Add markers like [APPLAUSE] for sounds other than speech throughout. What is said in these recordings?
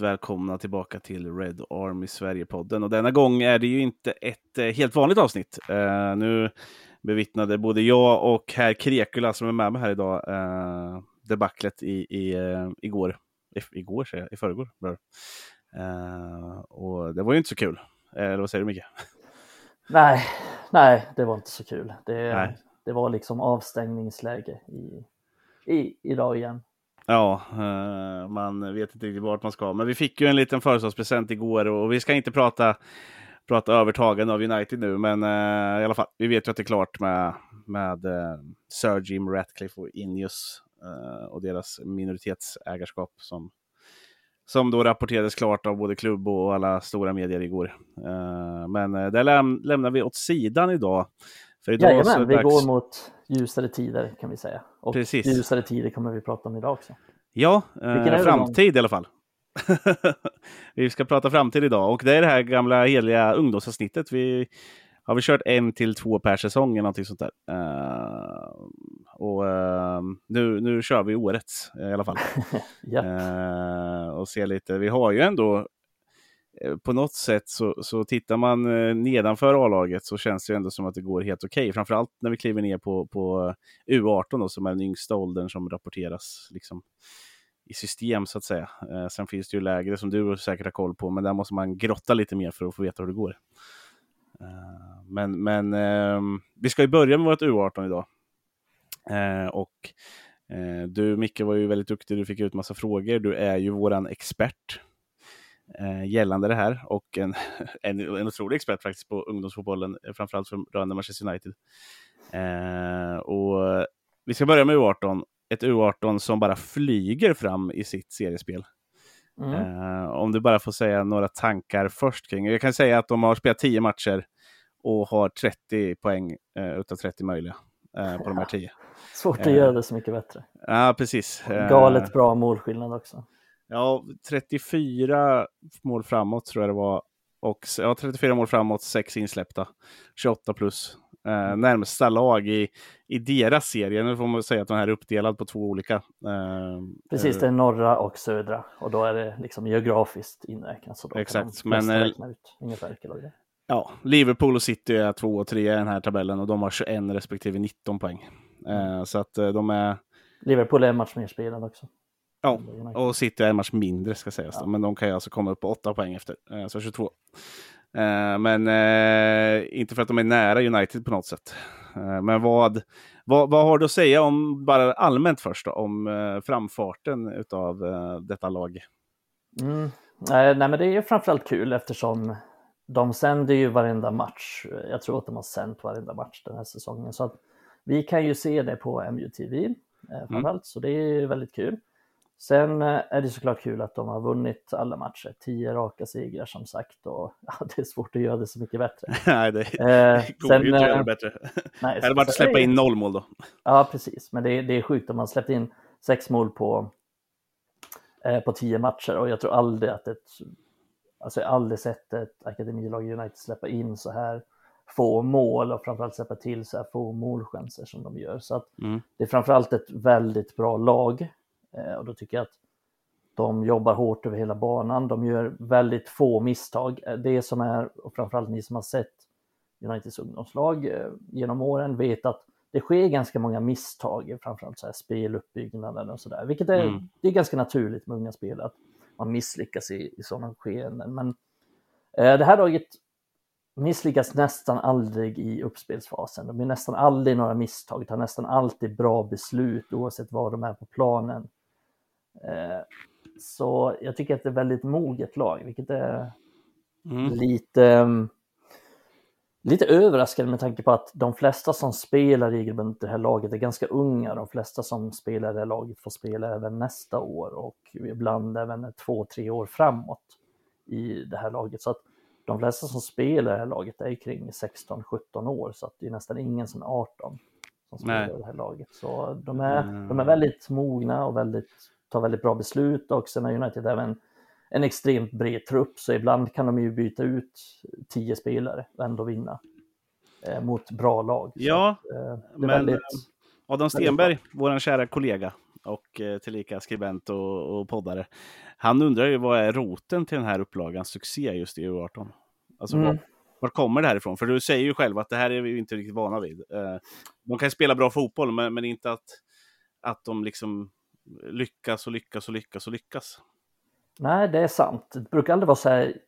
välkomna tillbaka till Red Army Sverige-podden. Och denna gång är det ju inte ett eh, helt vanligt avsnitt. Uh, nu bevittnade både jag och herr Krekula som är med mig här idag uh, debaclet i, i, uh, igår. I, igår säger jag, i förrgår. Uh, och det var ju inte så kul. Eller vad säger du Micke? Nej, nej, det var inte så kul. Det, det var liksom avstängningsläge i, i, idag igen. Ja, uh, man vet inte riktigt vart man ska. Men vi fick ju en liten födelsedagspresent igår och vi ska inte prata, prata övertagande av United nu. Men uh, i alla fall, vi vet ju att det är klart med, med uh, Sir Jim Ratcliffe och Ineos och deras minoritetsägarskap som, som då rapporterades klart av både klubb och alla stora medier igår. men det läm lämnar vi åt sidan idag. För idag Jajamän, vi dags... går mot ljusare tider kan vi säga. Och Precis. ljusare tider kommer vi prata om idag också. Ja, eh, framtid i alla fall. [LAUGHS] vi ska prata framtid idag och det är det här gamla heliga ungdomsavsnittet. Vi har vi kört en till två per säsong eller någonting sånt där. Uh, och uh, nu, nu kör vi årets i alla fall. [LAUGHS] yep. uh, och ser lite, vi har ju ändå Eh, Eh, på något sätt så, så tittar man eh, nedanför A-laget så känns det ändå som att det går helt okej. Okay. Framförallt när vi kliver ner på, på eh, U18 då, som är den yngsta åldern som rapporteras liksom, i system så att säga. Eh, sen finns det ju lägre som du säkert har koll på, men där måste man grotta lite mer för att få veta hur det går. Eh, men men eh, vi ska ju börja med vårt U18 idag. Och du Micke var ju väldigt duktig, du fick ut massa frågor. Du är ju våran expert gällande det här och en, [LAUGHS] en, en otrolig expert faktiskt på ungdomsfotbollen, eh, framförallt från rörande Manchester United. Eh, och vi ska börja med U18, ett U18 som bara flyger fram i sitt seriespel. Mm. Eh, om du bara får säga några tankar först kring, jag kan säga att de har spelat 10 matcher och har 30 poäng eh, utav 30 möjliga eh, på de här [LAUGHS] 10. Svårt att göra det så mycket bättre. Ja, precis. Galet bra målskillnad också. Ja, 34 mål framåt tror jag det var. Och, ja, 34 mål framåt, 6 insläppta. 28 plus. Eh, närmsta lag i, i deras serie. Nu får man säga att den här är uppdelad på två olika. Eh, Precis, det är norra och södra. Och då är det liksom geografiskt inräknat. Så då exakt, men... Eh, ut ungefär Ja, Liverpool och City är två och tre i den här tabellen och de har 21 respektive 19 poäng. Eh, mm. så att eh, de är... Liverpool är en match mer spelad också. Ja, och City är en match mindre ska sägas. Ja. Men de kan ju alltså komma upp på 8 poäng efter, eh, så 22. Eh, men eh, inte för att de är nära United på något sätt. Men vad, vad, vad har du att säga om, bara allmänt först då, om framfarten utav detta lag? Mm. Nej, men det är ju framförallt kul eftersom de sänder ju varenda match. Jag tror att de har sänt varenda match den här säsongen. Så att vi kan ju se det på MUTV framförallt, mm. så det är väldigt kul. Sen eh, är det såklart kul att de har vunnit alla matcher, tio raka segrar som sagt och [LAUGHS] ja, det är svårt att göra det så mycket bättre. [LAUGHS] nej, det eh, går sen, ju inte att göra det bättre. Nej, det hade varit att släppa in noll mål då. Ja, precis, men det, det är sjukt om man släppt in sex mål på, eh, på tio matcher och jag tror aldrig att ett, alltså jag har aldrig sett ett akademilag i United släppa in så här få mål och framförallt släppa till så här få målchanser som de gör. Så att mm. det är framförallt ett väldigt bra lag Eh, och då tycker jag att de jobbar hårt över hela banan. De gör väldigt få misstag. Eh, det som är, och framförallt ni som har sett Uniteds ungdomslag eh, genom åren vet att det sker ganska många misstag, framförallt så här speluppbyggnaden och sådär, vilket är, mm. det är ganska naturligt med unga spelare att man misslyckas i, i sådana skeenden. Men eh, det här laget misslyckas nästan aldrig i uppspelsfasen. De gör nästan aldrig några misstag, tar nästan alltid bra beslut oavsett var de är på planen. Eh, så jag tycker att det är väldigt moget lag, vilket är mm. lite, mm, lite överraskande med tanke på att de flesta som spelar regelbundet i det här laget är ganska unga. De flesta som spelar i det här laget får spela även nästa år och ibland även två, tre år framåt i det här laget. Så att de flesta som spelar i det här laget är kring 16-17 år, så att det är nästan ingen som är 18 som spelar Nej. i det här laget. Så de är, mm. de är väldigt mogna och väldigt tar väldigt bra beslut och sen är United även en extremt bred trupp så ibland kan de ju byta ut tio spelare och ändå vinna eh, mot bra lag. Ja, att, eh, men väldigt, Adam Stenberg, vår kära kollega, och eh, tillika skribent och, och poddare. Han undrar ju vad är roten till den här upplagans succé just i U18? Alltså mm. var, var, kommer det här ifrån? För du säger ju själv att det här är vi inte riktigt vana vid. Eh, de kan spela bra fotboll, men, men inte att, att de liksom lyckas och lyckas och lyckas och lyckas. Nej, det är sant. Det brukar aldrig vara så här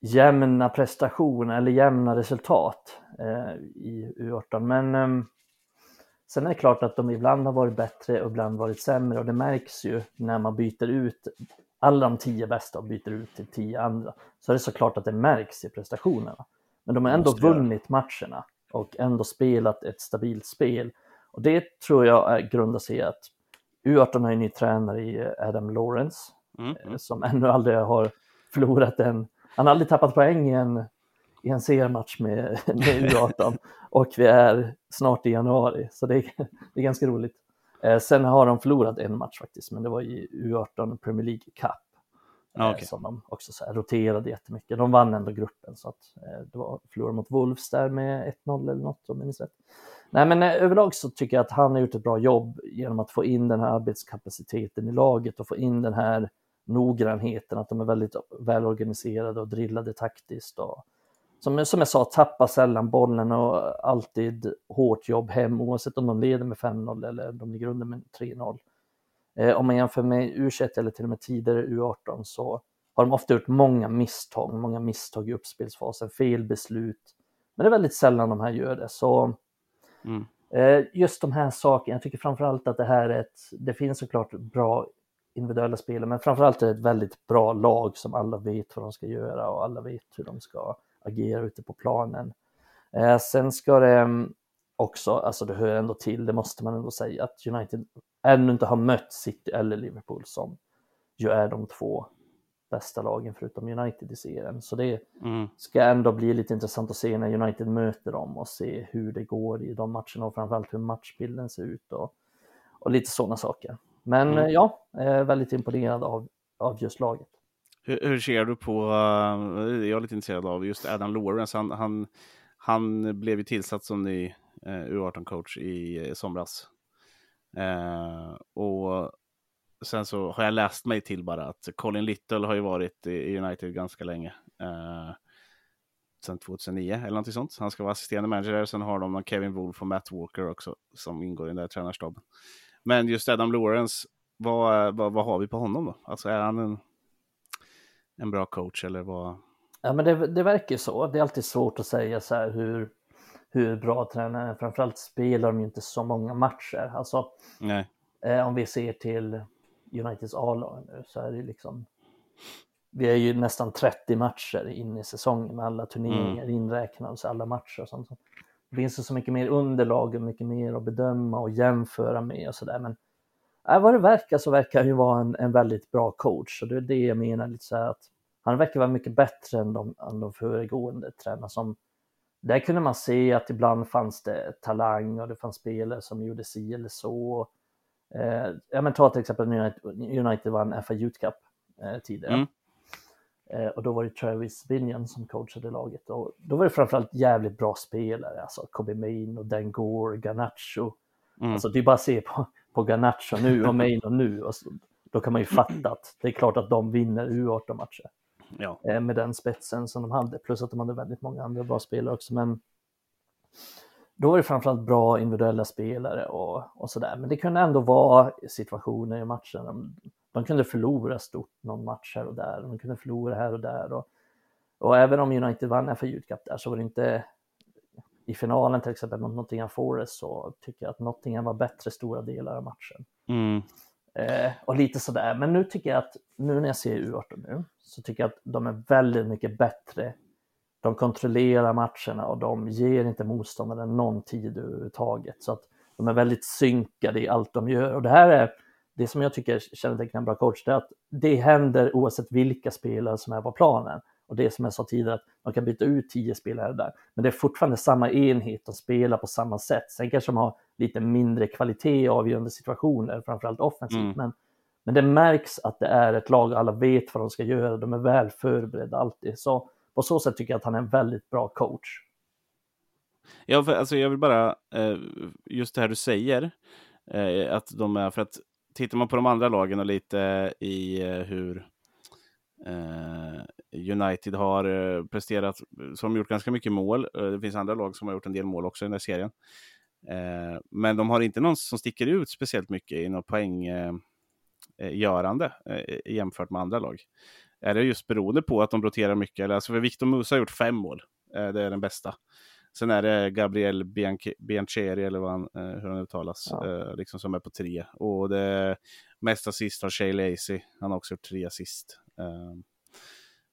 jämna prestationer eller jämna resultat eh, i U18. Men eh, sen är det klart att de ibland har varit bättre och ibland varit sämre och det märks ju när man byter ut alla de tio bästa och byter ut till tio andra. Så är det såklart att det märks i prestationerna. Men de har ändå vunnit matcherna och ändå spelat ett stabilt spel. Och det tror jag grundar sig i att U18 har en ny tränare i Adam Lawrence mm, mm. som ännu aldrig har förlorat en han har aldrig tappat poäng i en, i en seriematch med, [LAUGHS] med U18 [LAUGHS] och vi är snart i januari, så det är, det är ganska roligt. Eh, sen har de förlorat en match faktiskt, men det var i U18 Premier League Cup. Ah, okay. som de också så här roterade jättemycket. De vann ändå gruppen så att eh, det var förlorade mot Wolves där med 1-0 eller något om jag minns rätt. Nej men eh, överlag så tycker jag att han har gjort ett bra jobb genom att få in den här arbetskapaciteten i laget och få in den här noggrannheten, att de är väldigt välorganiserade och drillade taktiskt. Och, som, som jag sa, tappar sällan bollen och alltid hårt jobb hem oavsett om de leder med 5-0 eller om de ligger under med 3-0. Eh, om man jämför med U21 eller till och med tidigare U18 så har de ofta gjort många misstag, många misstag i uppspelsfasen, fel beslut. Men det är väldigt sällan de här gör det. Så mm. Eh, just de här sakerna, jag tycker framförallt att det här är ett, det finns såklart bra individuella spelare, men framförallt är det ett väldigt bra lag som alla vet vad de ska göra och alla vet hur de ska agera ute på planen. Eh, sen ska det mm, också, alltså det hör ändå till, det måste man ändå säga, att United ännu inte har mött City eller Liverpool som ju är de två bästa lagen förutom United i serien. Så det mm. ska ändå bli lite intressant att se när United möter dem och se hur det går i de matcherna och framförallt hur matchbilden ser ut och, och lite sådana saker. Men mm. ja, väldigt imponerad av, av just laget. Hur, hur, ser du på, uh, jag är lite intresserad av just Adam Lawrence, han, han, han blev ju tillsatt som ny uh, U18-coach i uh, somras. Uh, och sen så har jag läst mig till bara att Colin Little har ju varit i United ganska länge. Uh, sen 2009 eller någonting sånt. Han ska vara assisterande manager. Sen har de Kevin Wolf och Matt Walker också som ingår i den där tränarstaben. Men just Adam Lawrence, vad, vad, vad har vi på honom då? Alltså är han en, en bra coach eller vad? Ja, men det, det verkar så. Det är alltid svårt att säga så här hur, hur bra tränare är. Framförallt spelar de ju inte så många matcher. Alltså. Eh, om vi ser till Uniteds A-lag nu så är det liksom vi är ju nästan 30 matcher in i säsongen med alla turneringar mm. inräknade, så alla matcher och sånt. Det finns så mycket mer underlag och mycket mer att bedöma och jämföra med och sådär. Men äh, vad det verkar så verkar han ju vara en, en väldigt bra coach och det är det jag menar lite så här att han verkar vara mycket bättre än de, än de föregående tränarna som där kunde man se att ibland fanns det talang och det fanns spelare som gjorde si eller så. Eh, ja, men ta till exempel United, United vann FA Youth Cup eh, tidigare. Mm. Eh, och då var det Travis Binion som coachade laget. Och då var det framförallt jävligt bra spelare, alltså Kobe Main och Dan Gore, Garnacho. Mm. Alltså det är bara att se på, på Garnacho nu och Main och nu. Och så, då kan man ju fatta att det är klart att de vinner U18-matcher. Ja. Eh, med den spetsen som de hade, plus att de hade väldigt många andra bra spelare också. Men då var det framförallt bra individuella spelare och, och sådär. Men det kunde ändå vara situationer i matchen de kunde förlora stort någon match här och där. De kunde förlora här och där. Och, och även om United vann FA Youth Cup där så var det inte i finalen till exempel mot Nottingham Forest så tycker jag att Nottingham var bättre stora delar av matchen. Mm. Eh, och lite sådär, men nu tycker jag att nu när jag ser U18 nu så tycker jag att de är väldigt mycket bättre. De kontrollerar matcherna och de ger inte motståndaren någon tid överhuvudtaget. Så att de är väldigt synkade i allt de gör och det här är det som jag tycker kännetecknar en bra coach, är att det händer oavsett vilka spelare som är på planen. Och det som jag sa tidigare, att man kan byta ut tio spelare där, men det är fortfarande samma enhet och spelar på samma sätt. Sen kanske de har lite mindre kvalitet i avgörande situationer, framförallt offensivt, mm. men, men det märks att det är ett lag, alla vet vad de ska göra, de är väl förberedda alltid. Så på så sätt tycker jag att han är en väldigt bra coach. Ja, för, alltså jag vill bara, eh, just det här du säger, eh, att de är, för att tittar man på de andra lagen och lite i eh, hur eh, United har eh, presterat, så har de gjort ganska mycket mål. det finns andra lag som har gjort en del mål också i den här serien. men de har inte någon som sticker ut speciellt mycket i något poänggörande jämfört med andra lag. Är det just beroende på att de roterar mycket? Eller, alltså för Victor Musa har gjort fem mål. det är den bästa. Sen är det Gabriel Biancheri, eller vad han, eh, hur han uttalas, ja. Eh, liksom som är på tre. Och det mest assist har Shay Lacy. Han har också gjort tre assist. Ehm,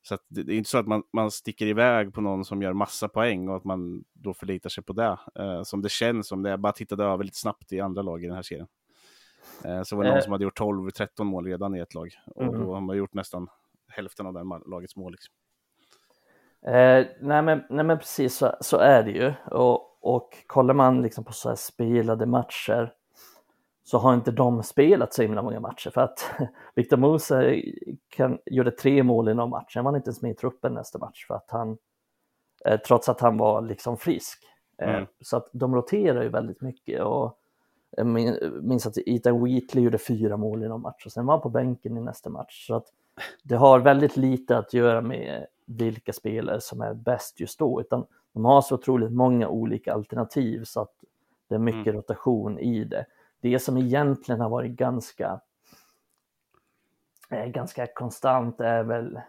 så det är inte så att man, man sticker iväg på någon som gör massa poäng och att man då förlitar sig på det. Eh, som det känns som. Det. Jag bara tittade över lite snabbt i andra lag i den här serien. Så var det någon som hade gjort 12-13 mål redan i ett lag. Och mm. då har man gjort nästan hälften av den lagets mål. Liksom. Eh, nej, men, nej men precis så, så är det ju. Och, och kollar man liksom på så här spelade matcher så har inte de spelat så himla många matcher för att [LAUGHS] Victor Mose kan, gjorde tre mål i någon match. Han var inte ens med i truppen nästa match för att han, eh, trots att han var liksom frisk. Eh, mm. Så att de roterar ju väldigt mycket och jag minns att Ethan Wheatley gjorde fyra mål i någon match och sen var han på bänken i nästa match. Så att det har väldigt lite att göra med vilka spelare som är bäst just då, utan de har så otroligt många olika alternativ så att det är mycket mm. rotation i det. Det som egentligen har varit ganska, eh, ganska konstant är väl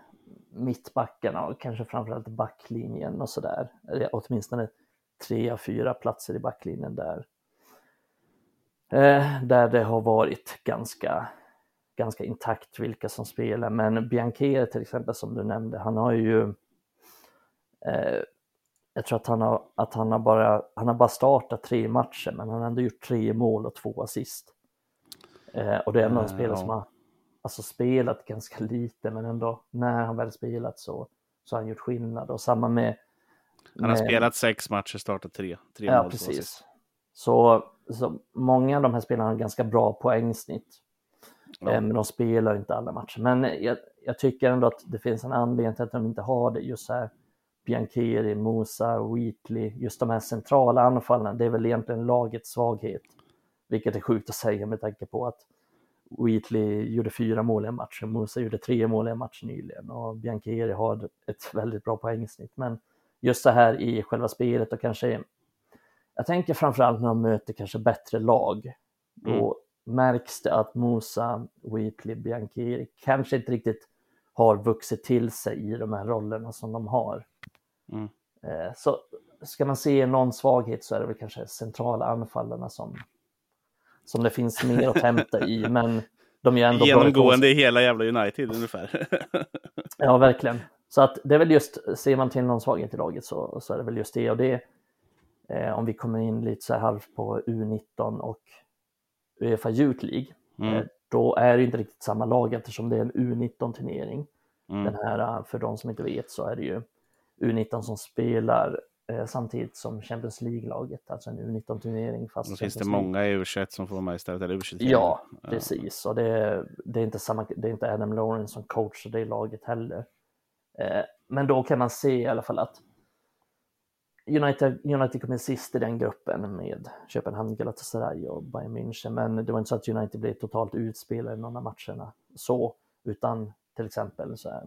mittbackarna och kanske framförallt backlinjen och sådär. Åtminstone tre av fyra platser i backlinjen där. Eh, där det har varit ganska ganska intakt vilka som spelar. Men Biancheri till exempel som du nämnde, han har ju eh, jag tror att han har, att han har bara, han har bara startat tre matcher men han har ändå gjort tre mål och två assist. Eh, och det är en spelare som har alltså, spelat ganska lite men ändå när han väl spelat så, så har han gjort skillnad. Och samma med... Han har spelat sex matcher, startat tre. tre ja, mål, precis. Så, så många av de här spelarna har ganska bra poängsnitt. Ja. Eh, men de spelar inte alla matcher. Men jag, jag, tycker ändå att det finns en anledning till att de inte har det. Just här Biancheri, Musa, Wheatley, just de här centrala anfallen, det är väl egentligen lagets svaghet. Vilket är sjukt att säga med tanke på att Wheatley gjorde fyra mål i en match, Musa gjorde tre mål i en match nyligen och Biancheri har ett väldigt bra poängsnitt. Men just så här i själva spelet och kanske, jag tänker framförallt när de möter kanske bättre lag, då, mm märks det att Musa, Wheatley, Bianchi kanske inte riktigt har vuxit till sig i de här rollerna som de har. Mm. Eh, så ska man se någon svaghet så är det väl kanske centrala anfallarna som, som det finns mer att hämta i, [LAUGHS] men de är ändå Genomgående i hela jävla United ungefär. [LAUGHS] ja, verkligen. Så att det är väl just, ser man till någon svaghet i laget så, så är det väl just det. Och det eh, om vi kommer in lite så här halvt på U19 och Uefa Youth League, mm. Eh, då är det inte riktigt samma lag eftersom det är en U19-turnering. Mm. Den här, eh, för de som inte vet, så är det ju U19 som spelar eh, samtidigt som Champions League-laget, alltså en U19-turnering. Fast Då finns det många i U21 som får vara med istället, eller U23? Ja, precis. Och det, det, är inte samma, det är inte Adam Lawrence som coachar det laget heller. Eh, men då kan man se i alla fall att United, United kom in sist i den gruppen med Köpenhamn, Galatasaray och Bayern München, men det var inte så att United blev totalt utspelade i någon av matcherna så, utan till exempel så här,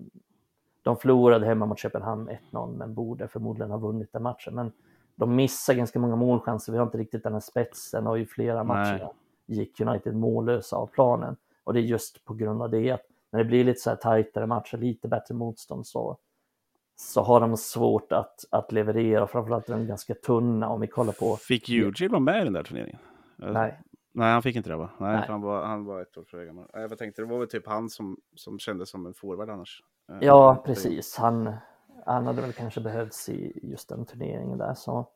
de förlorade hemma mot Köpenhamn 1-0, men borde förmodligen ha vunnit den matchen. Men de missar ganska många målchanser, vi har inte riktigt den här spetsen och i flera matcher gick United mållösa av planen. Och det är just på grund av det att när det blir lite så här tajtare matcher, lite bättre motstånd så så har de svårt att, att leverera, framförallt är de ganska tunna om vi kollar på... Fick Eugene vara med i den där turneringen? Nej. Nej, han fick inte det va? Nej, Nej. Han, var, han var ett år för gammal. Jag tänkte, det var väl typ han som, som kändes som en forward annars. Eh, ja, precis. Han, han hade väl kanske behövts i just den turneringen där. Så.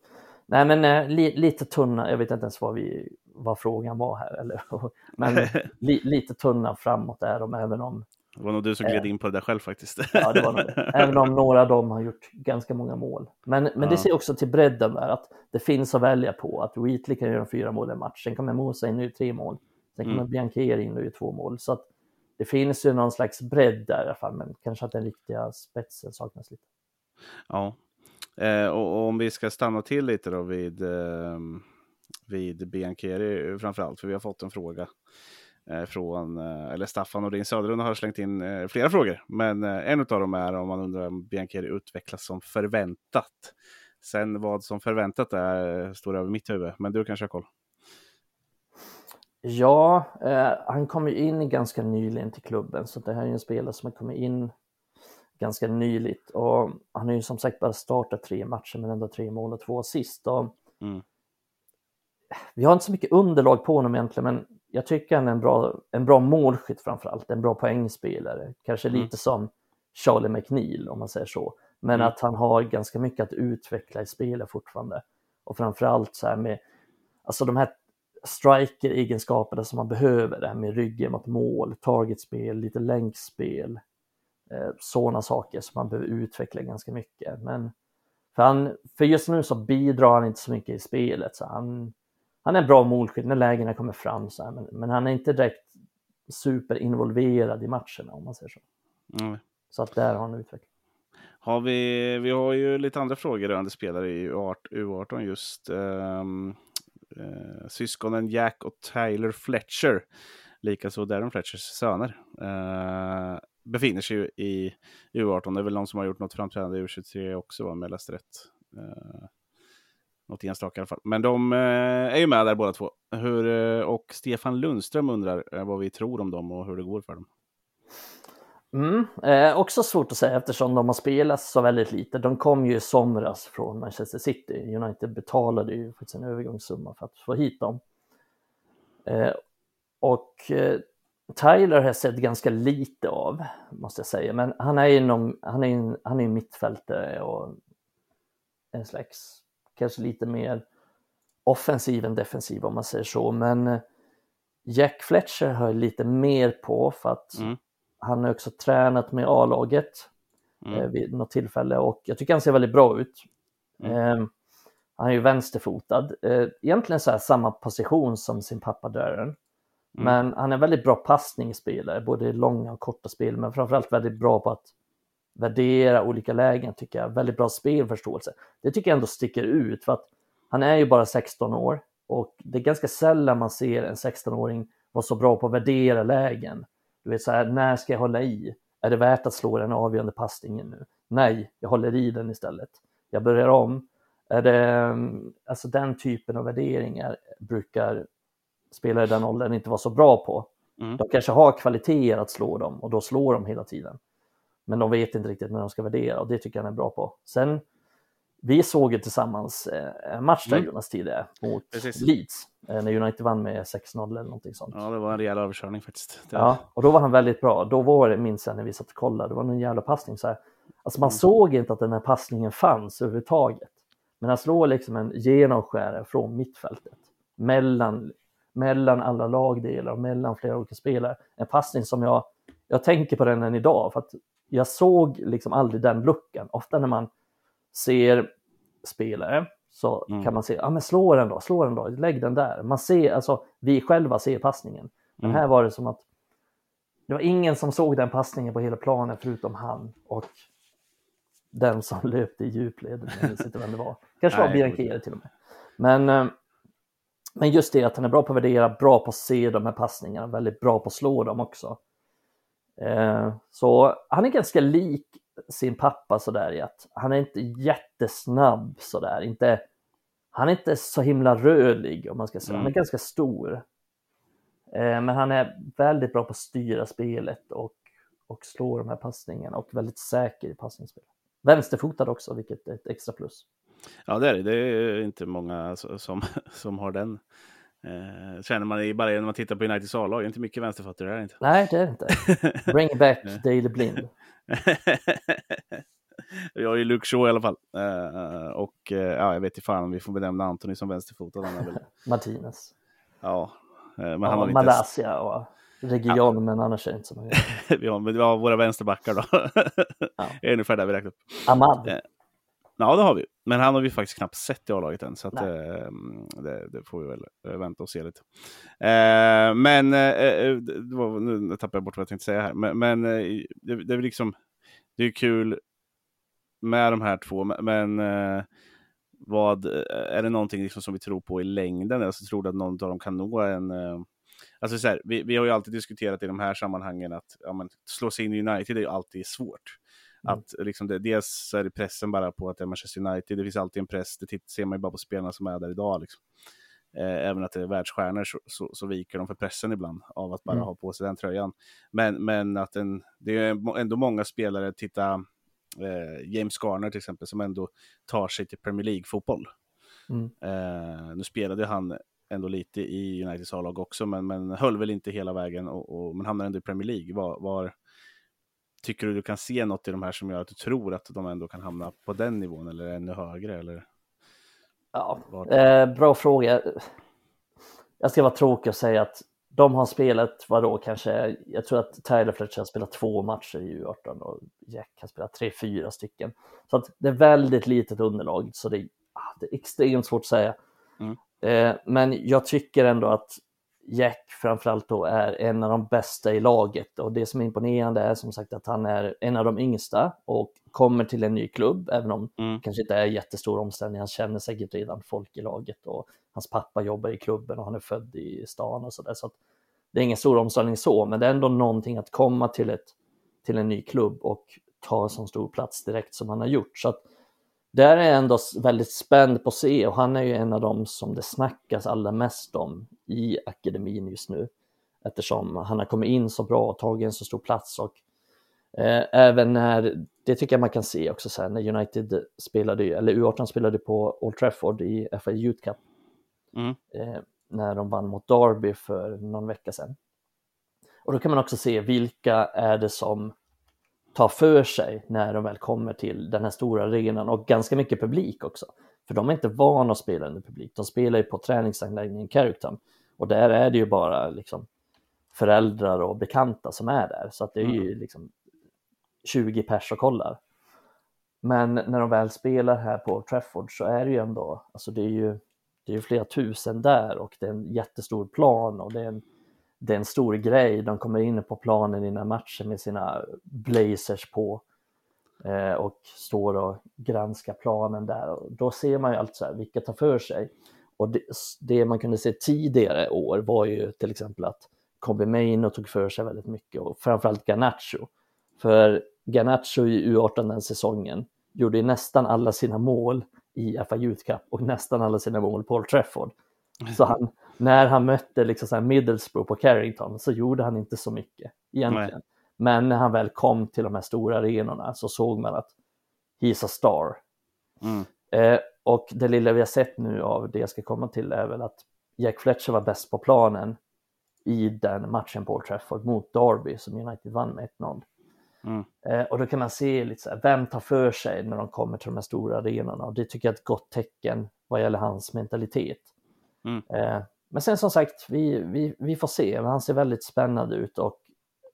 Nej, men eh, li, lite tunna, jag vet inte ens vad, vi, vad frågan var här, eller, [LAUGHS] men [LAUGHS] li, lite tunna framåt är de, även om det var nog du som gled eh. in på det där själv faktiskt. Ja, det var nog det. [LAUGHS] Även om några av dem har gjort ganska många mål. Men, men ja. det ser också till bredden där, att det finns att välja på. Att Wheatley kan göra fyra mål i en match, sen kommer Mosa in och gör tre mål. Sen kommer mm. Biancheri in och gör två mål. Så att det finns ju någon slags bredd där i alla fall, men kanske att den riktiga spetsen saknas lite. Ja, eh, och, och, om vi ska stanna till lite då vid, eh, vid Biancheri framför allt, för vi har fått en fråga från, eh, eller Staffan Nordin Söderlund har slängt in eh, flera frågor. Men eh, en av dem är om man undrar om Biancheri utvecklas som förväntat. Sen vad som förväntat är står över mitt huvud, men du kanske har koll? Ja, eh, han kom ju in ganska nyligen till klubben, så det här är en spelare som har kommit in ganska nyligt och han har ju som sagt bara startat tre matcher med ändå tre mål och två assist. Och mm. Vi har inte så mycket underlag på honom egentligen, men jag tycker han är en bra, en bra målskytt framför allt, en bra poängspelare, kanske mm. lite som Charlie McNeil om man säger så, men mm. att han har ganska mycket att utveckla i spelet fortfarande och framför allt så här med, alltså de här striker-egenskaperna som man behöver, det här med ryggen mot mål, targetspel, lite länkspel, eh, sådana saker som man behöver utveckla ganska mycket. Men för, han, för just nu så bidrar han inte så mycket i spelet, så han, han är en bra målskytt när lägena kommer fram, så här, men, men, han är inte direkt superinvolverad i matcherna om man säger så. Mm. Så att där har han utvecklat. Har vi, vi har ju lite andra frågor rörande spelare i U18 just. Um, uh, syskonen Jack och Tyler Fletcher, likaså Darren Fletchers söner, uh, befinner sig ju i U18. Det är väl någon som har gjort något framträdande i U23 också, om jag läste rätt. Uh, något enstaka i alla fall. Men de eh, är ju med där båda två. Hur, eh, och Stefan Lundström undrar eh, vad vi tror om dem och hur det går för dem. Mm, eh, också svårt att säga eftersom de har spelat så väldigt lite. De kom ju i somras från Manchester City. United betalade ju faktiskt en övergångssumma för att få hit dem. Eh, och eh, Tyler har jag sett ganska lite av, måste jag säga. Men han är ju han är, han är mittfältare och en slags, kanske lite mer offensiv än defensiv om man säger så. Men eh, Jack Fletcher har lite mer på för att mm han har också tränat med A-laget mm. eh, vid något tillfälle och jag tycker han ser väldigt bra ut. Mm. Eh, han är ju vänsterfotad, eh, egentligen så här samma position som sin pappa Darren. Mm. Men han är väldigt bra passningsspelare, både långa och korta spel, men framförallt väldigt bra på att värdera olika lägen tycker jag. Väldigt bra spelförståelse. Det tycker jag ändå sticker ut för att han är ju bara 16 år och det är ganska sällan man ser en 16-åring vara så bra på att värdera lägen. Du vet så här, när ska jag hålla i? Är det värt att slå den avgörande passningen nu? Nej, jag håller i den istället. Jag börjar om. Är det, alltså den typen av värderingar brukar spelare i den åldern inte vara så bra på. Mm. De kanske har kvaliteter att slå dem och då slår de hela tiden. Men de vet inte riktigt när de ska värdera och det tycker jag han är bra på. Sen vi såg ju tillsammans eh, en match där mm. Jonas tidigare mot Precis. Leeds eh, när United vann med 6-0 eller någonting sånt. Ja, det var en rejäl överkörning faktiskt. Det... Ja, och då var han väldigt bra. Då var det, minns jag när vi satt och kollade, det var någon jävla passning så här. Alltså man mm. såg inte att den här passningen fanns överhuvudtaget. Men han slår liksom en genomskärare från mittfältet mellan, mellan alla lagdelar och mellan flera olika spelare. En passning som jag, jag tänker på den än idag för att jag såg liksom aldrig den luckan. Ofta när man ser spelare så mm. kan man se, ja men slå den då, slå den då, lägg den där. Man ser, alltså vi själva ser passningen. Men mm. här var det som att det var ingen som såg den passningen på hela planen förutom han och den som [LAUGHS] löpte i djupled. Jag vet inte vem det var. Kanske var Biancheri till och med. Men, eh, men just det att han är bra på att värdera, bra på att se de här passningarna, väldigt bra på att slå dem också. Eh, så han är ganska lik sin pappa sådär i att han är inte jättesnabb sådär, inte, han är inte så himla rörlig om man ska säga, mm. han är mm. ganska stor. Eh, men han är väldigt bra på att styra spelet och, och slå de här passningarna och väldigt säker i passningsspelet. Vänsterfotad också, vilket är ett extra plus. Ja, det är det. Det är inte många som, [LAUGHS] som har den. Eh, känner man bara när man tittar på Uniteds A-lag. Inte mycket vänsterfötter är det inte. Nej, det är det inte. [LAUGHS] Bring back Daley Blind. [LAUGHS] jag är ju Luke Shaw i alla fall. Uh, och uh, ja, jag vet inte fan om vi får benämna Anthony som vänsterfotad. Väl... [LAUGHS] Martinez. Ja. Uh, men ja, han har Malaysia inte... och Region, ja. men annars är det inte så mycket. vi, har, vi har våra vänsterbackar då. ja. Ungefär där vi räknar upp. Ahmad. Ja, det har vi. Men han har vi faktiskt knappt sett i A-laget än, så att, eh, det, det, får vi väl eh, vänta och se lite. Eh, men, eh, eh var, nu tappade jag bort vad jag tänkte säga här, men, men det, det, är liksom, det är kul med de här två, men eh, vad, är det någonting liksom som vi tror på i längden? Alltså, tror du att någon av dem kan nå en Alltså så här, vi, vi har ju alltid diskuterat i de här sammanhangen att ja, men, slå sig in i United är ju alltid svårt. Mm. Att liksom det, dels så är det pressen bara på att det är Manchester United, det finns alltid en press, det ser man ju bara på spelarna som är där idag. Liksom. Eh, även att det är världsstjärnor så, så, så, viker de för pressen ibland av att bara mm. ha på sig den tröjan. Men, men att en, det är ändå många spelare, titta eh, James Garner till exempel, som ändå tar sig till Premier League-fotboll. Mm. Eh, nu spelade han ändå lite i Uniteds A-lag också, men, men höll väl inte hela vägen, och, och, men hamnar ändå i Premier League. Var, var, tycker du du kan se något i de här som gör att du tror att de ändå kan hamna på den nivån eller ännu högre? Eller? Ja, eh, bra fråga. Jag ska vara tråkig och säga att de har spelat, vadå, kanske, jag tror att Tyler Fletcher har spelat två matcher i U18 och Jack har spelat tre, fyra stycken. Så att det är väldigt litet underlag, så det, ah, det är extremt svårt att säga. Mm. Eh, men jag tycker ändå att Jack framförallt då är en av de bästa i laget och det som är imponerande är som sagt att han är en av de yngsta och kommer till en ny klubb, även om mm. kanske inte är jättestor omställning. Han känner säkert redan folk i laget och hans pappa jobbar i klubben och han är född i stan och sådär. Så, det är ingen stor omställning så, men det är ändå någonting att komma till, ett, till en ny klubb och ta så stor plats direkt som han har gjort. Så att där är jag ändå väldigt spänd på att se och han är ju en av dem som det snackas allra mest om i akademin just nu eftersom han har kommit in så bra och tagit en så stor plats och eh, även när, det tycker jag man kan se också sen när United spelade, eller U18 spelade på Old Trafford i FA Youth Cup mm. eh, när de vann mot Derby för någon vecka sedan. Och då kan man också se vilka är det som ta för sig när de väl kommer till den här stora arenan och ganska mycket publik också. För de är inte vana att spela under publik, de spelar ju på träningsanläggningen Carrington och där är det ju bara liksom föräldrar och bekanta som är där så att det är ju mm. liksom 20 pers och kollar. Men när de väl spelar här på Trafford så är det ju ändå, alltså det är ju, det är ju flera tusen där och det är en jättestor plan och det är en det är en stor grej. De kommer in på planen i den här matchen med sina blazers på eh, och står och granskar planen där. Och då ser man ju allt så här, vilka tar för sig. Och det, det, man kunde se tidigare år var ju till exempel att Kobe Maino tog för sig väldigt mycket och framförallt Garnacho. För Garnacho i U18 den säsongen gjorde nästan alla sina mål i FA Youth Cup och nästan alla sina mål på Old Trafford. Så [LAUGHS] han, när han mötte liksom så här Middlesbrough på Carrington så gjorde han inte så mycket egentligen. Nej. Men när han väl kom till de här stora arenorna så såg man att he's a star. Mm. Eh, och det lilla vi har sett nu av det jag ska komma till är väl att Jack Fletcher var bäst på planen i den matchen på Old Trafford mot Derby som United vann med 1-0. Mm. Eh, och då kan man se lite så här, vem tar för sig när de kommer till de här stora arenorna och det tycker jag är ett gott tecken vad gäller hans mentalitet. Mm. Eh, men sen som sagt, vi, vi, vi får se. Han ser väldigt spännande ut och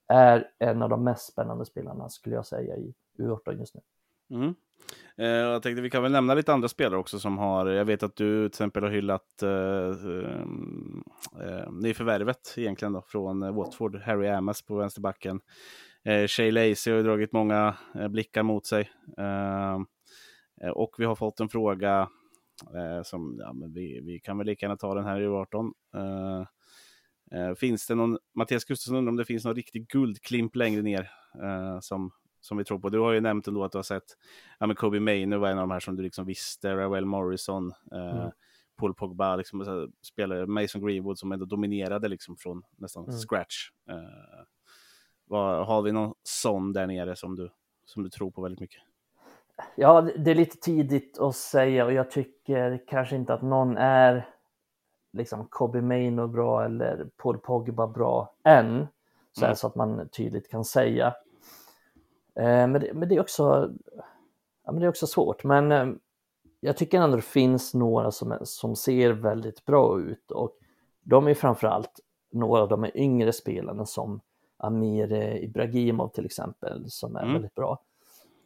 är en av de mest spännande spelarna skulle jag säga i U18 just nu. Mm. Eh, jag tänkte vi kan väl nämna lite andra spelare också som har, jag vet att du till exempel har hyllat eh, eh, eh nyförvärvet egentligen då från eh, Watford, Harry Amas på vänsterbacken. Eh, Shay Lacey har ju dragit många eh, blickar mot sig. Eh, och vi har fått en fråga som, ja, men vi, vi kan väl lika gärna ta den här i 18. Eh, eh, finns det någon, Mattias Gustafsson undrar om det finns någon riktig guldklimp längre ner eh, som, som vi tror på. Du har ju nämnt ändå att du har sett, ja men Kobe Maynard var en av de här som du liksom visste, Ravel Morrison, eh, mm. Paul Pogba, liksom, spelare, Mason Greenwood som ändå dominerade liksom från nästan mm. scratch. Eh, vad, har vi någon sån där nere som du, som du tror på väldigt mycket? Ja, det är lite tidigt att säga och jag tycker kanske inte att någon är liksom Kobe Maino bra eller Paul Pogba bra än. Så, mm. så att man tydligt kan säga. Eh, men, det, men, det, är också, ja, men det är också svårt. Men eh, jag tycker ändå det finns några som, som ser väldigt bra ut och de är framförallt några av de yngre spelarna som Amir Ibrahimov till exempel som är mm. väldigt bra.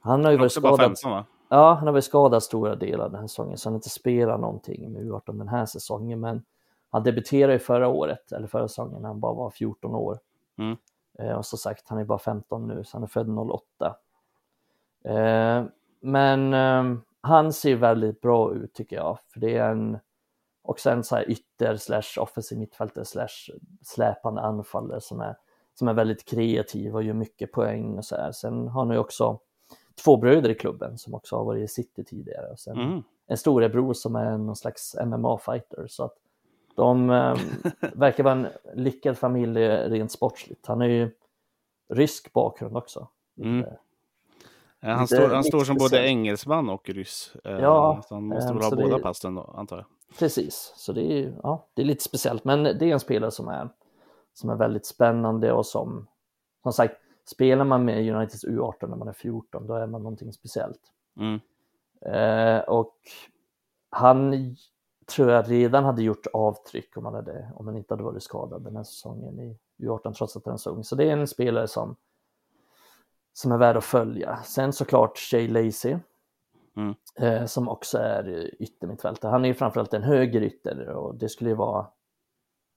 Han har ju varit skadad. 15, ja, han har varit skadad stora delar av den här säsongen, så han har inte spelat någonting med U18 den här säsongen. Men han debuterade ju förra året, eller förra säsongen, när han bara var 14 år. Mm. Eh, och som sagt, han är bara 15 nu, så han är född 08. Eh, men eh, han ser väldigt bra ut tycker jag, för det är en och sen så här ytter slash offensiv mittfältare slash släpande anfallare som är, som är väldigt kreativ och gör mycket poäng och så här. Sen har han ju också två bröder i klubben som också har varit i City tidigare. Och sen mm. en storebror som är någon slags MMA-fighter. Så att de eh, [LAUGHS] verkar vara en lyckad familj rent sportsligt. Han är ju rysk bakgrund också. Mm. Ja, han, står, han står som både engelsman och ryss. Eh, ja, så han måste väl ha båda det, passen då, antar jag. Precis, så det är, ja, det är lite speciellt. Men det är en spelare som är, som är väldigt spännande och som, som sagt, spelar man med Uniteds U18 när man är 14, då är man någonting speciellt. Mm. Eh, och han tror jag redan hade gjort avtryck om han, hade, om han inte hade varit skadad den här säsongen i U18 trots att han är så ung. Så det är en spelare som, som är värd att följa. Sen såklart Shay Lacey mm. eh, som också är yttermittfältare. Han är ju framförallt en högerytter och det skulle ju vara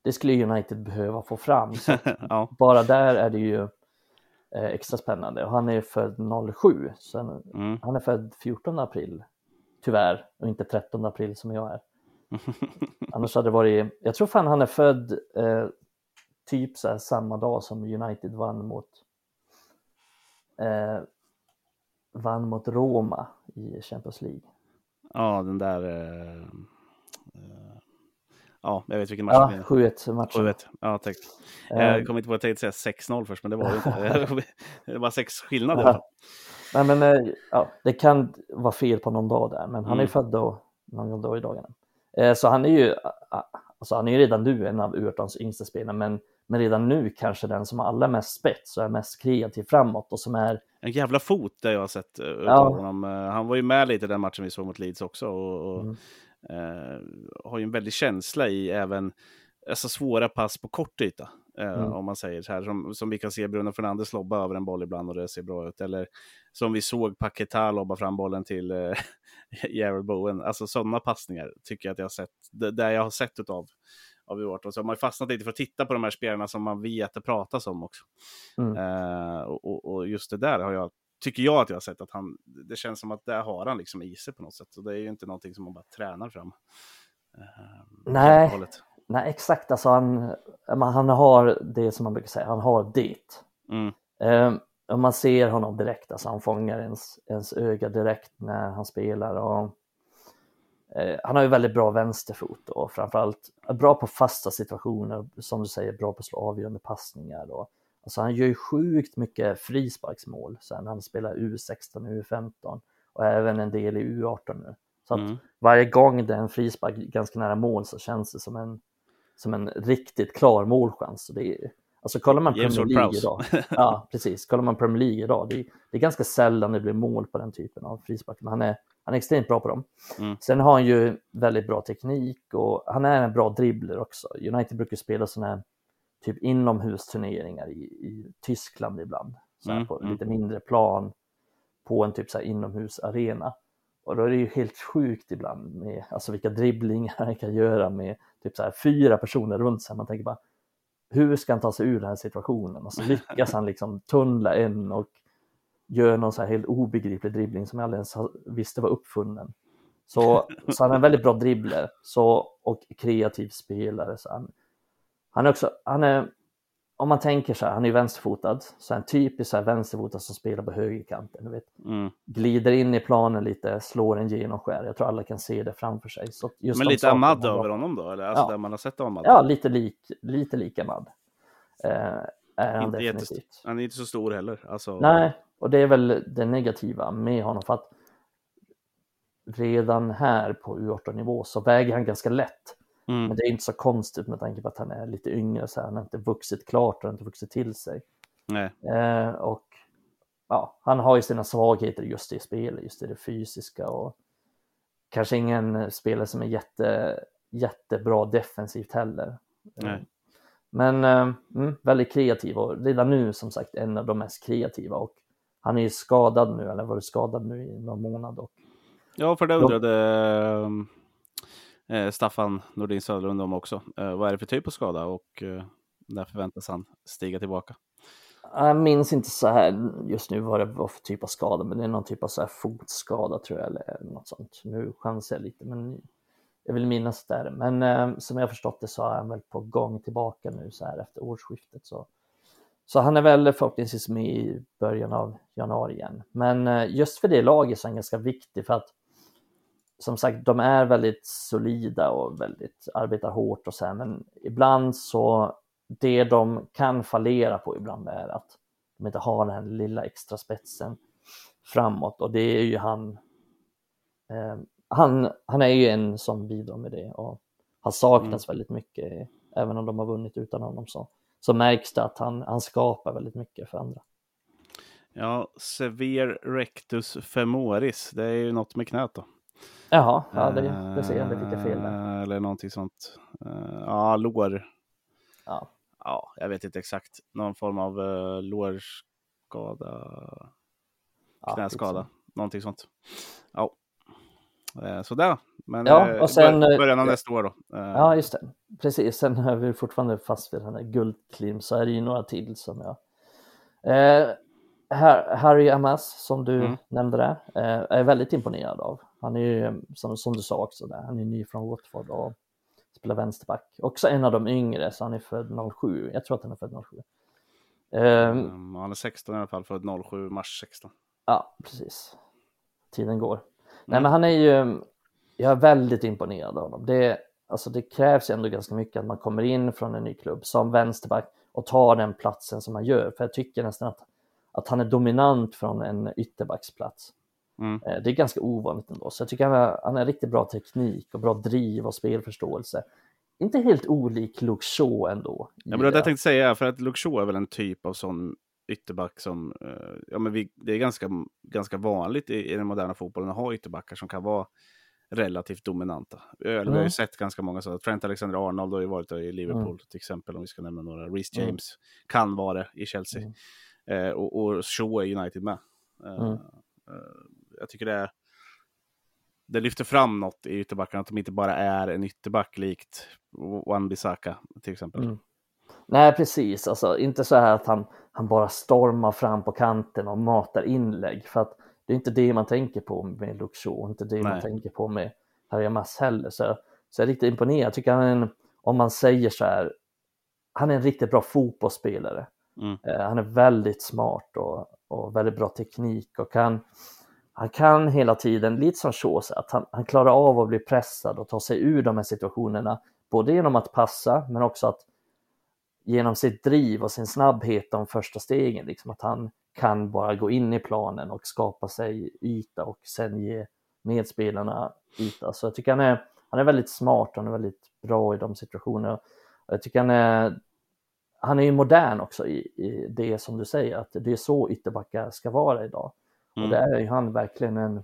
det skulle United behöva få fram. [LAUGHS] ja. Bara där är det ju extra spännande och han är född 07 så han, mm. han är född 14 april tyvärr och inte 13 april som jag är. [LAUGHS] Annars hade det varit, jag tror fan han är född eh, typ så samma dag som United vann mot eh, vann mot Roma i Champions League. Ja, den där eh, eh Ja, jag vet vilken match ja, 7-1 matchen. 7-1, ja tack. Jag eh. kom inte på att jag tänkte säga 6-0 först, men det var [LAUGHS] det inte. [LAUGHS] det var sex skillnader. Ja. Nej, men eh, ja, det kan vara fel på någon dag där, men han mm. är född då, någon dag i dagarna. Eh, så han är ju, alltså han är ju redan nu en av Uertons yngsta spelare, men, men redan nu kanske den som har allra mest spets och är mest kreativ framåt och som är... En jävla fot där jag har sett ja. honom. Han var ju med lite i den matchen vi såg mot Leeds också. Och, och... Mm har ju en väldig känsla i även alltså, svåra pass på kort yta. Eh, mm. Om man säger så här, som, som vi kan se Bruno Fernandes lobba över en boll ibland och det ser bra ut. Eller som vi såg Paketa lobba fram bollen till eh, [LAUGHS] Jared Bowen. Alltså sådana passningar tycker jag att jag har sett, där jag har sett utav av U18. Så man har fastnat lite för att titta på de här spelarna som man vet det pratas om också. Mm. Eh, och, och, just det där har jag tycker jag att jag har sett att han, det känns som att där har han liksom i sig på något sätt. Så det är ju inte någonting som man bara tränar fram. Eh, nej, nej, exakt. Alltså han, han har det som man brukar säga, han har det. Mm. Eh, man ser honom direkt, alltså han fångar ens, ens öga direkt när han spelar. Och, eh, han har ju väldigt bra vänsterfot och framförallt bra på fasta situationer, som du säger, bra på att slå avgörande passningar. Och, Alltså han gör ju sjukt mycket frisparksmål sen han spelar U16, U15 och även en del i U18 nu. Så att mm. varje gång det är en frispark ganska nära mål så känns det som en, som en riktigt klar målchans. Så det är, alltså kollar man Premier League idag, [LAUGHS] ja precis, kollar man Premier League idag, det är, det är ganska sällan det blir mål på den typen av frispark, men han är, han är extremt bra på dem. Mm. Sen har han ju väldigt bra teknik och han är en bra dribbler också. United brukar spela sådana här typ inomhusturneringar i, i Tyskland ibland. Så mm, på mm. lite mindre plan på en typ så här inomhusarena. Och då är det ju helt sjukt ibland med alltså vilka dribblingar han kan göra med typ så här fyra personer runt sig. Man tänker bara, hur ska han ta sig ur den här situationen? Och så lyckas han liksom tunnla en och gör någon så här helt obegriplig dribbling som jag aldrig ens visste var uppfunnen. Så, så han är en väldigt bra dribbler så, och kreativ spelare. Så han, han är också, han är, om man tänker så här, han är vänsterfotad, så en typisk så här vänsterfotad som spelar på högerkanten, du vet. Mm. Glider in i planen lite, slår en genomskär. Jag tror alla kan se det framför sig. Så just Men lite Ahmad över honom då, eller? Alltså ja. där man har sett Ahmad? Ja, lite lik, lite lik Ahmad. Eh, är han definitivt. Han är inte så stor heller. Alltså... Nej, och det är väl det negativa med honom, för att redan här på U18-nivå så väger han ganska lätt. Mm. Men det är inte så konstigt med tanke på att han är lite yngre, så här, han har inte vuxit klart och inte vuxit till sig. Eh, och ja, han har ju sina svagheter just i spelet, just i det fysiska och kanske ingen spelare som är jätte, jättebra defensivt heller. Eh, men eh, mm, väldigt kreativ och redan nu som sagt en av de mest kreativa och han är ju skadad nu, eller varit skadad nu i någon månad. Och... Ja, för det undrade eh, Eh, Staffan Nordin Söderlund om också. Eh, vad är det för typ av skada och eh, när förväntas han stiga tillbaka? Jag minns inte så här just nu vad det var för typ av skada, men det är någon typ av så här fotskada tror jag, eller något sånt. Nu chansar jag lite, men jag vill minnas där. Men eh, som jag förstått det så är han väl på gång tillbaka nu så här efter årsskiftet. Så, så han är väl förhoppningsvis med i början av januari igen. Men eh, just för det laget så är han ganska viktig för att som sagt, de är väldigt solida och väldigt arbetar hårt och så här, men ibland så det de kan fallera på ibland är att de inte har den här lilla extra spetsen framåt och det är ju han. Eh, han, han är ju en som bidrar med det och har saknats mm. väldigt mycket, även om de har vunnit utan honom så, så märks det att han, han skapar väldigt mycket för andra. Ja, Sever Rectus Femoris, det är ju något med knät då. Jaha, ja, det, det ser jag, det fick jag fel där. Eh, eller någonting sånt. Uh, ja, lår. Ja. ja, jag vet inte exakt. Någon form av uh, lårskada, knäskada, ja, någonting sånt. Ja, sådär. Men ja, och sen, början av nästa år då. Ja, just det. Precis, sen är vi fortfarande fast vid den här guldklim så är det ju några till som jag Harry Amas, som du mm. nämnde där, är väldigt imponerad av. Han är ju, som, som du sa också, där, han är ny från Watford och spelar vänsterback. Också en av de yngre, så han är född 07. Jag tror att han är född 07. Um, um, han är 16 i alla fall, född 07, mars 16. Ja, precis. Tiden går. Mm. Nej, men han är ju, jag är väldigt imponerad av honom. Det, alltså, det krävs ändå ganska mycket att man kommer in från en ny klubb som vänsterback och tar den platsen som han gör. För jag tycker nästan att, att han är dominant från en ytterbacksplats. Mm. Eh, det är ganska ovanligt ändå, så jag tycker han har, han har riktigt bra teknik och bra driv och spelförståelse. Inte helt olik Luke Shaw ändå. Ja, men det jag tänkte säga, för att Luke Shaw är väl en typ av sån ytterback som, eh, ja men vi, det är ganska, ganska vanligt i, i den moderna fotbollen att ha ytterbackar som kan vara relativt dominanta. Mm. Vi har ju mm. sett ganska många sådana. Trent Alexander-Arnold har ju varit i Liverpool mm. till exempel, om vi ska nämna några. Reece mm. James mm. kan vara det i Chelsea. Mm. Eh, och, och Shaw är United med. Eh, eh jag tycker det, det lyfter fram något i ytterbackarna, att de inte bara är en ytterback likt Wan-Bissaka till exempel. Mm. Nej, precis. Alltså, inte så här att han, han bara stormar fram på kanten och matar inlägg. För att det är inte det man tänker på med Shaw, inte det Nej. man tänker på med Harry Mass heller. Så, så jag är riktigt imponerad. Jag tycker han är en, om man säger så här, han är en riktigt bra fotbollsspelare. Mm. Eh, han är väldigt smart och, och väldigt bra teknik och kan, han kan hela tiden, lite som Chaucer, att han, han klarar av att bli pressad och ta sig ur de här situationerna, både genom att passa men också att genom sitt driv och sin snabbhet de första stegen, liksom att han kan bara gå in i planen och skapa sig yta och sen ge medspelarna yta. Så jag tycker han är, han är väldigt smart, han är väldigt bra i de situationerna. Jag tycker han är, han är ju modern också i, i det som du säger, att det är så ytterbackar ska vara idag. Mm. Och det är ju han verkligen en,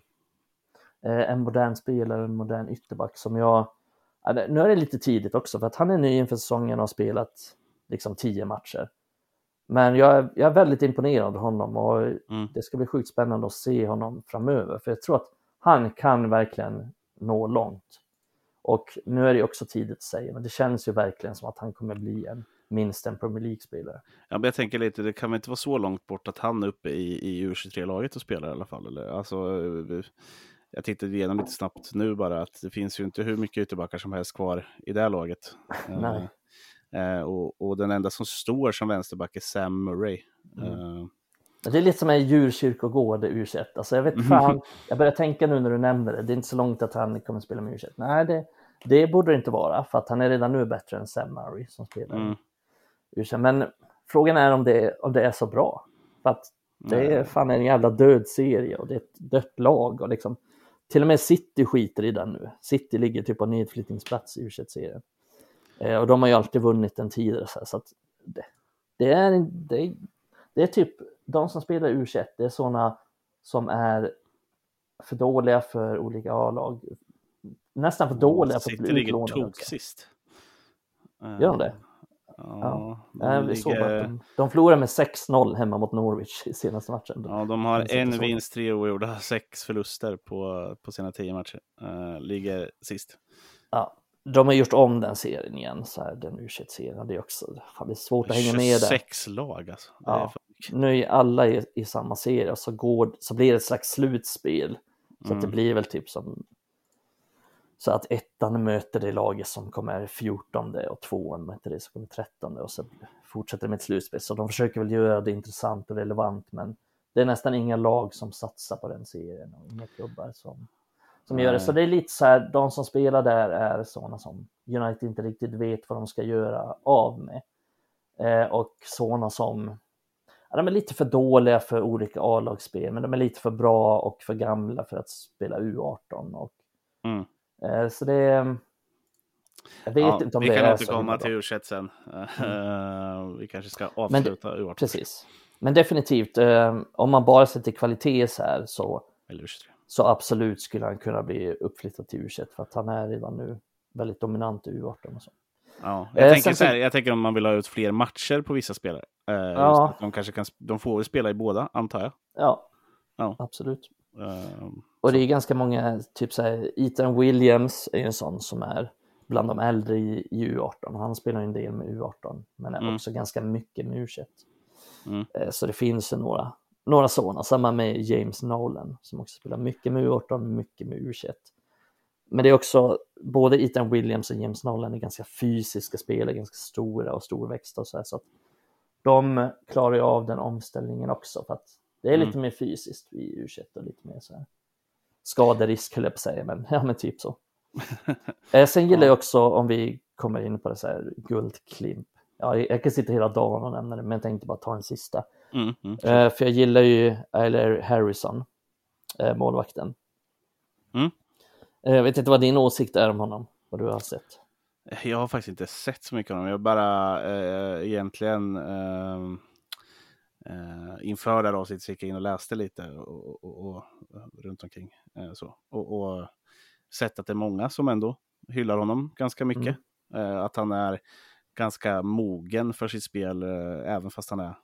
eh, en modern spelare, en modern ytterback som jag... Nu är det lite tidigt också för att han är ny inför säsongen och har spelat liksom tio matcher. Men jag är, jag är väldigt imponerad av honom och mm. det ska bli sjukt spännande att se honom framöver för jag tror att han kan verkligen nå långt. Och nu är det också tidigt att säga, men det känns ju verkligen som att han kommer bli en minst en Premier League-spelare. Ja, men jag tänker lite, det kan väl inte vara så långt bort att han är uppe i, i U23-laget och spelar i alla fall? Eller? Alltså, jag tittade igenom lite snabbt nu bara att det finns ju inte hur mycket ytterbackar som helst kvar i det här laget. [LAUGHS] Nej. Uh, och, och, den enda som står som vänsterback är Sam Murray. Mm. Uh, det är lite som en djurkyrkogård u Alltså jag vet fan, jag börjar tänka nu när du nämner det, det är inte så långt att han kommer spela med u Nej, det, det borde det inte vara, för att han är redan nu bättre än Sam Murray som spelar mm. Men frågan är om det, om det är så bra. För att det är fan en jävla död serie och det är ett dött lag. Och liksom, till och med City skiter i den nu. City ligger typ på nedflyttningsplats i u serien eh, Och de har ju alltid vunnit den tidigare. Så, så att det, det, är, det, det är typ de som spelar u det är sådana som är för dåliga för olika A-lag. Nästan för dåliga för att bli utlånade. City ligger tok sist. Gör de det? Ja, ja. De, ligger... de, de förlorade med 6-0 hemma mot Norwich i senaste matchen. Ja, de har en vinst, tre oavgjorda, sex förluster på, på sina tio matcher. Uh, ligger sist. Ja, de har gjort om den serien igen, så här, den u serien Det är också fan, det är svårt att hänga med där. Sex lag alltså. Ja. Nu är alla i, i samma serie och så, går, så blir det ett slags slutspel. Så mm. att det mm. blir väl typ som Så att ettan möter det laget som kommer 14 och tvåan möter det som kommer 13 och så fortsätter med ett slutspel. Så de försöker väl göra det intressant och relevant men det är nästan inga lag som satsar på den serien och inga klubbar som, som gör det. Så det är lite så här, de som spelar där är sådana som United inte riktigt vet vad de ska göra av med. Eh, och sådana som, ja, de är lite för dåliga för olika A-lagsspel, men de är lite för bra och för gamla för att spela U18. Och, Mm. Eh, så det jag vet Ja, inte om vi det kan är återkomma så till himla U21 sen. Eh, vi kanske ska avsluta U18. Precis. Men definitivt, eh, om man bara ser till kvalitet så här så, Eller U23. så absolut skulle han kunna bli uppflyttad till U21 för att han är redan nu väldigt dominant i U18 och så. Ja, Eh, jag, tänker sen så här, jag tänker om man vill ha ut fler matcher på vissa spelare. Eh, Ja. de kanske kan, de får spela i båda, antar jag. Ja, Ja. absolut. Eh, Och det är ganska många, typ så här, Ethan Williams är en sån som är bland de äldre i, i U18. Han spelar en del med U18, men är Mm. också ganska mycket med U21. Mm. Eh, Så det finns ju några, några sådana, samma med James Nolan som också spelar mycket med U18, mycket med U21. Men det är också, både Ethan Williams och James Nolan är ganska fysiska spelare, ganska stora och storväxta och så här, så att de klarar ju av den omställningen också för att det är Mm. lite mer fysiskt i U21 och lite mer så här skaderisk höll jag på att säga, men ja men typ så. [LAUGHS] eh, sen gillar Ja. jag också, om vi kommer in på det så här, guldklimp. Ja, jag kan sitta hela dagen och nämna det, men jag tänkte bara ta en sista. mm, mm. Eh, för jag gillar ju Eiler Harrison, eh, målvakten. Mm. Eh, jag vet inte vad din åsikt är om honom, vad du har sett. Jag har faktiskt inte sett så mycket av dem. Jag bara egentligen eh, eh, inför det här avsnittet så gick jag in och läste lite och, och, och, runt omkring. Eh, så. Och, och sett att det är många som ändå hyllar honom ganska mycket. Eh, att han är ganska mogen för sitt spel, eh, även fast han är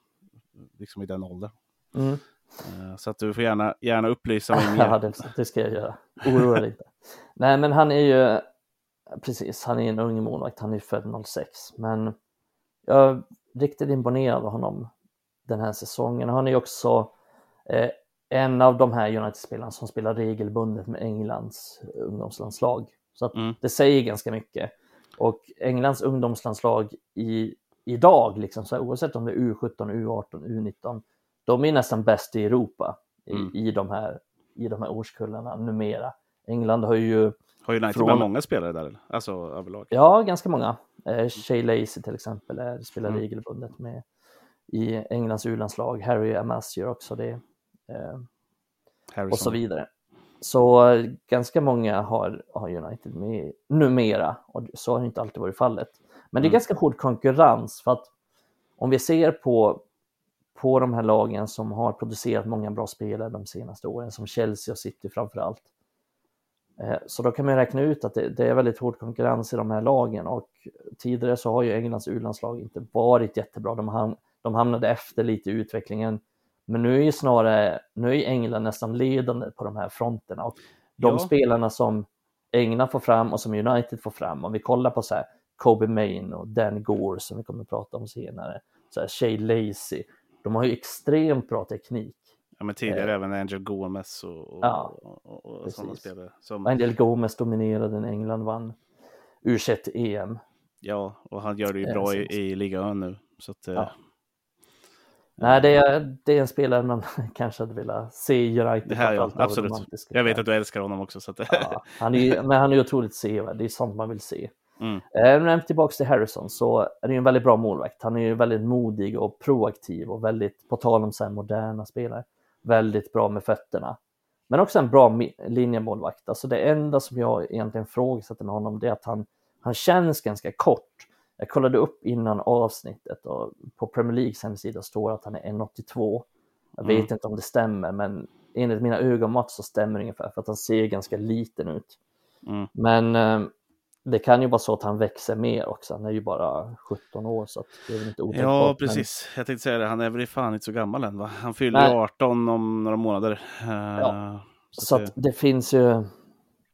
liksom i den åldern. Mm. Eh, så att du får gärna, gärna upplysa mig [LAUGHS] ja, mer. det, det ska jag göra. Oroa dig inte. Nej, men han är ju, precis, han är en ung målvakt, han är född 06, men jag är riktigt imponerad av honom den här säsongen. Han är också eh, en av de här United-spelarna som spelar regelbundet med Englands ungdomslandslag. Så Mm. det säger ganska mycket. Och Englands ungdomslandslag i, idag, liksom, så här, oavsett om det är U17, U18, U19, de är nästan bäst i Europa i, Mm. i, de, här, i de här årskullarna numera. England har ju, Har United Från- många spelare där? Alltså överlag? ja, ganska många. Eh, Shay Lacey till exempel är, spelar Mm. regelbundet med i Englands U-landslag. Harry Amas gör också det. Eh, och så vidare. Så ganska många har, har United med numera och så har det inte alltid varit fallet. Men det är Mm. ganska hård konkurrens för att om vi ser på, på de här lagen som har producerat många bra spelare de senaste åren, som Chelsea och City framför allt. Eh, Så då kan man räkna ut att det, det är väldigt hård konkurrens i de här lagen och tidigare så har ju Englands U-landslag inte varit jättebra. De, ham, de hamnade efter lite i utvecklingen. Men nu är ju snarare, nu är England nästan ledande på de här fronterna och de Ja. spelarna som England får fram och som United får fram, om vi kollar på så här Kobe Main och Dan Gore som vi kommer att prata om senare, så här Shay Lacey, de har ju extremt bra teknik. Ja, men tidigare även Angel Gomes och, och, Eh. Ja, och, och, sådana spelare. Som, Angel Gomes dominerade när England vann U21-EM. ja, och han gör det ju Ja, bra i, i Liga Ö nu. Så att, eh, Ja. Nej, det är, det är en spelare man [LAUGHS] kanske hade velat se i United. det här ja, absolut. Jag vet att du älskar honom också. Så att, Ja, han är men han är otroligt sevärd, det är sånt man vill se. mm, Eh, Men tillbaka till Harrison så är det en väldigt bra målvakt. Han är ju väldigt modig och proaktiv och väldigt, på tal om här moderna spelare, väldigt bra med fötterna. Men också en bra linjemålvakt. Alltså det enda som jag egentligen frågasätter med honom det är att han, han känns ganska kort. Jag kollade upp innan avsnittet och på Premier Leagues hemsida står att han är 1,82. Jag vet Mm. inte om det stämmer men enligt mina ögonmått så stämmer det ungefär för att han ser ganska liten ut. mm. Men eh, det kan ju vara så att han växer mer också. Han är ju bara 17 år så det är väl inte otänkbart. Ja, men- precis. Jag tänkte säga det, han är väl fan inte så gammal än va? Han fyller Nej. 18 om några månader. Eh, Ja, så Så att det finns ju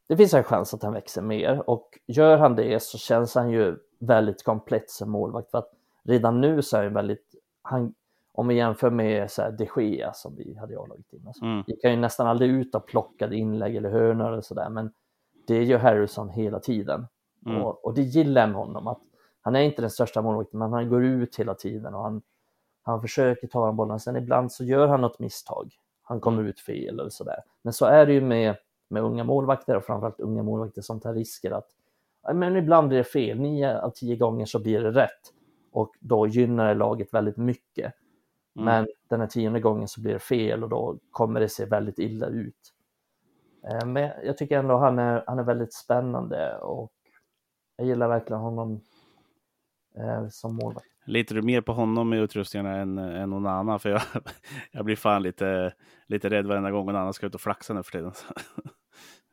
det finns en chans att han växer mer och gör han det så känns han ju väldigt komplett som målvakt för att redan nu så är han väldigt, han, om vi jämför med så här de Gea som vi hade i A-laget innan, så Mm. gick han ju nästan aldrig ut och plockade inlägg eller hörnor eller sådär men det gör Harrison hela tiden. Mm. Och, och, det gillar jag med honom, att han är inte den största målvakten, men han går ut hela tiden och han, han försöker ta den bollen. Sen ibland så gör han något misstag. Han kommer ut fel eller sådär. Men så är det ju med, med unga målvakter och framförallt unga målvakter som tar risker att men ibland blir det fel. Nio av tio gånger så blir det rätt och då gynnar det laget väldigt mycket. Mm. Men den här tionde gången så blir det fel och då kommer det se väldigt illa ut. Eh, men jag tycker ändå han är, han är väldigt spännande och jag gillar verkligen honom eh, som målvakt. Litar du mer på honom med utrustningarna än, än någon annan? För jag, [LAUGHS] jag blir fan lite, lite rädd varenda gång någon annan ska ut och flaxa nu för tiden. [LAUGHS]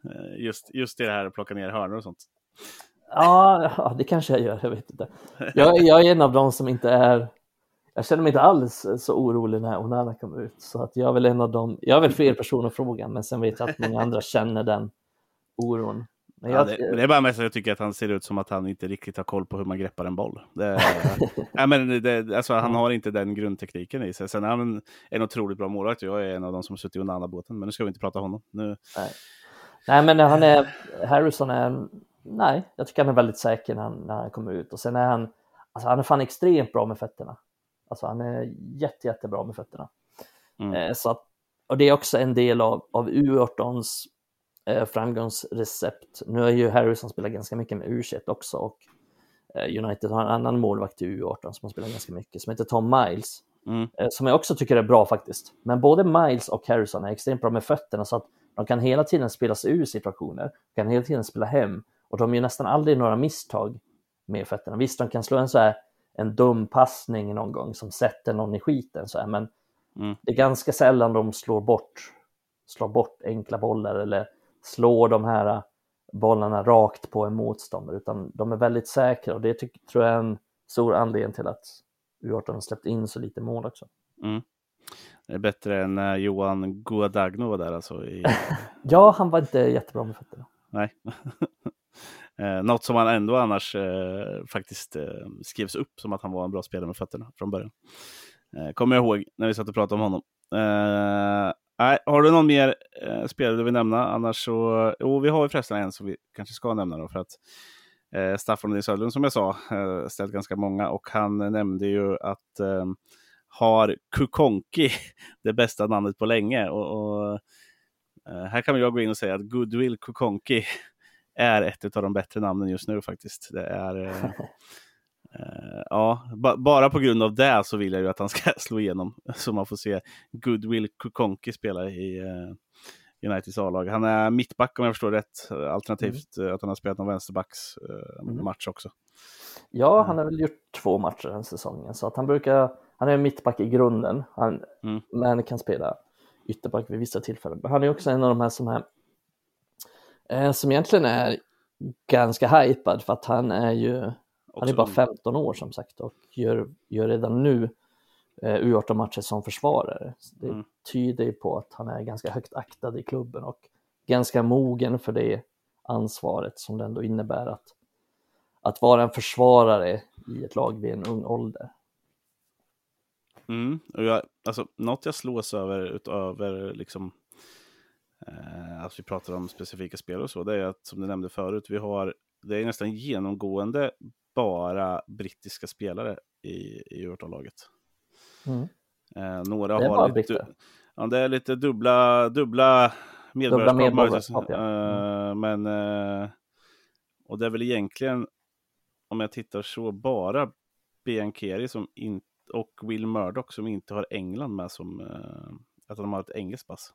Eh, just, just det här att plocka ner hörnor och sånt. Ja, det kanske jag gör, jag vet inte. Jag, jag är en av dem som inte är jag känner mig inte alls så orolig när Onana kommer ut. Så att jag är väl en av dem, jag är väl fel person att fråga, men sen vet jag att många andra känner den oron. Men jag, ja, det, det, är bara mest att jag tycker att han ser ut som att han inte riktigt har koll på hur man greppar en boll. Det, [LAUGHS] ja, men det, alltså, han har inte den grundtekniken i sig. Sen är han en otroligt bra målvakt jag är en av dem som suttit i Onana-båten. Men nu ska vi inte prata om honom. Nu... Nej. nej, men han är, Harrison är, nej, jag tycker han är väldigt säker när han, när han kommer ut. Och sen är han, alltså han är fan extremt bra med fötterna. Alltså han är jätte, jättebra med fötterna. Mm. Eh, så att, och det är också en del av, av U18s eh, framgångsrecept. Nu har ju Harrison spelat ganska mycket med U21 också och eh, United har en annan målvakt i U18 som har spelat ganska mycket som heter Tom Miles. Mm. Eh, som jag också tycker är bra faktiskt. Men både Miles och Harrison är extremt bra med fötterna så att de kan hela tiden spela sig ur situationer, kan hela tiden spela hem och de gör nästan aldrig några misstag med fötterna. Visst, de kan slå en så här en dum passning någon gång som sätter någon i skiten. Så här. Men mm. det är ganska sällan de slår bort, slår bort enkla bollar eller slår de här bollarna rakt på en motståndare, utan de är väldigt säkra och det tror jag är en stor anledning till att U18 har släppt in så lite mål också. Mm. Det är bättre än Johan Guadagno var där alltså? I... [LAUGHS] ja, han var inte jättebra med fötterna. Nej. [LAUGHS] Eh, något som han ändå annars eh, faktiskt eh, skrevs upp som att han var en bra spelare med fötterna från början. Eh, kommer jag ihåg när vi satt och pratade om honom. Eh, nej, har du någon mer eh, spelare du vill nämna? Annars så, jo, vi har ju förresten en som vi kanske ska nämna då för att eh, Staffan Nils Söderlund som jag sa eh, ställt ganska många och han nämnde ju att eh, har Kukonki [LAUGHS] det bästa namnet på länge och, och eh, här kan jag gå in och säga att Goodwill Kukonki är ett av de bättre namnen just nu faktiskt. Det är, eh, [LAUGHS] eh, ja, ba bara på grund av det så vill jag ju att han ska [LAUGHS] slå igenom så man får se Goodwill Kukonki spela i eh, Uniteds A-lag. Han är mittback om jag förstår rätt, alternativt mm. att han har spelat någon vänsterbacks eh, mm. match också. Ja, han har väl gjort två matcher den säsongen, så att han brukar, han är mittback i grunden, han, mm. men kan spela ytterback vid vissa tillfällen. Men han är också en av de här som är Eh, som egentligen är ganska hypad för att han är ju, Också han är bara 15 år som sagt och gör, gör redan nu eh, U18-matcher som försvarare. Det mm. tyder ju på att han är ganska högt aktad i klubben och ganska mogen för det ansvaret som det ändå innebär att, att vara en försvarare i ett lag vid en ung ålder. Mm. Och jag, alltså, något jag slås över utöver liksom eh, att vi pratar om specifika spel och så, det är att som du nämnde förut, vi har, det är nästan genomgående bara brittiska spelare i, i laget mm. eh, Några det har lite, ja, det är lite dubbla, dubbla medborgarskap. Eh, mm. Men, eh, och det är väl egentligen, om jag tittar så, bara Biankeri som in, och Will Murdoch som inte har England med som, eh, att de har ett engelskt pass.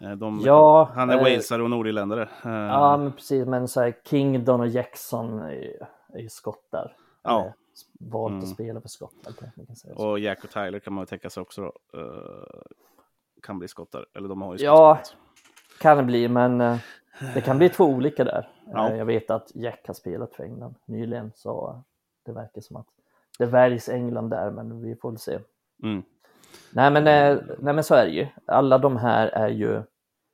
Eh, de, ja, han är eh, walesare och nordirländare. Eh, ja, men precis. Men så här, Kingdon och Jackson är, är ju skottar. Ja. Valt mm. att spela för Skottland. Och Jack och Tyler kan man väl tänka sig också då, kan bli skottar. Eller de har ju Ja, kan det bli, men det kan bli två olika där. Ja. Jag vet att Jack har spelat för England nyligen, så det verkar som att det väljs England där, men vi får väl se. Mm. Nej men, eh, nej men så är det ju. Alla de här är ju,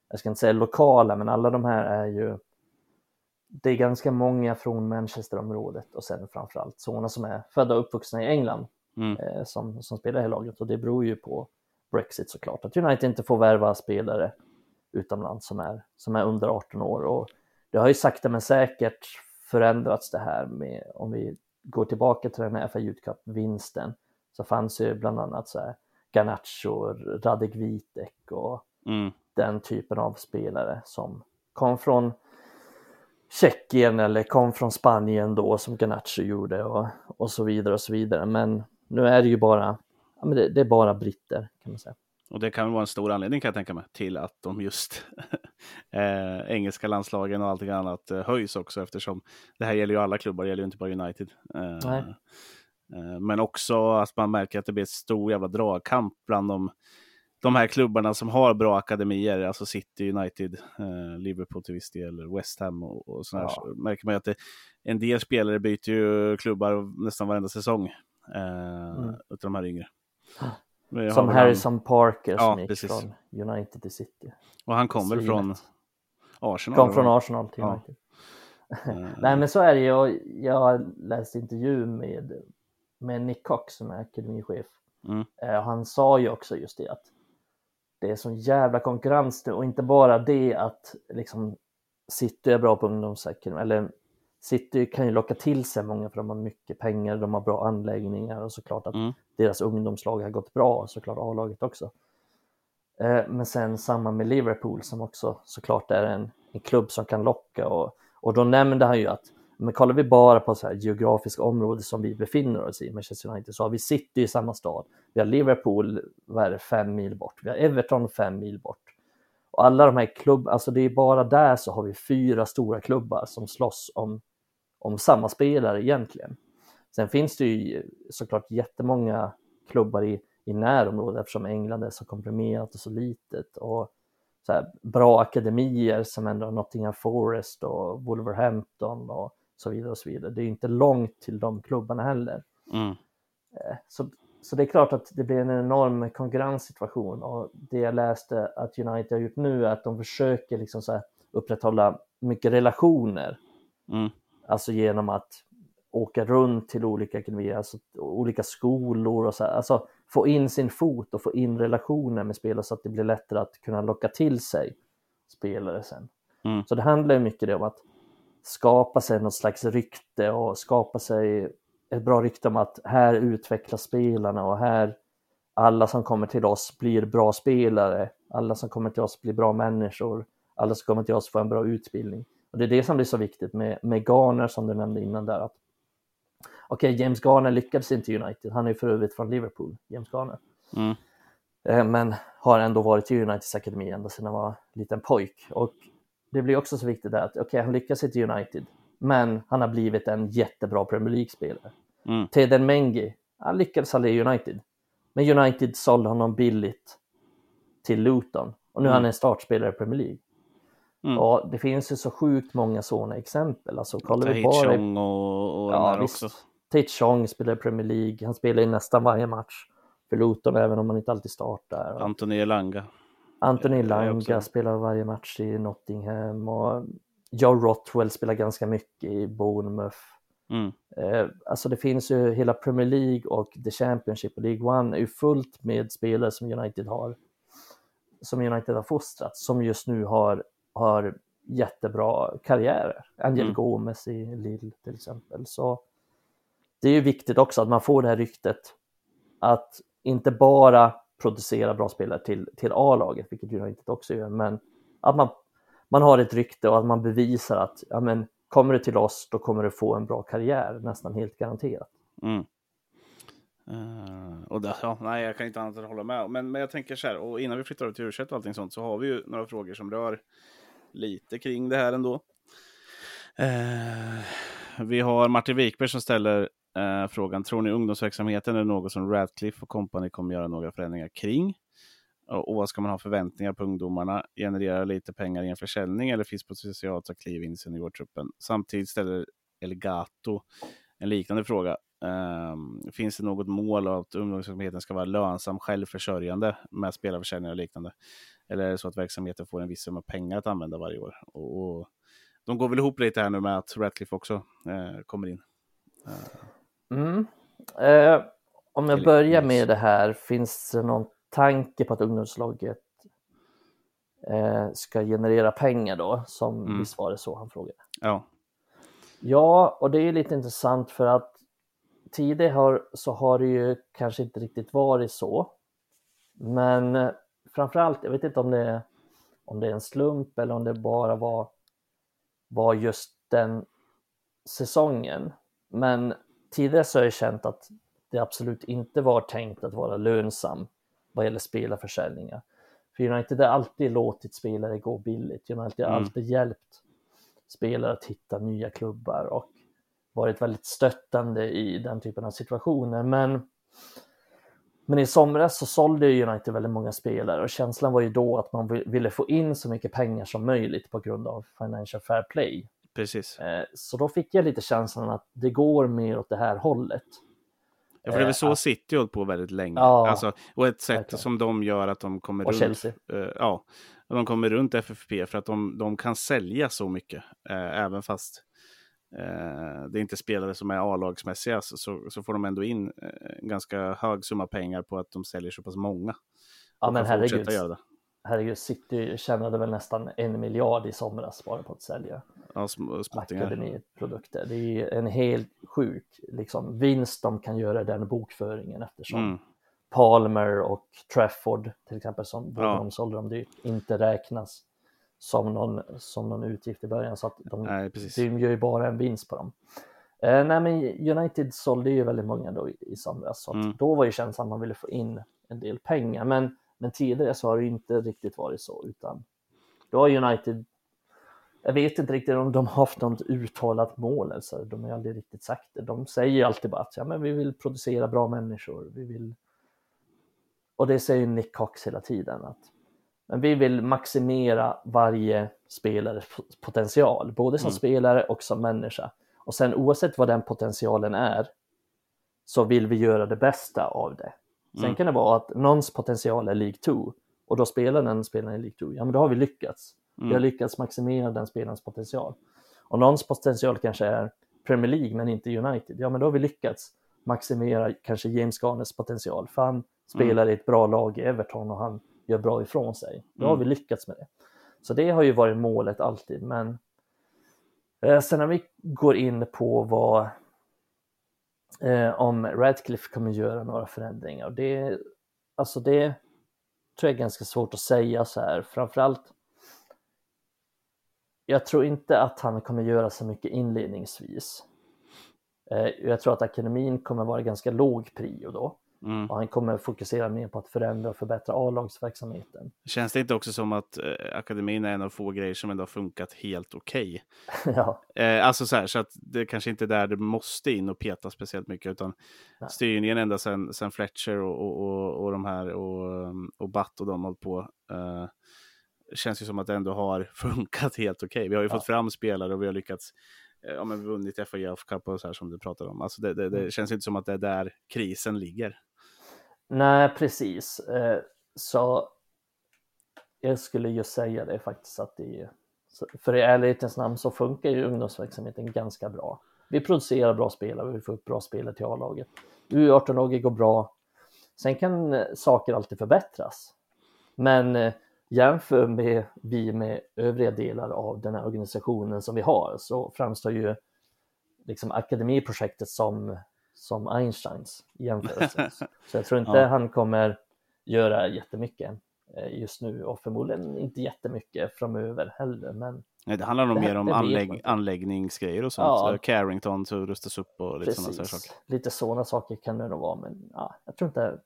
jag ska inte säga lokala, men alla de här är ju, det är ganska många från Manchesterområdet och sen framförallt sådana som är födda och uppvuxna i England mm. eh, som, som spelar i laget och det beror ju på Brexit såklart, att United inte får värva spelare utomlands som är, som är under 18 år. Och det har ju sakta men säkert förändrats det här med, om vi går tillbaka till den här FA Youth Cup-vinsten, så fanns ju bland annat så här Garnacho, Radek Vitek och mm. den typen av spelare som kom från Tjeckien eller kom från Spanien då som Garnacho gjorde och, och så vidare och så vidare. Men nu är det ju bara, ja, men det, det är bara britter kan man säga. Och det kan vara en stor anledning kan jag tänka mig till att de just [LAUGHS] eh, engelska landslagen och allting annat eh, höjs också eftersom det här gäller ju alla klubbar, det gäller ju inte bara United. Eh, eh, men också att man märker att det blir ett stor jävla dragkamp bland de, de här klubbarna som har bra akademier, alltså City, United, eh, Liverpool till viss del, West Ham och, och sådär. Ja. Så märker man ju att det, en del spelare byter ju klubbar nästan varenda säsong eh, mm. utav de här yngre. Som Harrison han... Parker som ja, gick precis. från United till City. Och han kom väl från Arsenal? Kom från Arsenal till United. [LAUGHS] Eh. Nej men så är det ju. Jag läste intervju med, med Nick Cox som är akademichef. Mm. Eh, han sa ju också just det att det är sån jävla konkurrens nu och inte bara det att liksom City är bra på ungdomsakademi eller City kan ju locka till sig många för de har mycket pengar, de har bra anläggningar och såklart att mm. deras ungdomslag har gått bra, såklart A-laget också. Eh, men sen samma med Liverpool som också såklart är en, en klubb som kan locka och, och då nämnde han ju att men kollar vi bara på så här geografiska områden som vi befinner oss i, Manchester United, så har vi City i samma stad, vi har Liverpool vad är det, fem mil bort, vi har Everton fem mil bort. Och alla de här klubbarna, alltså det är bara där så har vi fyra stora klubbar som slåss om om samma spelare egentligen. Sen finns det ju såklart jättemånga klubbar i, i närområdet eftersom England är så komprimerat och så litet och så här, bra akademier som ändå Nottingham Forest och Wolverhampton och så vidare och så vidare. Det är inte långt till de klubbarna heller. Mm. Eh, så, så det är klart att det blir en enorm konkurrenssituation och det jag läste att United har gjort nu är att de försöker liksom så upprätthålla mycket relationer. Mm. Alltså genom att åka runt till olika akademier, alltså olika skolor och så här. Alltså få in sin fot och få in relationer med spelare så att det blir lättare att kunna locka till sig spelare sen. Mm. Så det handlar ju mycket om att skapa sig något slags rykte och skapa sig ett bra rykte om att här utvecklas spelarna och här alla som kommer till oss blir bra spelare, alla som kommer till oss blir bra människor, alla som kommer till oss får en bra utbildning. Och det är det som blir så viktigt med, med Garner som du nämnde innan där. Okej, okay, James Garner lyckades inte i United, han är för övrigt från Liverpool, James Garner. Mm. Eh, men har ändå varit i Uniteds akademi ända sedan han var liten pojk. Och det blir också så viktigt att okej, okay, han lyckas inte i United, men han har blivit en jättebra Premier League-spelare. Mm. Teden Mengi, han lyckades aldrig i United, men United sålde honom billigt till Luton och nu mm. är han en startspelare i Premier League. Mm. Och det finns ju så sjukt många sådana exempel. Alltså, kollar vi bara... och, och ja, visst. också. Chong spelar i Premier League, han spelar i nästan varje match för Luton även om han inte alltid startar. Antoni Elanga. Antoni Elanga spelar varje match i Nottingham och Joe Rothwell spelar ganska mycket i Bournemouth. Mm. Eh, alltså det finns ju hela Premier League och The Championship och League One är ju fullt med spelare som United har som United har fostrat som just nu har har jättebra karriärer. Angel mm. Gomes i Lille till exempel. Så det är ju viktigt också att man får det här ryktet att inte bara producera bra spelare till, till A-laget, vilket United också gör, men att man, man har ett rykte och att man bevisar att ja, men, kommer du till oss, då kommer du få en bra karriär, nästan helt garanterat. Mm. Uh, och där, ja, nej, jag kan inte annat än hålla med. Men, men jag tänker så här, och innan vi flyttar över till u och allting sånt, så har vi ju några frågor som rör lite kring det här ändå. Uh, vi har Martin Wikberg som ställer eh, frågan, tror ni ungdomsverksamheten är något som Radcliffe och company kommer göra några förändringar kring? Och, och vad ska man ha förväntningar på ungdomarna? Generera lite pengar i en försäljning eller finns potential att ta kliv in i seniortruppen? Samtidigt ställer Elgato en liknande fråga. Um, finns det något mål att ungdomsverksamheten ska vara lönsam, självförsörjande med spelarförsäljning och liknande? Eller är det så att verksamheten får en viss summa pengar att använda varje år? Och, och de går väl ihop lite här nu med att Ratcliffe också eh, kommer in. Uh. Mm. Eh, om jag börjar med det här, finns det någon tanke på att ungdomslaget eh, ska generera pengar då, som mm. visst var det så han frågade? Ja. Ja, och det är lite intressant för att tidigare har, så har det ju kanske inte riktigt varit så. Men eh, framförallt, jag vet inte om det, är, om det är en slump eller om det bara var, var just den säsongen. Men tidigare så har jag känt att det absolut inte var tänkt att vara lönsam vad gäller spelarförsäljningar. För United har alltid låtit spelare gå billigt. United har mm. alltid hjälpt spelare att hitta nya klubbar och varit väldigt stöttande i den typen av situationer. Men, men i somras så sålde United väldigt många spelare och känslan var ju då att man ville få in så mycket pengar som möjligt på grund av Financial Fair Play. Precis. Eh, så då fick jag lite känslan att det går mer åt det här hållet. Ja, för det är väl så att, City hållit på väldigt länge. Ja, alltså, och ett sätt verkligen. som de gör att de kommer och runt. Chelsea. Uh, ja, de kommer runt FFP för att de, de kan sälja så mycket. Även fast det är inte spelare som är A-lagsmässiga så, så, så, får de ändå in en ganska hög summa pengar på att de säljer så pass många. Ja, men herregud. Göra det herregud, City tjänade väl nästan en miljard i somras bara på att sälja ja, akademiprodukter. Det är en helt sjuk liksom, vinst de kan göra i den bokföringen eftersom mm. Palmer och Trafford till exempel som ja. de sålde dem dyrt inte räknas som någon, som någon utgift i början så att de, Nej, de gör ju bara en vinst på dem. Eh, nej men United sålde ju väldigt många då i, i somras så mm. då var ju känslan att man ville få in en del pengar men men tidigare så har det inte riktigt varit så, utan då har United, jag vet inte riktigt om de har haft något uttalat mål, alltså, de har aldrig riktigt sagt det. De säger alltid bara att ja, men vi vill producera bra människor, vi vill... Och det säger Nick Cox hela tiden, att men vi vill maximera varje spelares potential, både som mm. spelare och som människa. Och sen oavsett vad den potentialen är, så vill vi göra det bästa av det. Sen mm. kan det vara att någons potential är League 2 och då spelar den spelaren i League 2. Ja, men då har vi lyckats. Mm. Vi har mm. lyckats maximera den spelarens potential. Och någons potential kanske är Premier League men inte United. Ja, men då har vi lyckats maximera kanske James Garners potential. För han spelar mm. i ett bra lag i Everton och han gör bra ifrån sig. Då har mm. vi lyckats med det. Så det har ju varit målet alltid. Men eh, sen när vi går in på vad eh, om Radcliffe kommer göra några förändringar. Det, alltså det tror jag är ganska svårt att säga så här, framförallt jag tror inte att han kommer göra så mycket inledningsvis. Eh, jag tror att akademin kommer vara ganska låg prio då. Mm. Och han kommer fokusera mer på att förändra och förbättra A-lagsverksamheten. Känns det inte också som att eh, akademin är en av få grejer som ändå har funkat helt okej? Okay? [LAUGHS] ja. Eh, alltså så här, så att det kanske inte är där det måste in och peta speciellt mycket, utan Nej. styrningen ända sedan sen Fletcher och, och, och, och de här och, och Batt och de hållit på. Eh, känns ju som att det ändå har [LAUGHS] funkat helt okej. Okay. Vi har ju ja. fått fram spelare och vi har lyckats eh, ja, men vunnit FAIF Cup och så här som du pratade om. Alltså det, det, det mm. känns inte som att det är där krisen ligger. Nej, precis. Eh, så jag skulle ju säga det faktiskt att det för i ärlighetens namn så funkar ju ungdomsverksamheten ganska bra. Vi producerar bra spelare, vi får upp bra spelare till A-laget. U18-laget går bra. Sen kan eh, saker alltid förbättras. Men jämför med vi med övriga delar av den här organisationen som vi har så framstår ju liksom akademiprojektet som som Einsteins jämförelse. [LAUGHS] Så jag tror inte ja. han kommer göra jättemycket eh, just nu och förmodligen inte jättemycket framöver heller. Men Nej, det handlar nog mer om anlägg, anläggningsgrejer och sånt. Ja. Så Carrington så rustas upp och lite sådana saker. Lite sådana saker kan det nog vara, men ja, jag tror inte.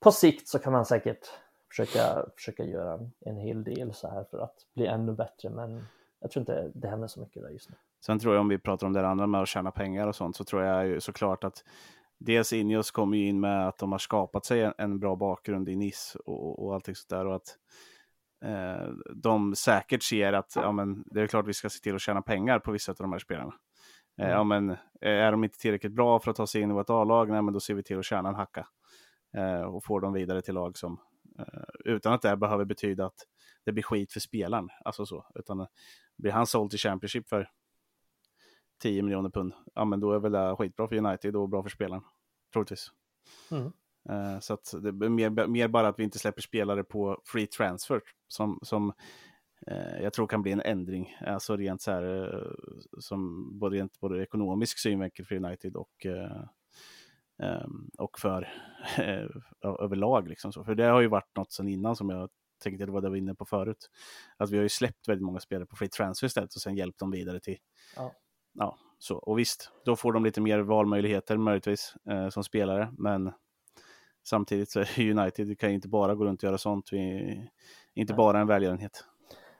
På sikt så kan man säkert försöka, försöka göra en hel del så här för att bli ännu bättre, men jag tror inte det händer så mycket där just nu. Sen tror jag om vi pratar om det andra med att tjäna pengar och sånt så tror jag ju såklart att dels Ineos kommer in med att de har skapat sig en, bra bakgrund i Nice och, och allting sånt där och att eh, de säkert ser att ja, men, det är klart vi ska se till att tjäna pengar på vissa av de här spelarna. Eh, mm. ja, men, eh, är de inte tillräckligt bra för att ta sig in i vårt A-lag, nej, men då ser vi till att tjäna en hacka eh, och får dem vidare till lag som utan att det behöver betyda att det blir skit för spelaren. Alltså så, utan eh, blir han såld till Championship för 10 miljoner pund, ja men då är väl det skitbra för United och bra för spelaren. Troligtvis. Mm. Uh, så att det är mer, mer, bara att vi inte släpper spelare på free transfer som, som uh, jag tror kan bli en ändring. Alltså rent så här uh, som både rent både ekonomisk synvinkel för United och och för [LAUGHS] överlag. Liksom så. För det har ju varit något sedan innan som jag tänkte det var det vi var inne på förut. Att vi har ju släppt väldigt många spelare på free transfer istället och sen hjälpt dem vidare till ja. ja så. Och visst, då får de lite mer valmöjligheter möjligtvis eh, som spelare, men samtidigt så är United kan ju inte bara gå runt och göra sånt. Vi inte Nej. bara en välgörenhet.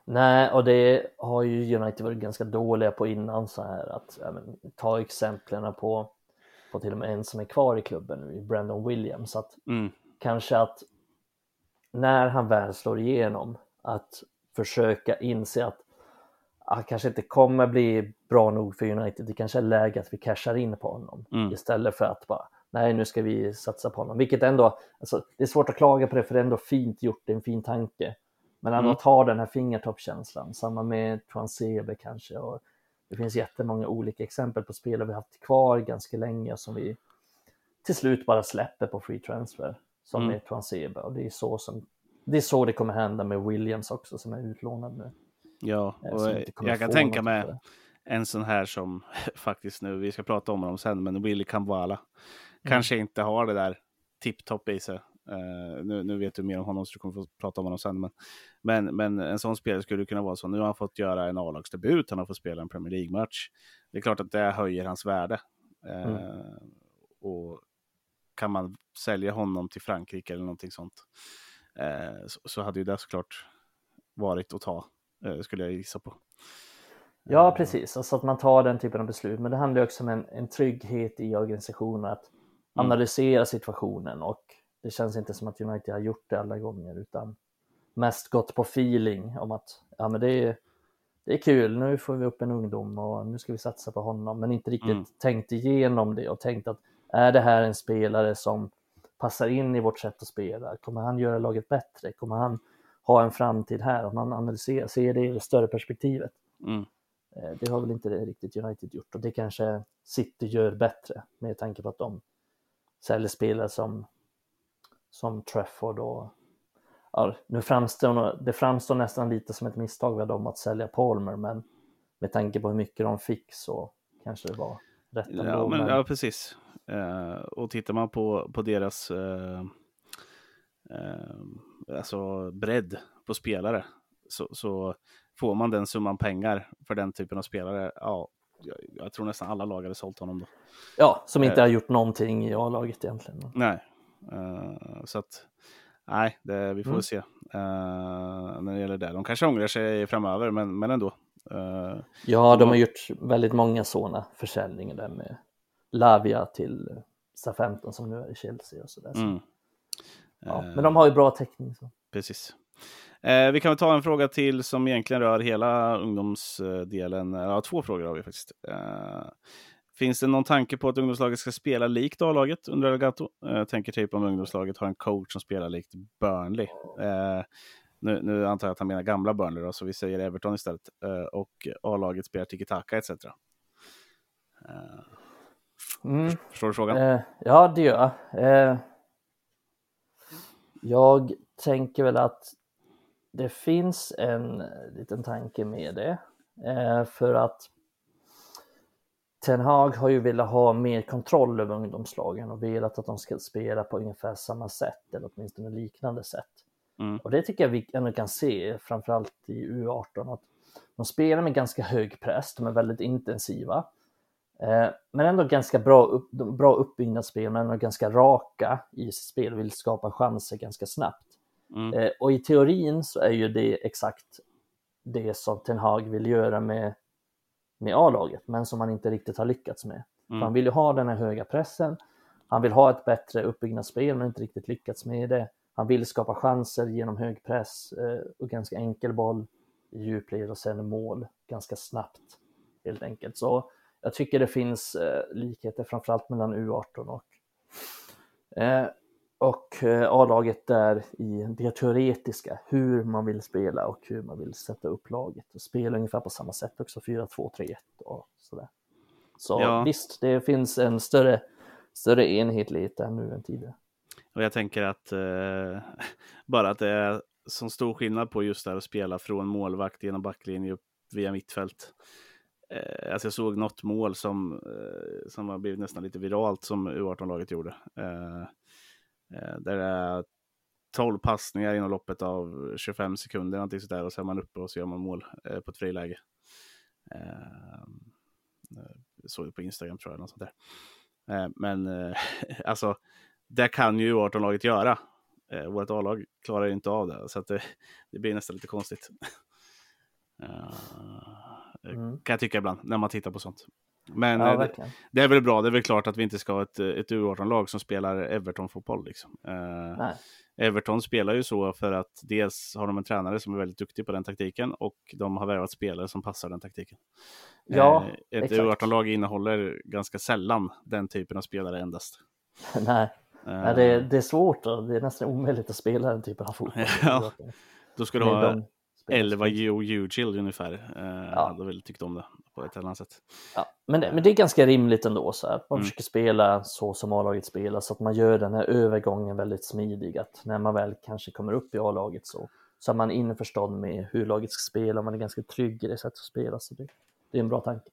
Nej, och det har ju United varit ganska dåliga på innan så här att men, ta exemplen på, på till och med en som är kvar i klubben nu, Brandon Williams, att mm. kanske att när han väl slår igenom att försöka inse att han kanske inte kommer bli bra nog för United. Det kanske är läge att vi cashar in på honom mm. istället för att bara nej, nu ska vi satsa på honom. Vilket ändå, alltså, det är svårt att klaga på det för det är ändå fint gjort, det är en fin tanke. Men mm. att ha den här fingertoppskänslan, samma med Tuansebe kanske. Och det finns jättemånga olika exempel på spelare vi haft kvar ganska länge som vi till slut bara släpper på free transfer som mm. är Tuansebe och det är så som det är så det kommer hända med Williams också som är utlånad nu. Ja, eh, och jag kan tänka mig en sån här som [LAUGHS] faktiskt nu, vi ska prata om honom sen, men Willy Kambwala mm. kanske inte har det där tipptopp i sig. Uh, nu, nu, vet du mer om honom så du kommer få prata om honom sen. Men, men, men en sån spelare skulle kunna vara så. Nu har han fått göra en A-lagsdebut, han har fått spela en Premier League-match. Det är klart att det höjer hans värde. Uh, mm. Och kan man sälja honom till Frankrike eller någonting sånt eh, så, så, hade ju det såklart varit att ta, eh, skulle jag gissa på. Ja, eh. precis, alltså att man tar den typen av beslut. Men det handlar också om en, en trygghet i organisationen att mm. analysera situationen och det känns inte som att United har gjort det alla gånger utan mest gått på feeling om att ja, men det är, det är kul, nu får vi upp en ungdom och nu ska vi satsa på honom, men inte riktigt mm. tänkt igenom det och tänkt att är det här en spelare som passar in i vårt sätt att spela? Kommer han göra laget bättre? Kommer han ha en framtid här? Om man analyserar, ser det i det större perspektivet. Mm. Eh, det har väl inte riktigt United gjort och det kanske City gör bättre med tanke på att de säljer spelare som, som Trafford och ja, nu framstår det framstår nästan lite som ett misstag av dem att sälja Palmer men med tanke på hur mycket de fick så kanske det var rätt ändå. Ja, men, men... ja precis. Uh, och tittar man på, på deras uh, uh, alltså bredd på spelare så, så, får man den summan pengar för den typen av spelare. Ja, jag, jag tror nästan alla lag hade sålt honom då. Ja, som inte har gjort någonting i A-laget egentligen. Nej, så att nej, det, vi får mm. väl se när det gäller det. De kanske ångrar sig framöver, men, men ändå. ja, de har gjort väldigt många sådana försäljningar där med Lavia till SA-15 som nu är i Chelsea och sådär. Så. Mm. Ja, men de har ju bra täckning. Så. Precis. Vi kan väl ta en fråga till som egentligen rör hela ungdomsdelen. Ja, två frågor har vi faktiskt. Eh, finns det någon tanke på att ungdomslaget ska spela likt A-laget under Elgato? Eh, tänker typ om ungdomslaget har en coach som spelar likt Burnley. Eh, nu, nu, antar jag att han menar gamla Burnley, då, så vi säger Everton istället. Eh, och A-laget spelar tiki-taka etc. Mm. Förstår du frågan? Eh, ja, det gör jag. Eh, jag tänker väl att det finns en liten tanke med det. Eh, för att Ten Hag har ju velat ha mer kontroll över ungdomslagen och velat att de ska spela på ungefär samma sätt eller åtminstone liknande sätt. Mm. Och det tycker jag vi ändå kan se, framförallt i U18, att de spelar med ganska hög press, de är väldigt intensiva. Eh, men ändå ganska bra, upp, bra uppbyggnadsspel, men ändå ganska raka i sitt spel, vill skapa chanser ganska snabbt. Mm. Eh, och i teorin så är ju det exakt det som Ten Hag vill göra med, med A-laget, men som han inte riktigt har lyckats med. Mm. Han vill ju ha den här höga pressen, han vill ha ett bättre uppbyggnadsspel, men inte riktigt lyckats med det. Han vill skapa chanser genom hög press eh, och ganska enkel boll i djupled och sen mål ganska snabbt helt enkelt. Så jag tycker det finns eh, likheter framförallt mellan U18 och, eh, och eh, A-laget där i det teoretiska, hur man vill spela och hur man vill sätta upp laget och spela ungefär på samma sätt också, 4-2-3-1 och sådär. Så ja. visst, det finns en större, större enhetlighet där nu än tidigare. Och jag tänker att eh, [LAUGHS] bara att det är så stor skillnad på just det här att spela från målvakt genom backlinje upp via mittfält. Eh, alltså jag såg något mål som, eh, som har blivit nästan lite viralt som U18-laget gjorde. Eh där det är 12 passningar inom loppet av 25 sekunder någonting sådär och så är man uppe och så gör man mål eh, på ett friläge. Eh, såg det på Instagram tror jag. Något sånt där. Eh, men eh, [LAUGHS] alltså, det kan ju U18-laget göra. Eh, vårt A-lag klarar ju inte av det, så det, det blir nästan lite konstigt. mm. Kan jag tycka ibland, när man tittar på sånt. Men ja, det, det, är väl bra, det är väl klart att vi inte ska ha ett, ett U18-lag som spelar Everton-fotboll. Liksom. Everton spelar ju så för att dels har de en tränare som är väldigt duktig på den taktiken och de har värvat spelare som passar den taktiken. Ja, eh, ett U18-lag innehåller ganska sällan den typen av spelare endast. [LAUGHS] Nej, uh, Nej det, är, det är svårt och det är nästan omöjligt att spela den typen av fotboll. [LAUGHS] ja, då ska du ha 11 Joe Ugill ungefär. Uh, ja. Hade väl tyckt om det på ett eller annat sätt. Ja, men, det, men det är ganska rimligt ändå så att man mm. försöker spela så som A-laget spelar så att man gör den här övergången väldigt smidig. Att när man väl kanske kommer upp i A-laget så, så är man införstådd med hur laget ska spela. Man är ganska trygg i det sättet att spela. Så det, det är en bra tanke.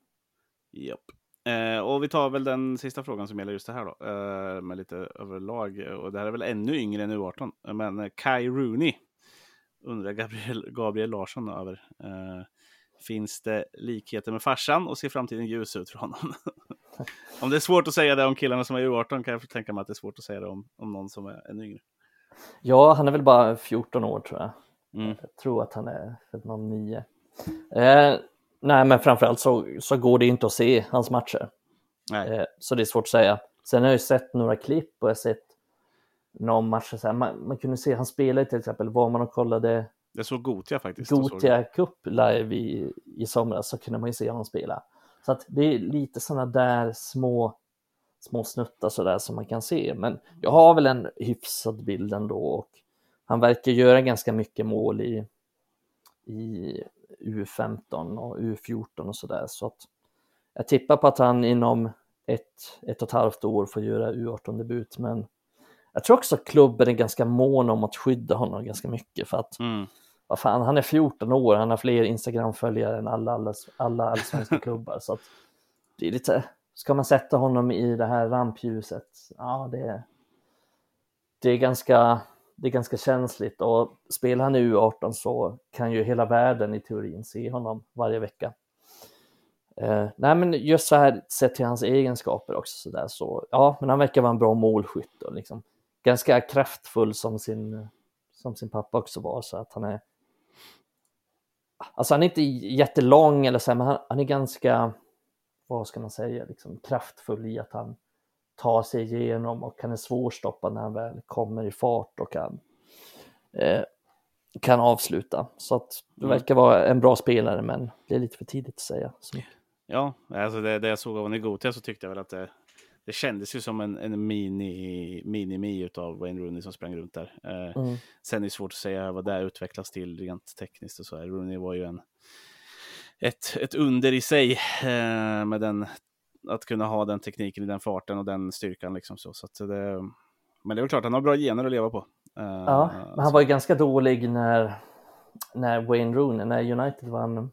Japp. Eh, och vi tar väl den sista frågan som gäller just det här då, eh, med lite överlag. Och det här är väl ännu yngre än U18, men eh, Kai Rooney undrar Gabriel, Gabriel Larsson över. Eh, finns det likheter med farsan och ser framtiden ljus ut för honom? [LAUGHS] om det är svårt att säga det om killarna som är U18 kan jag tänka mig att det är svårt att säga det om, om någon som är ännu yngre. Ja, han är väl bara 14 år tror jag. Mm. Jag tror att han är född 09. Eh, nej, men framförallt så, så går det inte att se hans matcher. Eh, så det är svårt att säga. Sen har jag ju sett några klipp och jag har sett någon match, så här, man, man kunde se, han spelade till exempel, var man och kollade det såg Gotia faktiskt. Gotia Cup live i, i somras så kunde man ju se honom spela. Så att det är lite sådana där små, små snuttar sådär som man kan se. Men jag har väl en hyfsad bild ändå och han verkar göra ganska mycket mål i, i U15 och U14 och sådär. Så att jag tippar på att han inom ett, ett och ett halvt år får göra U18-debut. Men jag tror också att klubben är ganska mån om att skydda honom ganska mycket för att mm. vad fan, han är 14 år, han har fler Instagram-följare än alla, alla, alla allsvenska [LAUGHS] klubbar. Så att det är lite, ska man sätta honom i det här rampljuset? Ja, det är, det är ganska det är ganska känsligt och spelar han i U18 så kan ju hela världen i teorin se honom varje vecka. Eh, nej men just så här sett till hans egenskaper också så där så ja, men han verkar vara en bra målskytt och liksom ganska kraftfull som sin, som sin pappa också var så att han är Alltså han är inte jättelång eller så här, men han, han är ganska, vad ska man säga, liksom kraftfull i att han tar sig igenom och han är svårstoppad när han väl kommer i fart och kan, eh, kan avsluta. Så att det mm. verkar vara en bra spelare, men det är lite för tidigt att säga. Så. Ja, alltså det, det jag såg av honom i Gotia så tyckte jag väl att det, det kändes ju som en, en mini, mini av Wayne Rooney som sprang runt där. Eh, mm. Sen är det svårt att säga vad det utvecklas till rent tekniskt och så. Här. Rooney var ju en, ett, ett under i sig eh, med den, att kunna ha den tekniken i den farten och den styrkan. Liksom så. Så det, men det är väl klart, han har bra gener att leva på. Eh, ja, men han var ju ganska dålig när, när Wayne Rooney, när United vann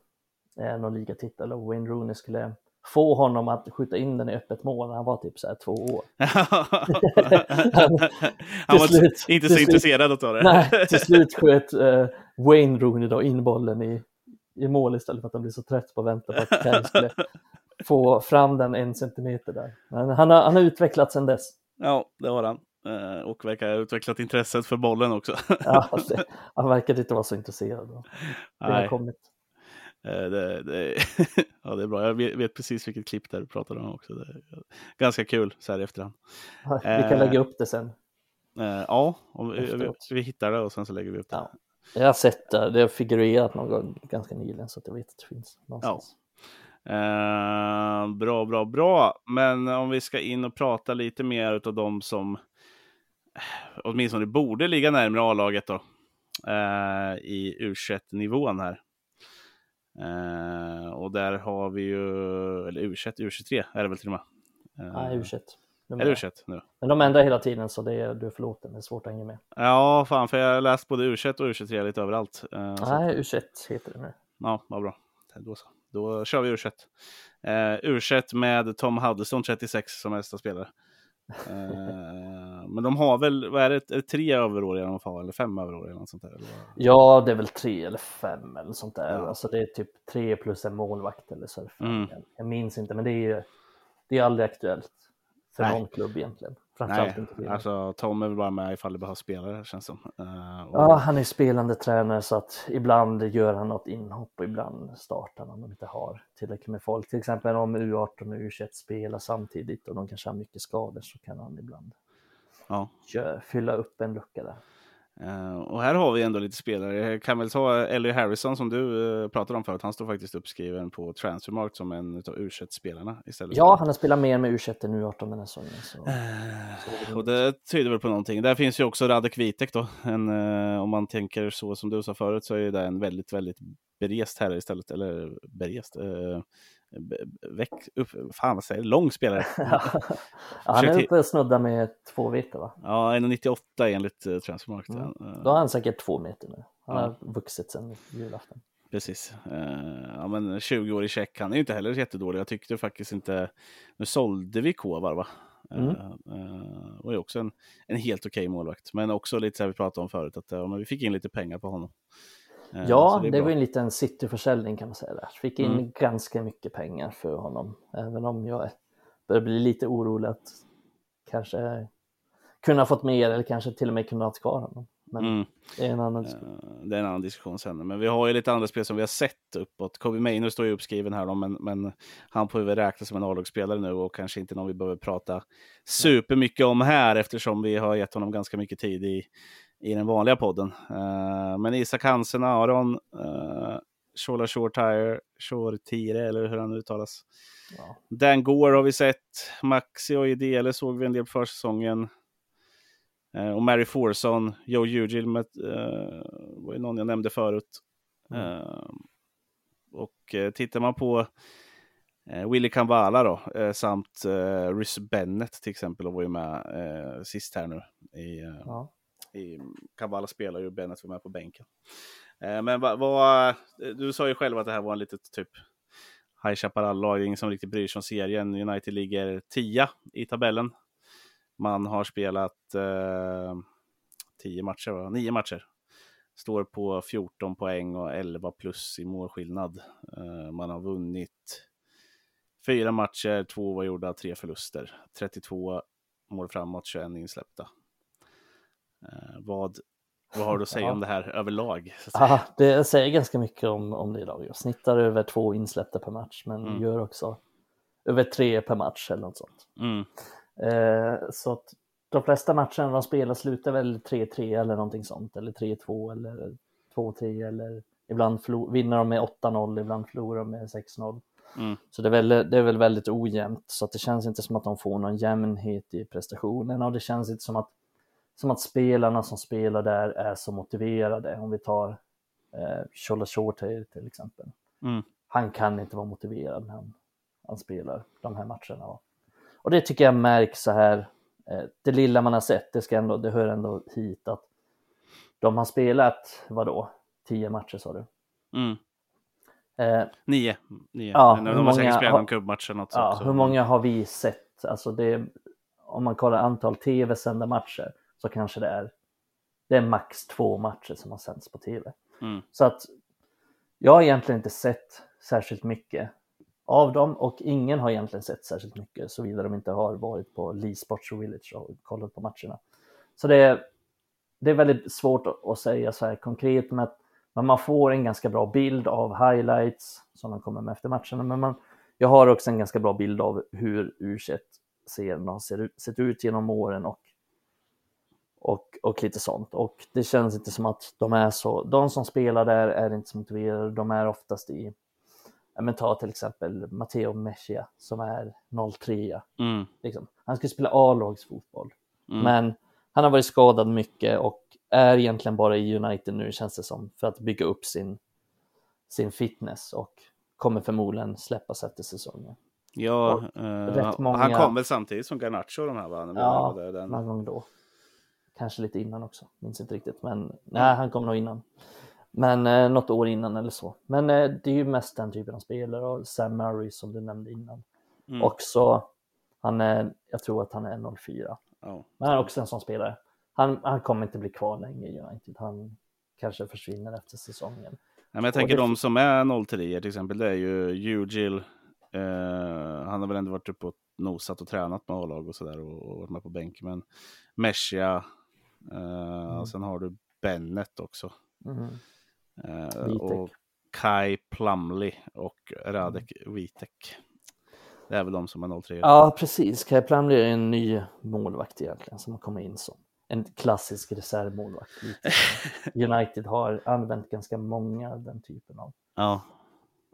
eh, någon ligatitel och Wayne Rooney skulle få honom att skjuta in den i öppet mål när han var typ så här två år. [LAUGHS] han, han [LAUGHS] var slut, inte så slut, intresserad av det. nej, [LAUGHS] till slut sköt uh, Wayne Rooney då in bollen i, i mål istället för att han blev så trött på att vänta på att Kyle skulle få fram den en centimeter där. Men han har, han har utvecklats sedan dess. Ja, det har han. Uh, och verkar ha utvecklat intresset för bollen också. ja, det, han verkar inte vara så intresserad. Det har kommit. Eh, det, det, [LAUGHS] ja, det är bra. Jag vet, precis vilket klipp där du pratade om också. Ganska kul så här i efterhand. vi kan eh, lägga upp det sen. Eh, ja, om vi, vi, hittar det och sen så lägger vi upp det. Ja. Jag har sett det, det har figurerat någon gång ganska nyligen så att jag vet att det finns någonstans. Ja. Eh, bra, bra, bra. Men om vi ska in och prata lite mer av de som åtminstone borde ligga närmare A-laget då. Eh, I U21-nivån här. Uh, och där har vi ju, eller U21, U23 är det väl till och med. Uh, ja, U21. Är det U21 nu? Men de ändrar hela tiden så det är, du är förlåten, det är svårt att hänga med. Ja, fan för jag har läst både U21 och U23 lite överallt. Uh, Nej, U21 heter det nu. Ja, vad bra. Då, så. Då kör vi U21. Uh, U21 med Tom Huddleston 36 som nästa spelare. [LAUGHS] Men de har väl, vad är det, är det tre överåriga de får, eller fem överåriga eller något sånt där? Eller? Ja, det är väl tre eller fem eller sånt där. Ja. Alltså det är typ tre plus en målvakt eller så. Mm. Jag minns inte, men det är ju det är aldrig aktuellt för Nej. någon klubb egentligen. Framförallt Nej, inte alltså Tom är väl bara med ifall det behövs spelare känns som. Uh, och... Ja, han är spelande tränare så att ibland gör han något inhopp och ibland startar han om de inte har tillräckligt med folk. Till exempel om U18 och U21 spelar samtidigt och de kanske har mycket skador så kan han ibland ja. fylla upp en lucka där. Uh, och här har vi ändå lite spelare. Jag kan väl ta Ellie Harrison som du uh, pratade om förut. Han står faktiskt uppskriven på Transfermarkt som en av u spelarna istället. Ja, han har spelat mer med U21 än U18 den här säsongen. Så. Uh, och det tyder väl på någonting. Där finns ju också Radek Vitek då. En, om man tänker så som du sa förut så är det en väldigt, väldigt berest herre istället. Eller berest väck upp, fan vad säger lång spelare. [LAUGHS] ja, han är uppe och snuddar med två meter va? Ja, 1,98 enligt uh, Transfermarkt. Mm. Då har han säkert två meter nu. Han ja. har vuxit sedan julafton. Precis. Uh, ja, men 20 år i check, han är ju inte heller jättedålig. Jag tyckte faktiskt inte... Nu sålde vi Kovar va? Mm. Uh, och är också en, en helt okej okay målvakt. Men också lite så här vi pratade om förut, att uh, vi fick in lite pengar på honom. Eh, ja, det, det var en liten cityförsäljning kan man säga där. Fick in mm. ganska mycket pengar för honom, även om jag börjar bli lite orolig att kanske kunna fått mer eller kanske till och med kunna ha kvar honom. Men mm. det är en annan diskussion. Det är en annan diskussion sen. Men vi har ju lite andra spel som vi har sett uppåt. Kobe Maynard står ju uppskriven här då, men, men han får ju räknas som en A-lagsspelare nu och kanske inte någon vi behöver prata supermycket om här eftersom vi har gett honom ganska mycket tid i, i den vanliga podden. Uh, men Isak Hansen, Aron, uh, Shola Shortire, Shortire eller hur han uttalas. Ja. Dan Gore har vi sett, Maxi och Idele såg vi en del på försäsongen. Uh, och Mary Forson, Joe Ugil med, var ju någon jag nämnde förut. Mm. Och uh, tittar man på Willy Kambala då, samt Rys Bennett till exempel, och var ju med sist här nu i, ja i Kavala spelar ju Bennett var med på bänken. Eh, men vad, vad, du sa ju själv att det här var en litet typ High Chaparral-lag, ingen som riktigt bryr sig om serien. United ligger tia i tabellen. Man har spelat eh, tio matcher, va? nio matcher. Står på 14 poäng och 11 plus i målskillnad. Eh, man har vunnit fyra matcher, två var gjorda, tre förluster. 32 mål framåt, 21 insläppta. Eh, vad, vad har du att säga ja. om det här överlag? Ja, det säger ganska mycket om, om det idag. Jag snittar över två insläppta per match, men mm. gör också över tre per match eller något sånt. Mm. Eh, så att de flesta matcherna de spelar slutar väl 3-3 eller någonting sånt, eller 3-2 eller 2-3 eller ibland vinner de med 8-0, ibland förlorar de med 6-0. Mm. Så det är, väl, det är väl väldigt ojämnt, så att det känns inte som att de får någon jämnhet i prestationerna och det känns inte som att som att spelarna som spelar där är så motiverade. Om vi tar eh, Chola Shorter till exempel. Mm. Han kan inte vara motiverad när han, han spelar de här matcherna. Och det tycker jag märks så här, eh, det lilla man har sett, det, ska ändå, det hör ändå hit att de har spelat, vadå, tio matcher sa du? Mm. Eh, nio. nio. Ja, de har säkert spelat någon kubbmatch eller något ja, också. Hur många har vi sett? Alltså det, om man kollar antal tv-sända matcher så kanske det är, det är max två matcher som har sänds på tv. Mm. Så att jag har egentligen inte sett särskilt mycket av dem och ingen har egentligen sett särskilt mycket såvida de inte har varit på Lee Sports Village och kollat på matcherna. Så det är, det är väldigt svårt att säga så här konkret att men man får en ganska bra bild av highlights som de kommer med efter matcherna. Men man, jag har också en ganska bra bild av hur U21-serien har sett ut genom åren och och, och lite sånt. Och det känns inte som att de är så, de som spelar där är inte så motiverade, de är oftast i, men ta till exempel Matteo Mechia som är 03 mm. liksom. Han ska spela A-lagsfotboll, mm. men han har varit skadad mycket och är egentligen bara i United nu känns det som för att bygga upp sin, sin fitness och kommer förmodligen släppas efter säsongen. Ja, uh, många... han kom väl samtidigt som Garnacho de här va? Ja, den... någon gång då. Kanske lite innan också, minns inte riktigt. Men nej, han kom nog innan. Men eh, något år innan eller så. Men eh, det är ju mest den typen av spelare och Sam Murray som du nämnde innan. Mm. Också, han är, jag tror att han är 04. Oh. Men han är också en sån spelare. Han, han kommer inte bli kvar länge i United. Han kanske försvinner efter säsongen. Ja, men jag tänker det... de som är 03 till exempel, det är ju Ugil. Eh, han har väl ändå varit uppe och nosat och tränat med A-lag och sådär och, och varit med på bänk. Men Meshia, eh, mm. sen har du Bennett också. Mm. Eh, och Kai Plumley och Radek Vitek. Det är väl de som är 03. Ja, precis. Kai Plumley är en ny målvakt egentligen som har kommit in som en klassisk reservmålvakt. [LAUGHS] United har använt ganska många av den typen av, ja.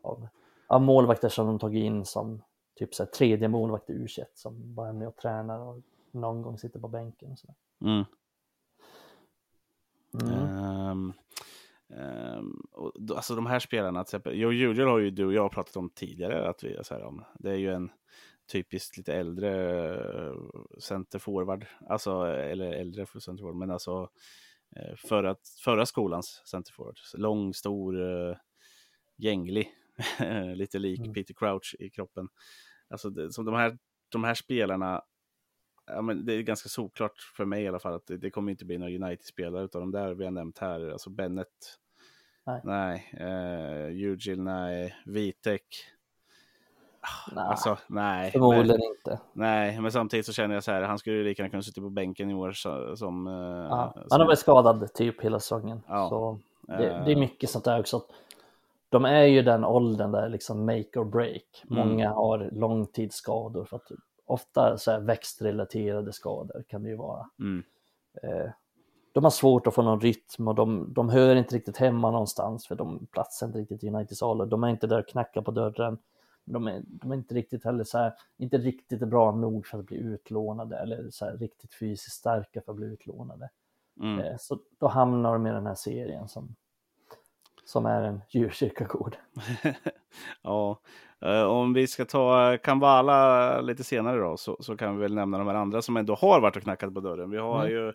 av, av målvakter som de tagit in som typ så här, tredje målvakt i u som bara är med och tränar och någon gång sitter på bänken. Och så mm. Mm. Um, och, alltså de här spelarna, till exempel, Joe Julian har ju du och jag pratat om tidigare, att vi, så här, om, det är ju en typiskt lite äldre eh, centerforward, alltså, eller äldre centerforward, men alltså eh, förra, förra skolans centerforward. Lång, stor, uh, gänglig, [LAUGHS] lite lik mm. Peter Crouch i kroppen. Alltså det, som de här, de här spelarna, ja, men det är ganska såklart för mig i alla fall att det, det kommer inte bli några United-spelare utav de där vi har nämnt här, alltså Bennett, nej, nej uh, Ugil, nej, Vitek, Nej, alltså, nej. Förmodligen men, inte. Nej, men samtidigt så känner jag så här, han skulle lika gärna kunna sitta på bänken i år så, som... Uh, ja, han har varit skadad typ hela säsongen. Ja. Så det, det, är mycket sånt där också. De är ju den åldern där liksom make or break. Mm. Många har långtidsskador för att ofta så här växtrelaterade skador kan det ju vara. Mm. Eh, de har svårt att få någon rytm och de, de hör inte riktigt hemma någonstans för de platsar inte riktigt i Uniteds ålder. De är inte där och knackar på dörren de är, de är inte riktigt heller så här, inte riktigt bra nog för att bli utlånade eller så här, riktigt fysiskt starka för att bli utlånade. Mm. Eh, så då hamnar de i den här serien som, som är en djurkyrkogård. [LAUGHS] ja, eh, om vi ska ta Kambala lite senare då så, så kan vi väl nämna de här andra som ändå har varit och knackat på dörren. Vi har mm. ju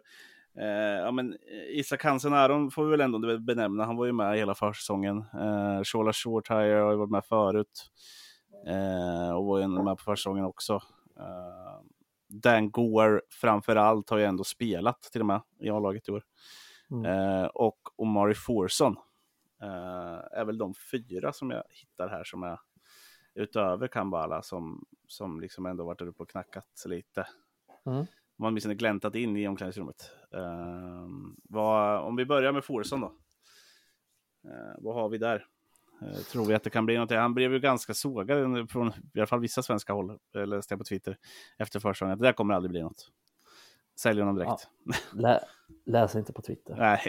Eh, ja, men Isak Hansen Aron får vi väl ändå benämna. Han var ju med hela försäsongen. Eh, Shola Shortire har ju varit med förut. Eh, och var ju med på försäsongen också. Eh, Dan Gore framför allt har ju ändå spelat till och med i A-laget i år. Mm. Eh, och Omari Forson eh, är väl de fyra som jag hittar här som är utöver Kambala som, som liksom ändå varit uppe och knackat lite. Mm. Man åtminstone gläntat in i omklädningsrummet. Uh, vad, om vi börjar med Forson då. Uh, vad har vi där? Eh, tror vi att det kan bli något. Han blev ju ganska sågad från i alla fall vissa svenska håll, läste jag på Twitter, efter försäsongen. Det där kommer aldrig bli något. Sälj honom direkt. Ja, lä, läs inte på Twitter. [LAUGHS] Nej.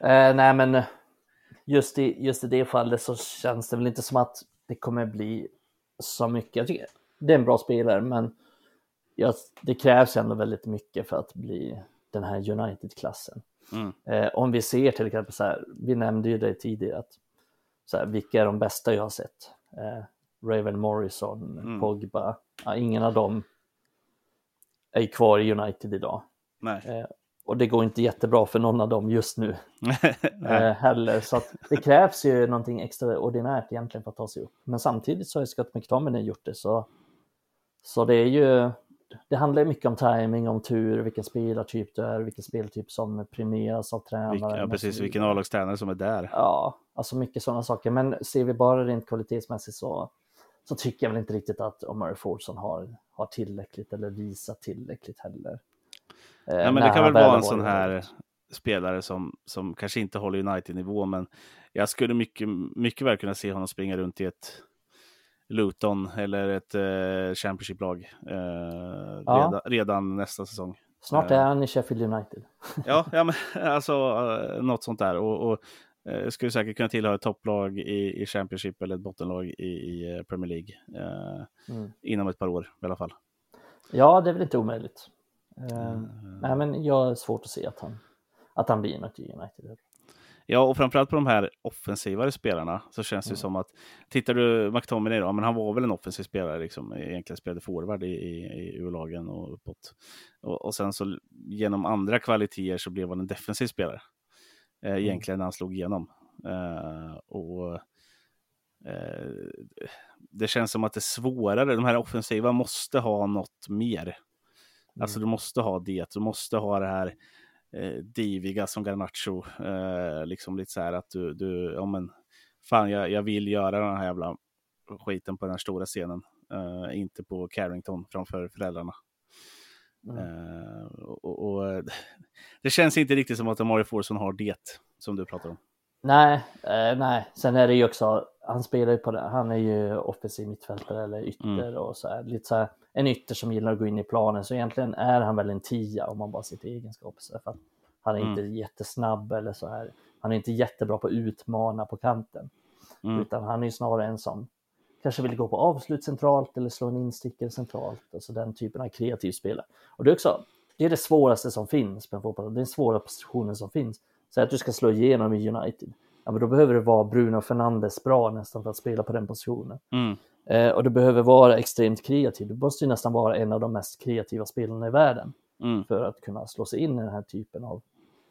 Eh, nej, men just i, just i det fallet så känns det väl inte som att det kommer bli så mycket. Jag tycker det är en bra spelare, men ja, det krävs ändå väldigt mycket för att bli den här United-klassen. Mm. Eh, om vi ser till exempel så här, vi nämnde ju det tidigare, att så här, vilka är de bästa jag har sett? Eh, Raven Morrison, mm. Pogba, ja, ingen av dem är kvar i United idag. Eh, och det går inte jättebra för någon av dem just nu [LAUGHS] eh, heller. Så det krävs ju någonting extraordinärt egentligen för att ta sig upp. Men samtidigt så har Scott McTominay gjort det så, så det är ju det handlar mycket om timing, om tur, vilken spelartyp du är, vilken speltyp som premieras av tränaren. Ja, precis, vilken A-lagstränare som är där. Ja, alltså mycket sådana saker. Men ser vi bara rent kvalitetsmässigt så, så tycker jag väl inte riktigt att Omar Fordson har, har tillräckligt eller visat tillräckligt heller. Eh, ja, men det kan väl vara en sån här spelare som, som kanske inte håller United-nivå, men jag skulle mycket, mycket väl kunna se honom springa runt i ett Luton eller ett eh, Championship-lag eh, ja. redan, redan, nästa säsong. Snart är eh. han i Sheffield United. ja, [LAUGHS] ja men, [LAUGHS] alltså eh, något sånt där. Och, och eh, skulle säkert kunna tillhöra ett topplag i, i Championship eller ett bottenlag i, i Premier League eh, mm. inom ett par år i alla fall. Ja, det är väl inte omöjligt. Uh, mm. Nej, men jag har svårt att se att han, att han blir något i United. Ja, och framförallt på de här offensivare spelarna så känns det mm. som att, tittar du McTominay då, men han var väl en offensiv spelare, liksom, egentligen spelade forward i, i, i U-lagen och uppåt. Och, och, sen så genom andra kvaliteter så blev han en defensiv spelare, eh, mm. egentligen när han slog igenom. Eh, och eh, Det känns som att det är svårare, de här offensiva måste ha något mer. Alltså, mm. Du måste ha det, du måste ha det här eh, diviga som Garnacho. Eh, liksom lite så här att du, du ja men, fan jag, jag vill göra den här jävla skiten på den här stora scenen. Eh, inte på Carrington framför föräldrarna. Mm. Eh, och, och, [LAUGHS] det känns inte riktigt som att Amari Forson har det som du pratar om. Nej, eh, nej. Sen är det ju också, han spelar ju på det, han är ju offensiv mittfältare eller ytter mm. och så här, lite så här, en ytter som gillar att gå in i planen, så egentligen är han väl en tia om man bara ser till egenskaper. För att han är mm. inte jättesnabb eller så här, han är inte jättebra på att utmana på kanten, mm. utan han är ju snarare en som kanske vill gå på avslut centralt eller slå en instickare centralt, alltså den typen av kreativ spelare. Och det är också, det är det svåraste som finns på en fotboll, det är den svåra positionen som finns. Säg att du ska slå igenom i United, ja men då behöver det vara Bruno Fernandes bra nästan för att spela på den positionen. Mm. Eh, och du behöver vara extremt kreativ. Du måste ju nästan vara en av de mest kreativa spelarna i världen mm. för att kunna slå sig in i den här typen av,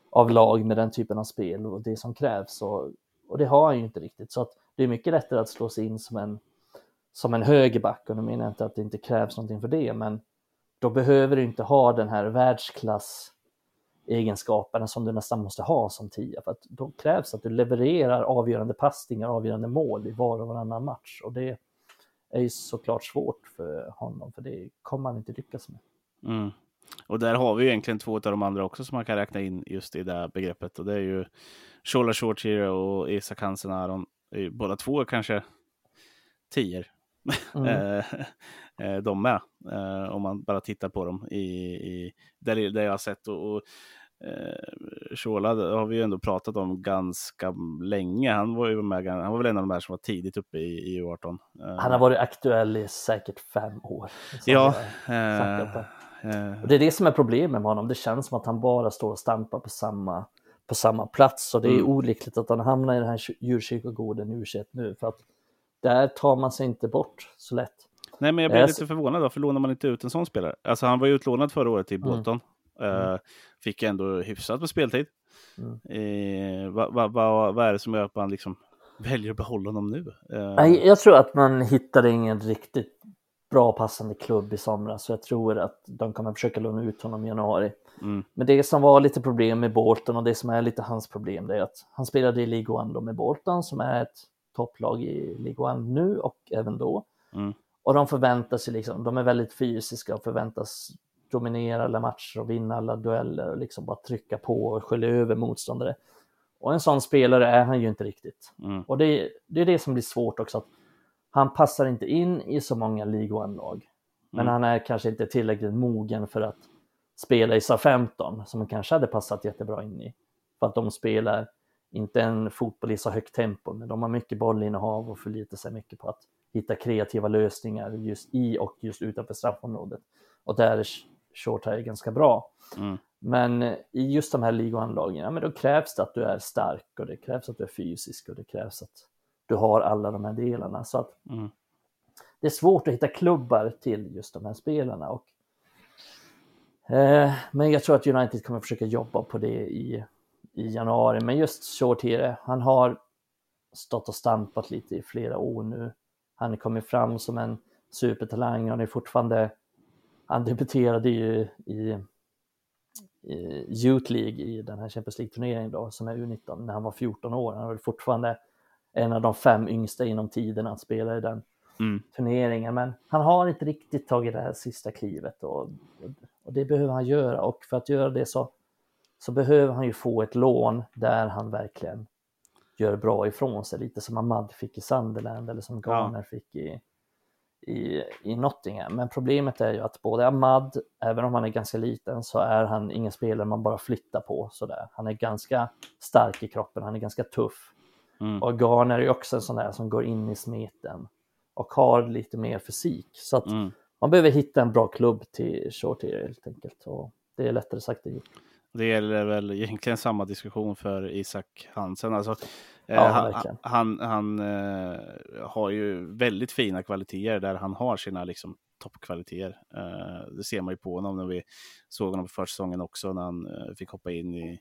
av lag med den typen av spel och det som krävs. Och, och det har han ju inte riktigt. Så att det är mycket lättare att slå sig in som en, som en högerback. Och nu menar jag inte att det inte krävs någonting för det, men då behöver du inte ha den här världsklass egenskaperna som du nästan måste ha som tia. För att då krävs att du levererar avgörande passningar, avgörande mål i var och varannan match. Och det är ju såklart svårt för honom, för det kommer han inte lyckas med. Mm. Och där har vi egentligen två av de andra också som man kan räkna in just i det här begreppet. Och det är ju Shola Shortire och Isak Hansen Aron. Båda två kanske tior. Mm. [LAUGHS] [LAUGHS] Eh, eh, de med. Eh, om man bara tittar på dem i, i där, där jag har sett. Och, och Shola har vi ju ändå pratat om ganska länge. Han var ju med, han var väl en av de där som var tidigt uppe i, i U18. Han har varit aktuell i säkert fem år. Ja. Och det är det som är problemet med honom. Det känns som att han bara står och stampar på samma, på samma plats och det är mm. olyckligt att han hamnar i den här djurkyrkogården u nu för att där tar man sig inte bort så lätt. Nej, men jag blir lite förvånad då, för lånar man inte ut en sån spelare? Alltså han var ju utlånad förra året till mm. Bolton. Mm. Uh, fick ändå hyfsat på speltid. Mm. Uh, vad va, va, va är det som gör att man liksom [LAUGHS] väljer att behålla honom nu? Uh... Jag tror att man hittade ingen riktigt bra passande klubb i somras, så jag tror att de kommer försöka låna ut honom i januari. Mm. Men det som var lite problem med Bolton och det som är lite hans problem, det är att han spelade i League One med Bolton som är ett topplag i League One nu och även då. Mm. Och de förväntar sig liksom, de är väldigt fysiska och förväntas dominera alla matcher och vinna alla dueller och liksom bara trycka på och skölja över motståndare. Och en sån spelare är han ju inte riktigt. Mm. Och det, det, är det som blir svårt också, att han passar inte in i så många League One-lag. Men mm. han är kanske inte tillräckligt mogen för att spela i SA-15, som han kanske hade passat jättebra in i. För att de spelar inte en fotboll i så högt tempo, men de har mycket bollinnehav och förlitar sig mycket på att hitta kreativa lösningar just i och just utanför straffområdet. Och där är Shortire ganska bra. Mm. Men i just de här League ja, men då krävs det att du är stark och det krävs att du är fysisk och det krävs att du har alla de här delarna. Så att mm. det är svårt att hitta klubbar till just de här spelarna. Och, eh, men jag tror att United kommer försöka jobba på det i i januari. Men just Shortire, han har stått och stampat lite i flera år nu. Han är kommit fram som en supertalang. Han är fortfarande, han debuterade ju i, i Youth League i den här Champions League-turneringen då, som är U19, när han var 14 år. Han var fortfarande en av de fem yngsta inom tiden att spela i den mm. turneringen. Men han har inte riktigt tagit det här sista klivet och, och det behöver han göra. Och för att göra det så så behöver han ju få ett lån där han verkligen gör bra ifrån sig, lite som Ahmad fick i Sunderland eller som Garner ja. fick i, i, i Nottingham. Men problemet är ju att både Ahmad, även om han är ganska liten, så är han ingen spelare man bara flyttar på sådär. Han är ganska stark i kroppen, han är ganska tuff. Mm. Och Garner är också en sån där som går in i smeten och har lite mer fysik. Så att mm. man behöver hitta en bra klubb till Shorty helt enkelt. Och det är lättare sagt än gjort. Det gäller väl egentligen samma diskussion för Isak Hansen. Alltså, eh, ja, han, han, han eh, har ju väldigt fina kvaliteter där han har sina liksom, toppkvaliteter. Eh, det ser man ju på honom när vi såg honom på försäsongen också när han eh, fick hoppa in i,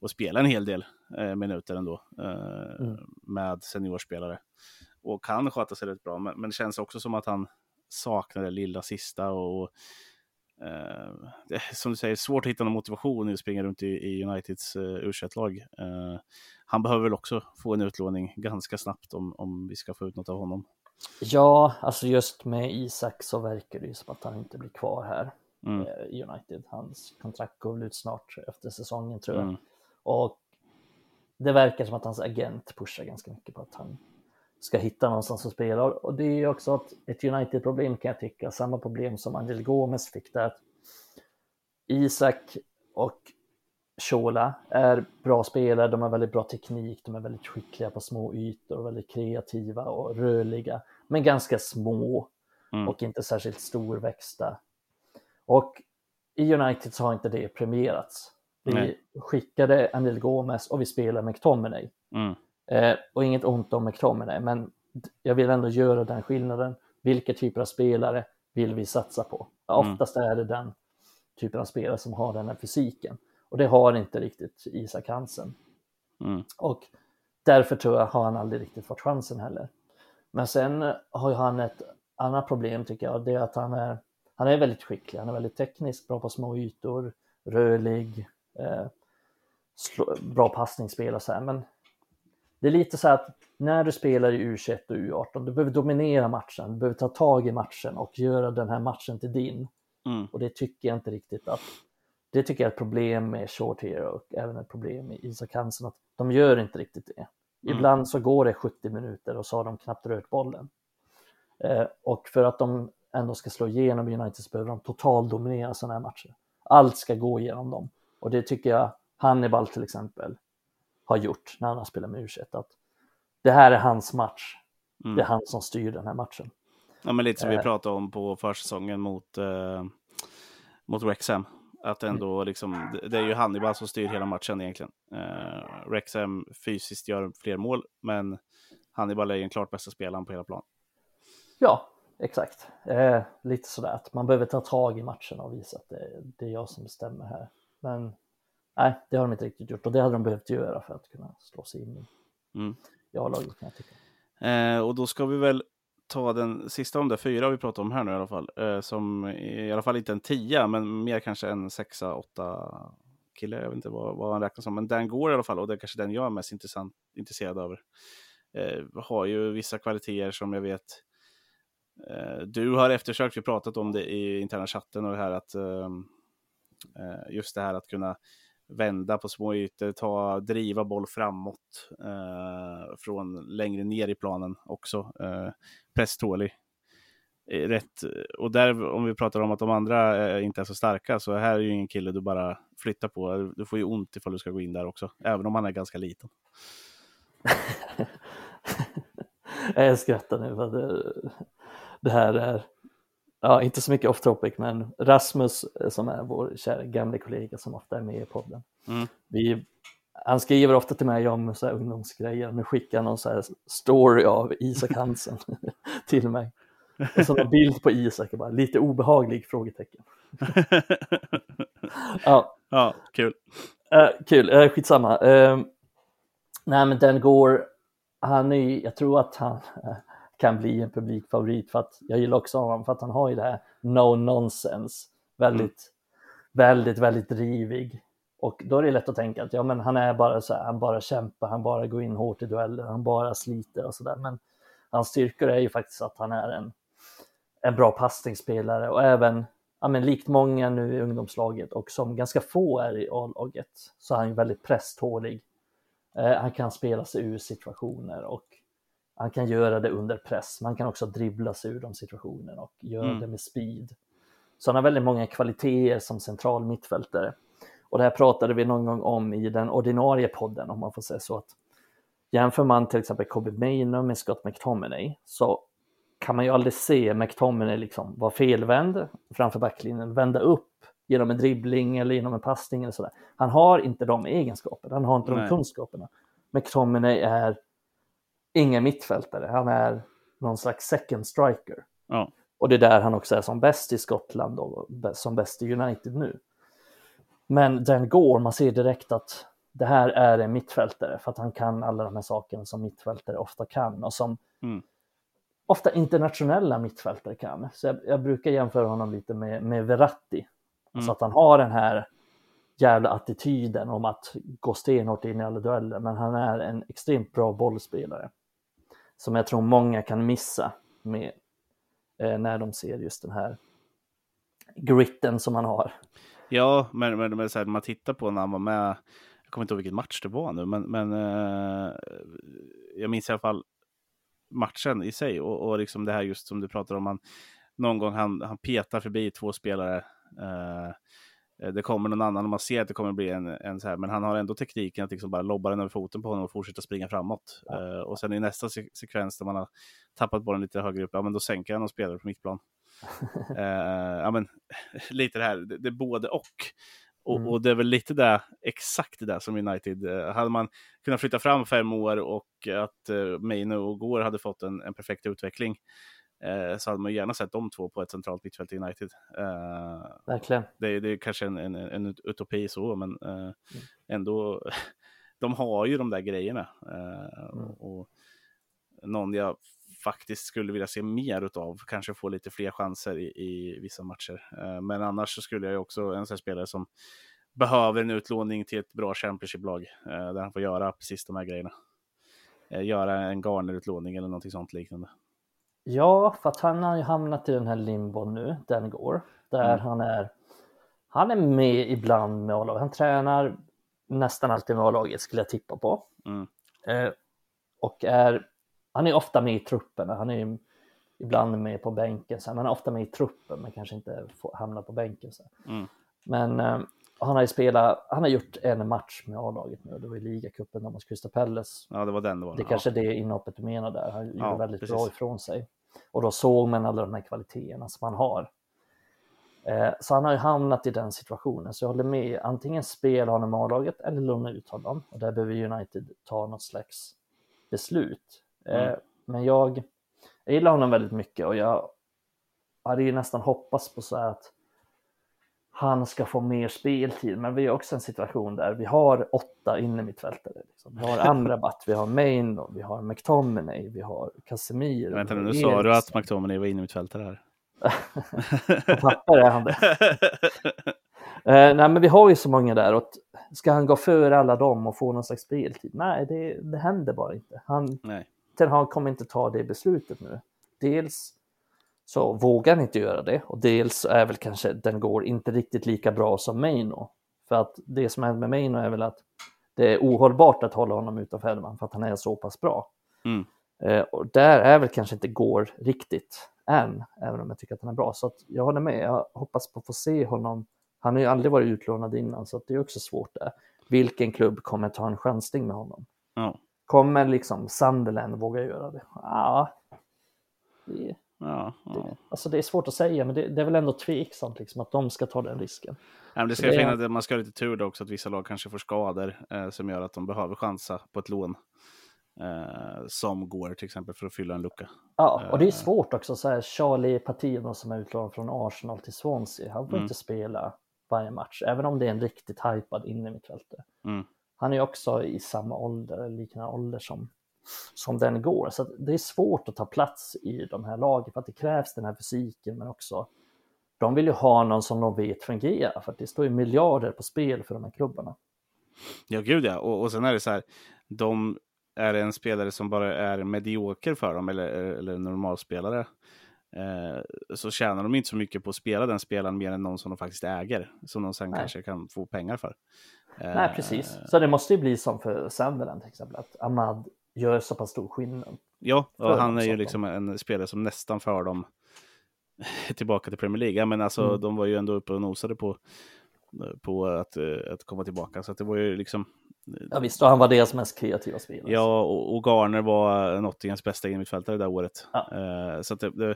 och spela en hel del eh, minuter ändå eh, mm. med seniorspelare. Och kan sköta sig rätt bra, men, men det känns också som att han saknar det lilla sista och Uh, det, som du säger, svårt att hitta någon motivation att springa runt i, i Uniteds uh, u lag uh, Han behöver väl också få en utlåning ganska snabbt om, om vi ska få ut något av honom. Ja, alltså just med Isak så verkar det ju som att han inte blir kvar här mm. i United. Hans kontrakt går väl ut snart efter säsongen tror jag. Mm. Och det verkar som att hans agent pushar ganska mycket på att han ska hitta någonstans att spela. Och det är ju också ett United-problem kan jag tycka, samma problem som Angel Gomes fick där. Isak och Shola är bra spelare, de har väldigt bra teknik, de är väldigt skickliga på små ytor, väldigt kreativa och rörliga, men ganska små mm. och inte särskilt storväxta. Och i United så har inte det premierats. Vi Nej. skickade Angel Gomes och vi spelar McTominay. Mm. Eh, och inget ont om McTominay, men jag vill ändå göra den skillnaden. Vilka typer av spelare vill vi satsa på? Mm. Oftast är det den typen av spelare som har den här fysiken. Och det har inte riktigt Isak Hansen. Mm. Och därför tror jag har han aldrig riktigt fått chansen heller. Men sen har han ett annat problem tycker jag, det är att han är, han är väldigt skicklig, han är väldigt teknisk, bra på små ytor, rörlig, eh, slå, bra passningsspel och så här. Men det är lite så att när du spelar i U21 och U18, du behöver dominera matchen, du behöver ta tag i matchen och göra den här matchen till din. Mm. Och det tycker jag inte riktigt att, det tycker jag är ett problem med Short Hero och även ett problem med Isak Hansen, att de gör inte riktigt det. Mm. Ibland så går det 70 minuter och så har de knappt rört bollen. Eh, och för att de ändå ska slå igenom United så behöver de total dominera sådana här matcher. Allt ska gå igenom dem. Och det tycker jag Hannibal till exempel har gjort när han har spelat med u att det här är hans match. Mm. Det är han som styr den här matchen. Ja, men lite som vi eh. pratade om på försäsongen mot, eh, mot Wrexham. Att ändå mm. liksom, det är ju Hannibal som styr hela matchen egentligen. Eh, Wrexham fysiskt gör fler mål, men Hannibal är ju den klart bästa spelaren på hela plan. Ja, exakt. Eh, lite sådär att man behöver ta tag i matchen och visa att det, det är jag som bestämmer här. Men nej, det har de inte riktigt gjort och det hade de behövt göra för att kunna slå sig in i mm. A-laget kan jag tycka. Eh, och då ska vi väl ta den sista om det fyra vi pratar om här nu i alla fall. Eh, som i alla fall inte en tia, men mer kanske en sexa, åtta kille. Jag vet inte vad, vad han räknar som, men den går i alla fall och det är kanske den jag är mest intressant, intresserad av. Eh, har ju vissa kvaliteter som jag vet eh, du har eftersökt, vi pratat om det i interna chatten och det här att ehm, eh, just det här att kunna vända på små ytor, ta, driva boll framåt eh, från längre ner i planen också. Eh, presstålig. Eh, rätt. Och där, om vi pratar om att de andra eh, inte är så starka, så här är ju ingen kille du bara flyttar på. Du får ju ont ifall du ska gå in där också, även om han är ganska liten. [LAUGHS] jag skrattar nu, för det, det här är ja, inte så mycket off topic, men Rasmus eh, som är vår kära gamla kollega som ofta är med i podden. Mm. Vi, han skriver ofta till mig om så här ungdomsgrejer. Nu skickar han någon så här story av Isak [LAUGHS] Hansen [LAUGHS] till mig. Och så en bild på Isak, bara, lite obehaglig frågetecken. [LAUGHS] ja. ja, kul. Uh, kul, uh, skitsamma. Uh, nej men den går, han är, jag tror att han, kan bli en publikfavorit för att jag gillar också honom för att han har ju det här no nonsense, väldigt, mm. väldigt, väldigt drivig. Och då är det lätt att tänka att ja, men han är bara så här, han bara kämpar, han bara går in hårt i dueller, han bara sliter och så där. Men hans styrkor är ju faktiskt att han är en, en bra passningsspelare och även, ja, men likt många nu i ungdomslaget och som ganska få är i A-laget så är han ju väldigt presstålig. Eh, han kan spela sig ur situationer och han kan göra det under press, man kan också dribbla sig ur de situationerna och göra mm. det med speed. Så han har väldigt många kvaliteter som central mittfältare. Och det här pratade vi någon gång om i den ordinarie podden, om man får säga så. att Jämför man till exempel Kobe Maino med Scott McTominay så kan man ju aldrig se McTominay liksom vara felvänd framför backlinjen, vända upp genom en dribbling eller genom en passning eller sådär. Han har inte de egenskaperna, han har inte Nej. de kunskaperna. McTominay är ingen mittfältare, han är någon slags second striker. Ja. Och det är där han också är som bäst i Skottland och som bäst i United nu. Men den går, man ser direkt att det här är en mittfältare för att han kan alla de här sakerna som mittfältare ofta kan och som mm. ofta internationella mittfältare kan. Så jag, jag, brukar jämföra honom lite med, med Verratti. Mm. Så att han har den här jävla attityden om att gå stenhårt in i alla dueller, men han är en extremt bra bollspelare. Som jag tror många kan missa med, eh, när de ser just den här gritten som han har. Ja, men, men, men så här, man tittar på när han var med, jag kommer inte ihåg vilken match det var nu, men, men eh, jag minns i alla fall matchen i sig och, och liksom det här just som du pratar om, han, någon gång han, han petar förbi två spelare. Eh, det kommer någon annan och man ser att det kommer bli en, en så här, men han har ändå tekniken att liksom bara lobba den över foten på honom och fortsätta springa framåt. Ja. Uh, och sen i nästa se sekvens där man har tappat bollen lite högre upp, ja men då sänker han och spelar på mittplan uh, [LAUGHS] ja, men, [LAUGHS] lite det här, det, det är både och. Och, mm. och, det är väl lite det, exakt det där som United, uh, hade man kunnat flytta fram fem år och att uh, Maino och Gore hade fått en, en perfekt utveckling, uh, så hade man gärna sett de två på ett centralt mittfält i United. Verkligen. Det, det är kanske en, en, en utopi så, men mm. ändå, [LAUGHS] de har ju de där grejerna. Mm. Och någon jag faktiskt skulle vilja se mer utav. Kanske få lite fler chanser i, i vissa matcher. Eh, men annars så skulle jag också en sån spelare som behöver en utlåning till ett bra Championship-lag eh, där han får göra precis de här grejerna. Eh, göra en Garner-utlåning eller någonting sånt liknande. Ja, för att han har ju hamnat i den här limbon nu, den går, där mm. han är han är med ibland med A-laget. Han tränar nästan alltid med A-laget skulle jag tippa på. Mm. Eh, och är han är ofta med i truppen, han är ibland med på bänken, så han är ofta med i truppen men kanske inte får, hamnar på bänken. Så. Mm. Men eh, han har ju spelat, han har gjort en match med A-laget nu, det var i ligacupen mot Crystal Palace. Ja, det var den var. Det är kanske det inhoppet du menar där, han gjorde ja, väldigt precis. bra ifrån sig. Och då såg man alla de här kvaliteterna som han har. Eh, så han har ju hamnat i den situationen, så jag håller med. Antingen spela honom med A-laget eller låna ut honom. Och där behöver United ta något slags beslut. Mm. Eh, men jag, jag gillar honom väldigt mycket och jag hade ju nästan hoppats på så att han ska få mer speltid, men vi har också en situation där vi har åtta innermittfältare. Liksom. Vi har Amrabat, [LAUGHS] vi har Main, vi har McTominay, vi har Casemiro. Vänta nu, nu sa du att McTominay var innermittfältare här. [LAUGHS] på papper är han det. uh, [LAUGHS] nej, men vi har ju så många där och ska han gå före alla dem och få någon slags speltid? Nej, det, det händer bara inte. Han, nej. Ten Hag kommer inte ta det beslutet nu. Dels så vågar han inte göra det och dels är väl kanske den går inte riktigt lika bra som Maino. För att det som händer med Maino är väl att det är ohållbart att hålla honom utanför elvan för att han är så pass bra. Mm. Eh, och där är väl kanske inte går riktigt än, även om jag tycker att han är bra. Så jag håller med, jag hoppas på att få se honom. Han har ju aldrig varit utlånad innan så det är också svårt där. Vilken klubb kommer ta en chansning med honom? Ja. Kommer liksom Sunderland våga göra det? Ja. Det, ja, ja. Det, alltså det är svårt att säga, men det, det, är väl ändå tveksamt liksom, att de ska ta den risken. Ja, men det ska det är... man ska ha lite tur då också att vissa lag kanske får skador eh, som gör att de behöver chansa på ett lån. Eh, som går till exempel för att fylla en lucka. Ja, och det är eh. svårt också. Så här, Charlie Patino som är utlånad från Arsenal till Swansea, han får mm. inte spela varje match, även om det är en riktigt hypad innermittfältare. Mm han är också i samma ålder, liknande ålder som, som den går. Så det är svårt att ta plats i de här lagen för att det krävs den här fysiken men också de vill ju ha någon som de vet fungerar för att det står ju miljarder på spel för de här klubbarna. Ja, gud ja. Och, och sen är det så här, de är en spelare som bara är medioker för dem eller, eller normalspelare eh, så tjänar de inte så mycket på att spela den spelaren mer än någon som de faktiskt äger, som de sen Nej. kanske kan få pengar för. Nej, precis. Så det måste ju bli som för Sunderland till exempel, att Ahmad gör så pass stor skillnad. Ja, och han är ju liksom en spelare som nästan för dem [LAUGHS] tillbaka till Premier League. Men alltså, mm. de var ju ändå uppe och nosade på, på att, eh, att komma tillbaka. Så det var ju liksom... Ja visst, och han var deras mest kreativa spelare. Ja, och, och Garner var Nottinghams bästa innermittfältare det där året. Ja. Så det, det,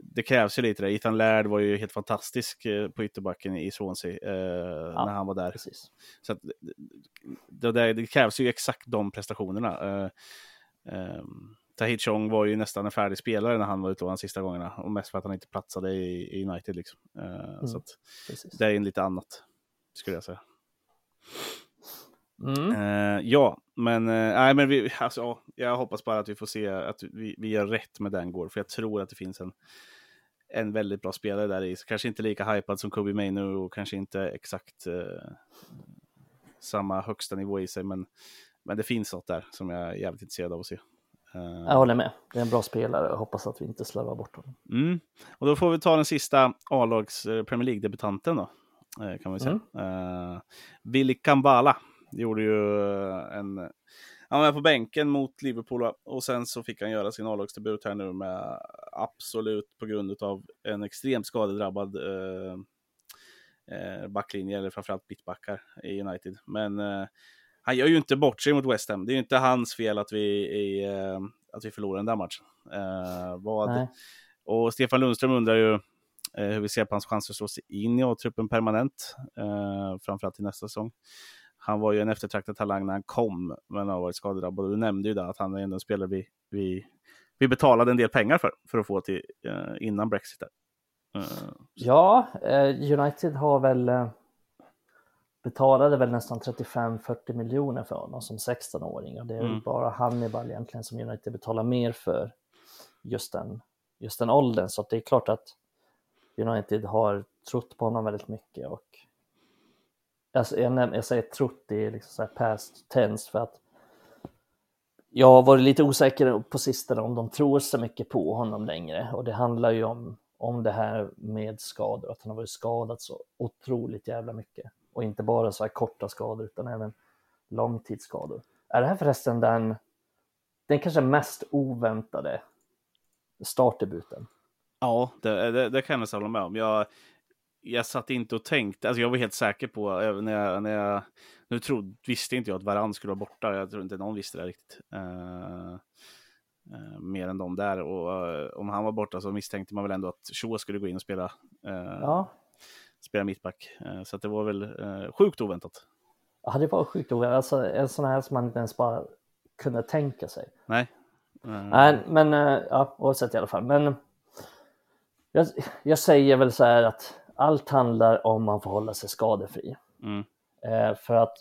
det krävs ju lite det. Ethan Laird var ju helt fantastisk eh, på ytterbacken i Swansea eh, ja, när han var där. Precis. Så att, det, det, det, krävs ju exakt de prestationerna. Eh, eh, Tahit Chong var ju nästan en färdig spelare när han var utlånad sista gångerna. Och mest för att han inte platsade i, i United. Liksom. Eh, mm, så det är en lite annat, skulle jag säga. Mm. Uh, ja, men, uh, nej, men vi, alltså, jag hoppas bara att vi får se att vi, vi gör rätt med den går, för jag tror att det finns en, en väldigt bra spelare där i. Kanske inte lika hypad som Kobe Mainu och kanske inte exakt uh, samma högsta nivå i sig, men, men det finns något där som jag är jävligt intresserad av att se. Jag håller med. Det är en bra spelare och hoppas att vi inte slarvar bort honom. Mm. Och då får vi ta den sista A-lags Premier League-debutanten då, kan vi säga. Mm. Billy Kambala Gjorde ju eh, en... Han var på bänken mot Liverpool och sen så fick han göra sin A-lagsdebut här nu med absolut på grund av en extremt skadedrabbad eh, eh, backlinje, eller framförallt mittbackar i United. Men eh, han gör ju inte bort sig mot West Ham. Det är ju inte hans fel att vi, i, eh, att vi förlorar den där matchen. Vad... Och Stefan Lundström undrar ju hur vi ser på hans chanser att slå sig in i A-truppen permanent, eh, framförallt till nästa säsong han var ju en eftertraktad talang när han kom, men har varit skadedrabbad. Du nämnde ju där att han är en spelare vi, vi, vi betalade en del pengar för, för att få till uh, innan Brexit. Uh, ja, uh, United har väl betalade väl nästan 35-40 miljoner för honom som 16-åring och det är mm. bara Hannibal egentligen som United betalar mer för just den, just den åldern. Så det är klart att United har trott på honom väldigt mycket och alltså jag, jag säger trott i liksom så här past tense för att jag har varit lite osäker på sistone om de tror så mycket på honom längre och det handlar ju om, om det här med skador, att han har varit skadad så otroligt jävla mycket och inte bara så här korta skador utan även långtidsskador. Är det här förresten den, den kanske mest oväntade startdebuten? Ja, det, det, det kan jag hålla med om. Jag, jag satt inte och tänkte, alltså jag var helt säker på, när jag, när jag nu trodde, visste inte jag att Varann skulle vara borta, jag tror inte någon visste det riktigt. Uh, uh, mer än de där, och uh, om han var borta så misstänkte man väl ändå att Shaw skulle gå in och spela, ja. spela mittback. så det var väl sjukt oväntat. Ja, det var sjukt oväntat, alltså en sån här som man inte ens bara kunde tänka sig. Nej. Nej, men ja, oavsett i alla fall. Men jag, jag säger väl så här att allt handlar om man får hålla sig skadefri. Mm. Eh, för att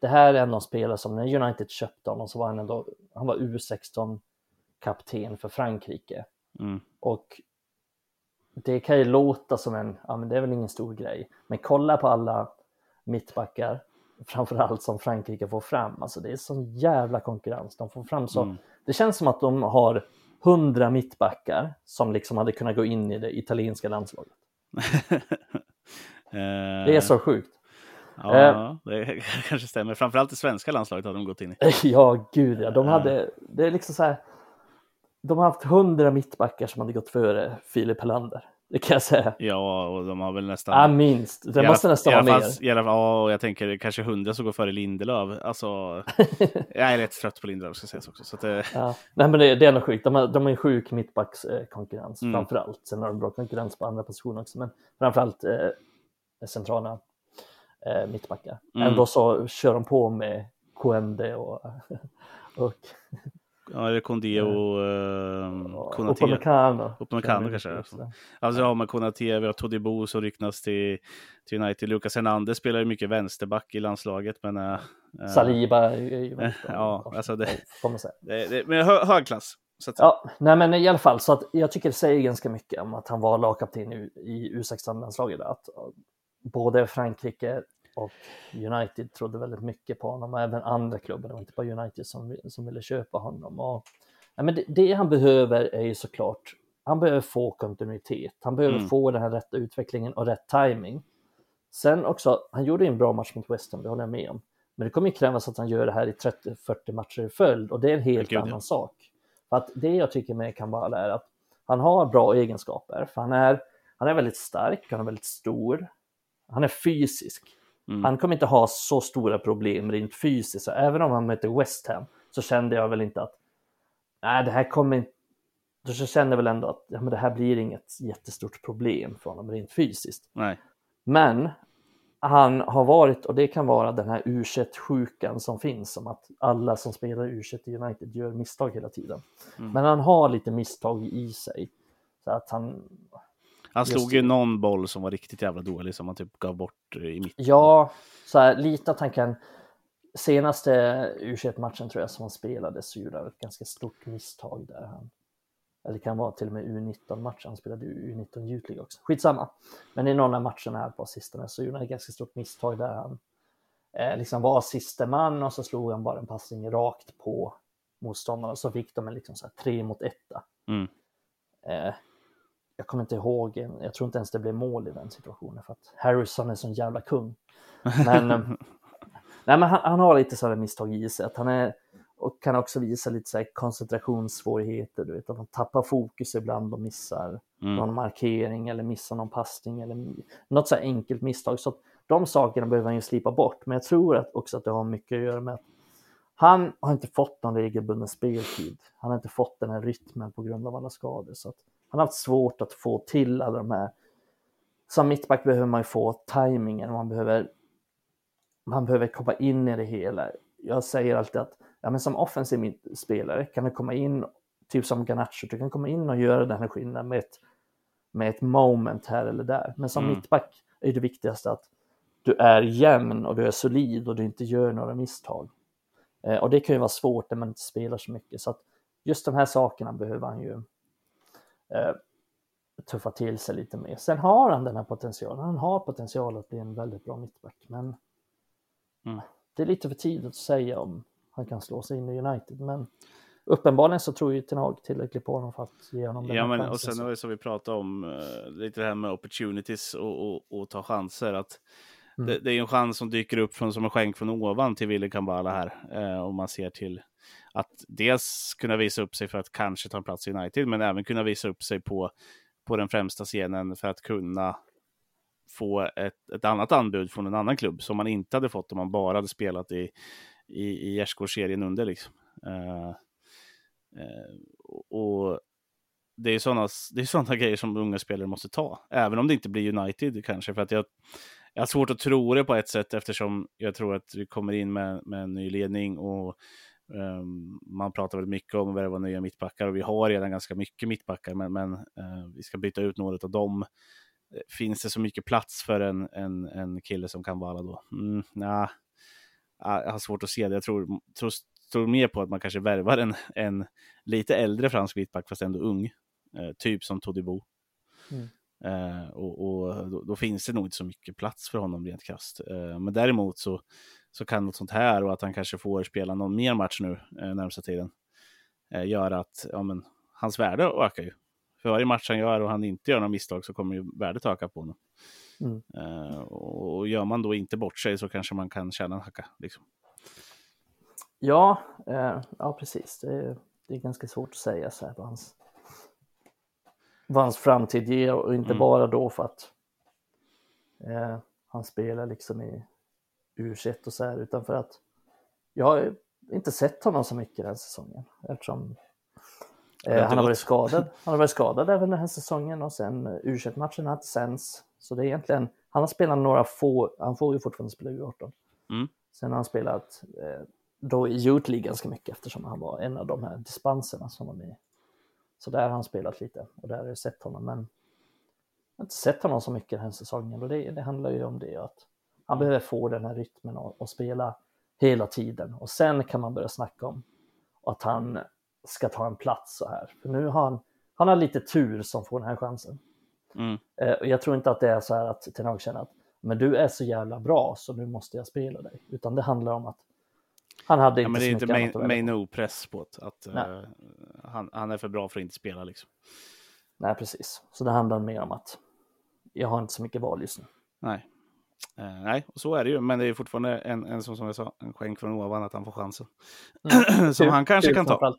det här är en av spelare som när United köpte honom så var han ändå, han var U16 kapten för Frankrike. Mm. Och det kan ju låta som en, ja men det är väl ingen stor grej, men kolla på alla mittbackar, framförallt som Frankrike får fram, alltså det är sån jävla konkurrens, de får fram så, mm. det känns som att de har hundra mittbackar som liksom hade kunnat gå in i det italienska landslaget. [LAUGHS] det är så sjukt. Ja, eh, det [LAUGHS] kanske stämmer. Framförallt i svenska landslaget har de gått in i. [LAUGHS] ja, gud ja. De hade, det är liksom så här, de har haft hundra mittbackar som hade gått före Filip Helander. Det kan jag säga. Ja, och de har väl nästan... Ja, minst. Det måste nästan vara mer. I alla fall, ja, och jag tänker kanske hundra som går före Lindelöf. Alltså, [LAUGHS] jag är rätt trött på Lindelöf ska sägas också. Så det... ja. Nej, men det, det är nog sjukt. De har, de har en sjuk mittbackskonkurrens mm. framför allt. Sen har de bra konkurrens på andra positioner också, men framför allt eh, centrala eh, mittbackar. Mm. Ändå så kör de på med Koende och, [LAUGHS] och Ja, eller Kondé och uh, Konaté. Upamecano. Upamecano kanske. Alltså, alltså ja, med Konaté, vi har Todibo som ryktas till, till United. Lucas Hernandez spelar ju mycket vänsterback i landslaget. Men, uh, Saliba är ju uh, Ja, alltså det, det, det, men hö, hög klass. Att... Ja, nej men i alla fall så att jag tycker det säger ganska mycket om att han var lagkapten i, i U16-landslaget. Att både Frankrike och United trodde väldigt mycket på honom och även andra klubbar, det var inte bara United som, som ville köpa honom. Och, ja, men det, det, han behöver är ju såklart, han behöver få kontinuitet, han behöver mm. få den här rätta utvecklingen och rätt timing. Sen också, han gjorde en bra match mot West Ham, det håller jag med om. Men det kommer ju krävas att han gör det här i 30-40 matcher i följd och det är en helt annan ja. sak. För att det jag tycker med Kambala är att han har bra egenskaper, för han är, han är väldigt stark, han är väldigt stor, han är fysisk. Mm. Han kommer inte ha så stora problem rent fysiskt. Så även om han möter West Ham så kände jag väl inte att nej, det här kommer inte då känner väl ändå att ja, men det här blir inget jättestort problem för honom rent fysiskt. Nej. Men han har varit, och det kan vara den här u sjukan som finns, som att alla som spelar u i United gör misstag hela tiden. Mm. Men han har lite misstag i sig. Så att han... Han slog ju någon boll som var riktigt jävla dålig som han typ gav bort i mitten. Ja, så här, lite att han kan... Senaste u matchen tror jag som han spelade så gjorde han ett ganska stort misstag där. Han eller det kan vara till och med U19-matchen, han spelade U19 Youth League också. Skitsamma. Men i någon av matcherna här på sistone så gjorde han ett ganska stort misstag där han eh, liksom var siste man och så slog han bara en passning rakt på motståndarna och så fick de en liksom så här tre mot etta. Mm. Eh, jag kommer inte ihåg, jag tror inte ens det blev mål i den situationen för att Harrison är sån jävla kung. Men, eh, [LAUGHS] nej, men han, han, har lite sådana misstag i sig, att han är och kan också visa lite så koncentrationssvårigheter, du vet att de tappar fokus ibland och missar mm. någon markering eller missar någon passning eller något så enkelt misstag. Så de sakerna behöver han ju slipa bort, men jag tror att också att det har mycket att göra med att han har inte fått någon regelbunden speltid. Han har inte fått den här rytmen på grund av alla skador. Så att han har haft svårt att få till alla de här. Som mittback behöver man ju få tajmingen, man behöver, man behöver komma in i det hela. Jag säger alltid att ja, men som offensiv spelare kan du komma in, typ som Garnacho, du kan komma in och göra den här skillnaden med ett, med ett moment här eller där. Men som mm. mittback är det viktigaste att du är jämn och du är solid och du inte gör några misstag. Eh, och det kan ju vara svårt när man inte spelar så mycket. Så att just de här sakerna behöver han ju tuffa till sig lite mer. Sen har han den här potentialen. Han har potential att bli en väldigt bra mittback, men mm. det är lite för tidigt att säga om han kan slå sig in i United. Men uppenbarligen så tror ju Ten Hag tillräckligt på honom för att ge honom den Ja, men och sen var det som vi pratade om, uh, lite det här med opportunities och, och, och ta chanser. Att mm. det, det, är en chans som dyker upp från, som en skänk från ovan till Wille Kambala här. Uh, om man ser till att dels kunna visa upp sig för att kanske ta en plats i United, men även kunna visa upp sig på, på den främsta scenen för att kunna få ett, ett annat anbud från en annan klubb som man inte hade fått om man bara hade spelat i i, i gärdsgårdsserien under. Liksom. Uh, uh, och det är sådana det är såna [LAUGHS] grejer som unga spelare måste ta, även om det inte blir United kanske. För att jag, jag har svårt att tro det på ett sätt eftersom jag tror att vi kommer in med, med en ny ledning och um, man pratar väldigt mycket om att värva nya mittbackar och vi har redan ganska mycket mittbackar, men, men uh, vi ska byta ut några av dem. Finns det så mycket plats för en, en, en kille som kan vara då? Mm, nah, jag har svårt att se det. Jag tror, tror, tror mer på att man kanske värvar en, en lite äldre fransk mittback, fast ändå ung. Eh, typ som Todibo. Mm. Eh, och, och då, då, finns det nog inte så mycket plats för honom rent krasst. Eh, men däremot så, så kan något sånt här och att han kanske får spela någon mer match nu eh, närmsta tiden eh, göra att ja, men, hans värde ökar ju. För varje match han gör och han inte gör några misstag så kommer ju värdet öka på honom. Mm. Uh, och gör man då inte bort sig så kanske man kan tjäna en hacka. Liksom. Ja, eh, ja precis. Det är, det är ganska svårt att säga så här vad hans, vad hans framtid ger och inte mm. bara då för att eh, han spelar liksom i u och så här utan för att jag har inte sett honom så mycket den här säsongen eftersom eh, han har varit skadad. [LAUGHS] Han har varit skadad även den här säsongen och sen u matchen har inte sänds så det är egentligen, han har spelat några få, han får ju fortfarande spela U18. Mm. Sen har han spelat eh, då i Youth League ganska mycket eftersom han var en av de här dispenserna som var med. Så där har han spelat lite och där har jag sett honom. Men jag har inte sett honom så mycket den här säsongen och det, det handlar ju om det att han behöver få den här rytmen och, och, spela hela tiden och sen kan man börja snacka om att han ska ta en plats så här. För nu har han, han har lite tur som får den här chansen. Mm. Eh, jag tror inte att det är så här att Ten Hag känner att men du är så jävla bra så nu måste jag spela dig. Utan det handlar om att han hade inte ja, men det är inte main, main no press på att, att uh, han, han, är för bra för att inte spela liksom. Nej, precis. Så det handlar mer om att jag har inte så mycket val just nu. Nej. Uh, nej, och så är det ju, men det är fortfarande en, en som, som jag sa, en skänk från ovan att han får chansen. Mm. [CLEARS THROAT] som han kanske kan ta.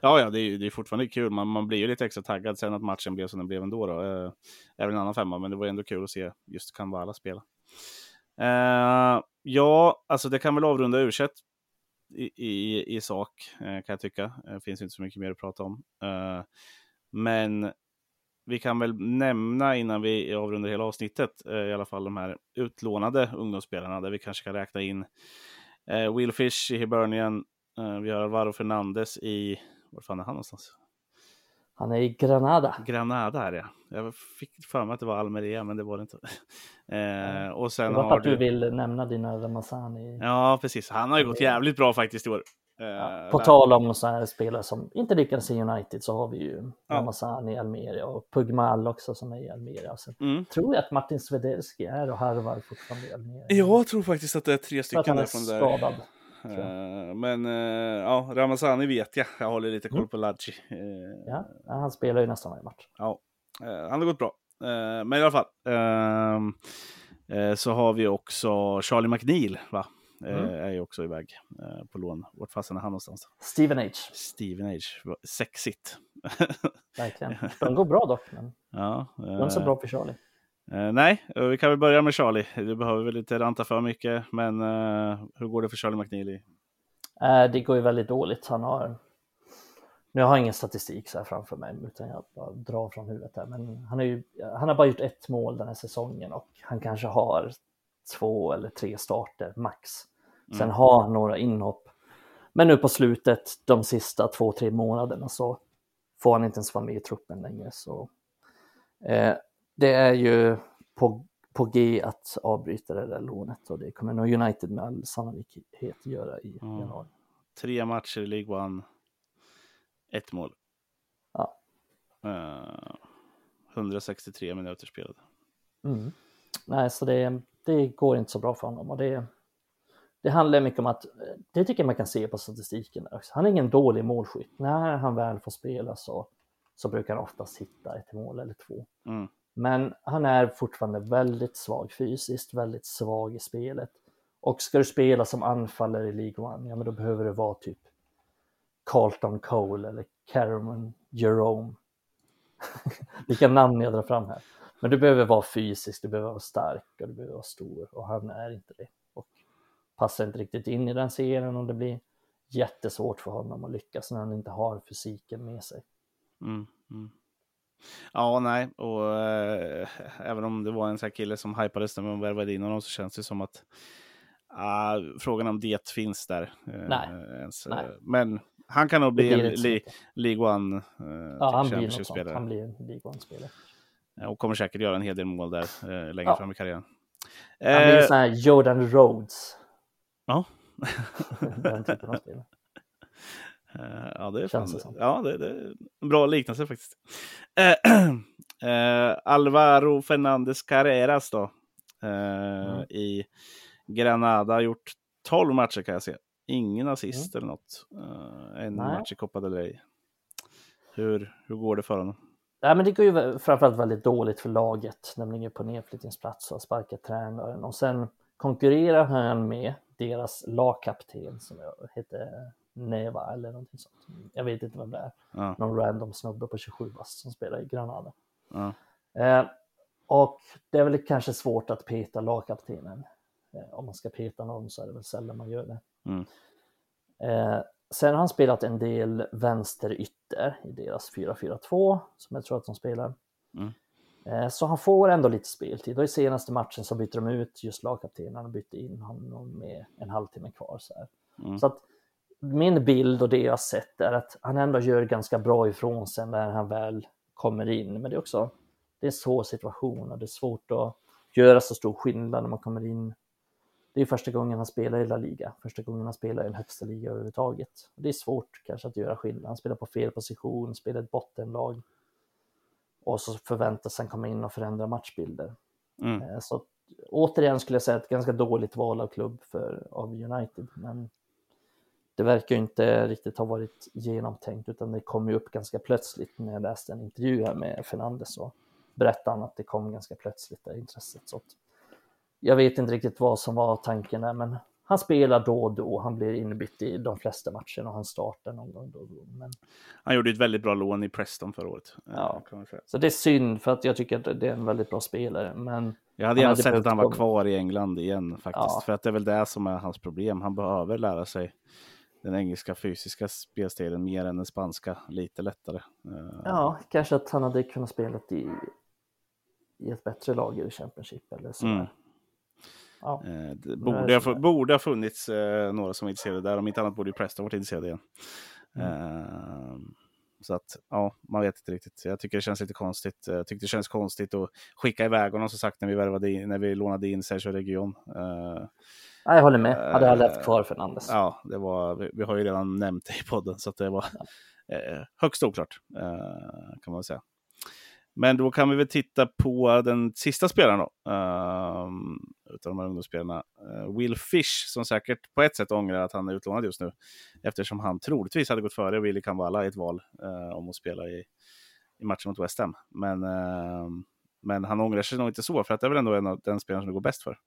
Ja, ja, det är, det är fortfarande kul. Man, man blir ju lite extra taggad sen att matchen blev som den blev ändå. Då. Eh, även en annan femma, men det var ändå kul att se just Kanvala spela. Eh, ja, alltså det kan väl avrunda ursätt. i, i, i sak, kan jag tycka. Det finns inte så mycket mer att prata om. Men vi kan väl nämna innan vi avrundar hela avsnittet, i alla fall de här utlånade ungdomsspelarna, där vi kanske kan räkna in Will Fish i Hibernian, vi har Alvaro Fernandez i, var fan är han någonstans? Han är i Granada. Granada är det Jag fick för mig att det var Almeria, men det var det inte. [LAUGHS] Eh, och sen det var för att du vill nämna dina Ramazani. Ja, precis. Han har ju gått jävligt bra faktiskt i år. Eh, ja, på tal om så här spelare som inte lyckades i United så har vi ju ja. Ramazani i Almeria och Pugmal också som är i Almeria. Så mm. Tror jag att Martin Svedelski är och harvar fortfarande i Almeria. Jag tror faktiskt att det är tre stycken därifrån där. Skadad. Uh, men uh, ja, Ramazani vet jag. Jag håller lite koll mm. på Ladji. Uh, ja, han spelar ju nästan varje match. Ja, han har gått bra. men i alla fall. Ehm, så har vi också Charlie McNeil, va? Mm. är ju också iväg på lån. Vart fasen är han någonstans? Steven H. Steven H. Sexigt. [LAUGHS] Verkligen. De går bra dock. Men ja, de är så bra för Charlie. Uh, nej, vi kan väl börja med Charlie. Du behöver väl inte ranta för mycket, men hur går det för Charlie McNeely? Det går ju väldigt dåligt. Han har, nu har jag ingen statistik så här framför mig, utan jag bara drar från huvudet här, men han, är ju, han har bara gjort ett mål den här säsongen och han kanske har två eller tre starter max. Sen mm. han några inhopp. Men nu på slutet, de sista två, tre månaderna så får han inte ens vara med i truppen längre. Så, eh, det är ju på, på G att avbryta det där lånet och det kommer nog United med all sannolikhet göra i mm. januari. Tre matcher i League One, ett mål. Ja. Uh, 163 minuter spelade. Mm. Nej, så det, det går inte så bra för honom och det, det handlar mycket om att, det tycker jag man kan se på statistiken också. Han är ingen dålig målskytt. När han väl får spela så, så brukar han oftast hitta ett mål eller två. Mm. Men han är fortfarande väldigt svag fysiskt, väldigt svag i spelet. Och ska du spela som anfallare i League One, ja men då behöver det vara typ Carlton Cole eller Cameron Jerome. [LAUGHS] Vilka namn jag drar fram här. Men du behöver vara fysisk, du behöver vara stark och du behöver vara stor och han är inte det. Passar inte riktigt in i den serien och det blir jättesvårt för honom att lyckas när han inte har fysiken med sig. Mm, mm. Ja, nej, och äh, även om det var en sån här kille som hypades när man värvade in honom så känns det som att äh, frågan om det finns där. Äh, nej. Ens, nej. Men han kan nog bli en li, League One ja, han blir spelare. Han blir en League One-spelare. Och kommer säkert göra en hel del mål där längre ja. fram i karriären. Han blir en sån här Jordan Rhodes. Ja. [LAUGHS] Den typen av spelare. Uh, ja, det är, fan, det ja, det, det, är en bra liknelse faktiskt. Uh, uh, [CLEARS THROAT] Alvaro Fernandez Carreras då. Mm. I Granada har gjort 12 matcher kan jag se. Ingen assist mm. eller något. en Nej. match i Copa del Rey. Hur, hur går det för honom? Ja, men det går ju framförallt väldigt dåligt för laget, nämligen på nedflyttningsplats och sparkat tränaren. Och sen konkurrerar han med deras lagkapten som heter Neva eller någonting sånt. Jag vet inte vem det är. Ja. Någon random snubbe på 27 bast som spelar i Granada. Ja. Eh, och det är väl kanske svårt att peta lagkaptenen. Eh, om man ska peta någon så är det väl sällan man gör det. Mm. Eh, sen har han spelat en del vänsterytter i deras 4-4-2 som jag tror att de spelar. Mm. Eh, så han får ändå lite speltid och i senaste matchen så bytte de ut just lagkaptenen och bytte in honom med en halvtimme kvar. Så, mm. så att min bild och det jag sett är att han ändå gör ganska bra ifrån sig när han väl kommer in. Men det är också det är en svår situation och det är svårt att göra så stor skillnad när man kommer in. Det är första gången han spelar i La Liga, första gången han spelar i en högsta liga överhuvudtaget. Det är svårt kanske att göra skillnad. Han spelar på fel position, spelar ett bottenlag och så förväntas han komma in och förändra matchbilder. Mm. Eh, så återigen skulle jag säga ett ganska dåligt val av klubb för, av United. Men det verkar inte riktigt ha varit genomtänkt utan det kom ju upp ganska plötsligt när jag läste en intervju här med Fernandes och berättade han att det kom ganska plötsligt det intresset. Så jag vet inte riktigt vad som var tanken där men han spelar då och då, han blir inbytt i de flesta matcherna och han startar någon gång då och då. Men... Han gjorde ett väldigt bra lån i Preston förra året. Eh, ja, så det är synd för att jag tycker att det är en väldigt bra spelare. Men jag hade gärna sett att han var kvar i England igen faktiskt. Ja. För att det är väl det som är hans problem. Han behöver lära sig den engelska fysiska spelstilen mer än den spanska, lite lättare. Uh, ja, kanske att han hade kunnat spela i, i ett bättre lag i Championship eller så. Mm. Ja. Eh, det borde, ha, borde ha funnits eh, några som var intresserade där, om inte annat borde ju Preston varit intresserade igen. Mm. Eh, så att, ja, man vet inte riktigt. Jag tycker det känns lite konstigt. Jag tyckte det känns konstigt att skicka iväg honom som sagt när vi, värvade in, när vi lånade in Sergio Region. Uh, jag håller med. Hade aldrig haft kvar Fernandes. Ja, det var, vi, vi, har ju redan nämnt det i podden, så det var ja. eh, högst oklart kan man säga. Men då kan vi väl titta på den sista spelaren då. Uh, utav de här ungdomsspelarna. Uh, Will Fish, som säkert på ett sätt ångrar att han är utlånad just nu. Eftersom han troligtvis hade gått före Willy Kambala i ett val uh, om att spela i, i matchen mot West Ham. Men, ehm, men han ångrar sig nog inte så, för att det är väl ändå en av den spelaren som det går bäst för.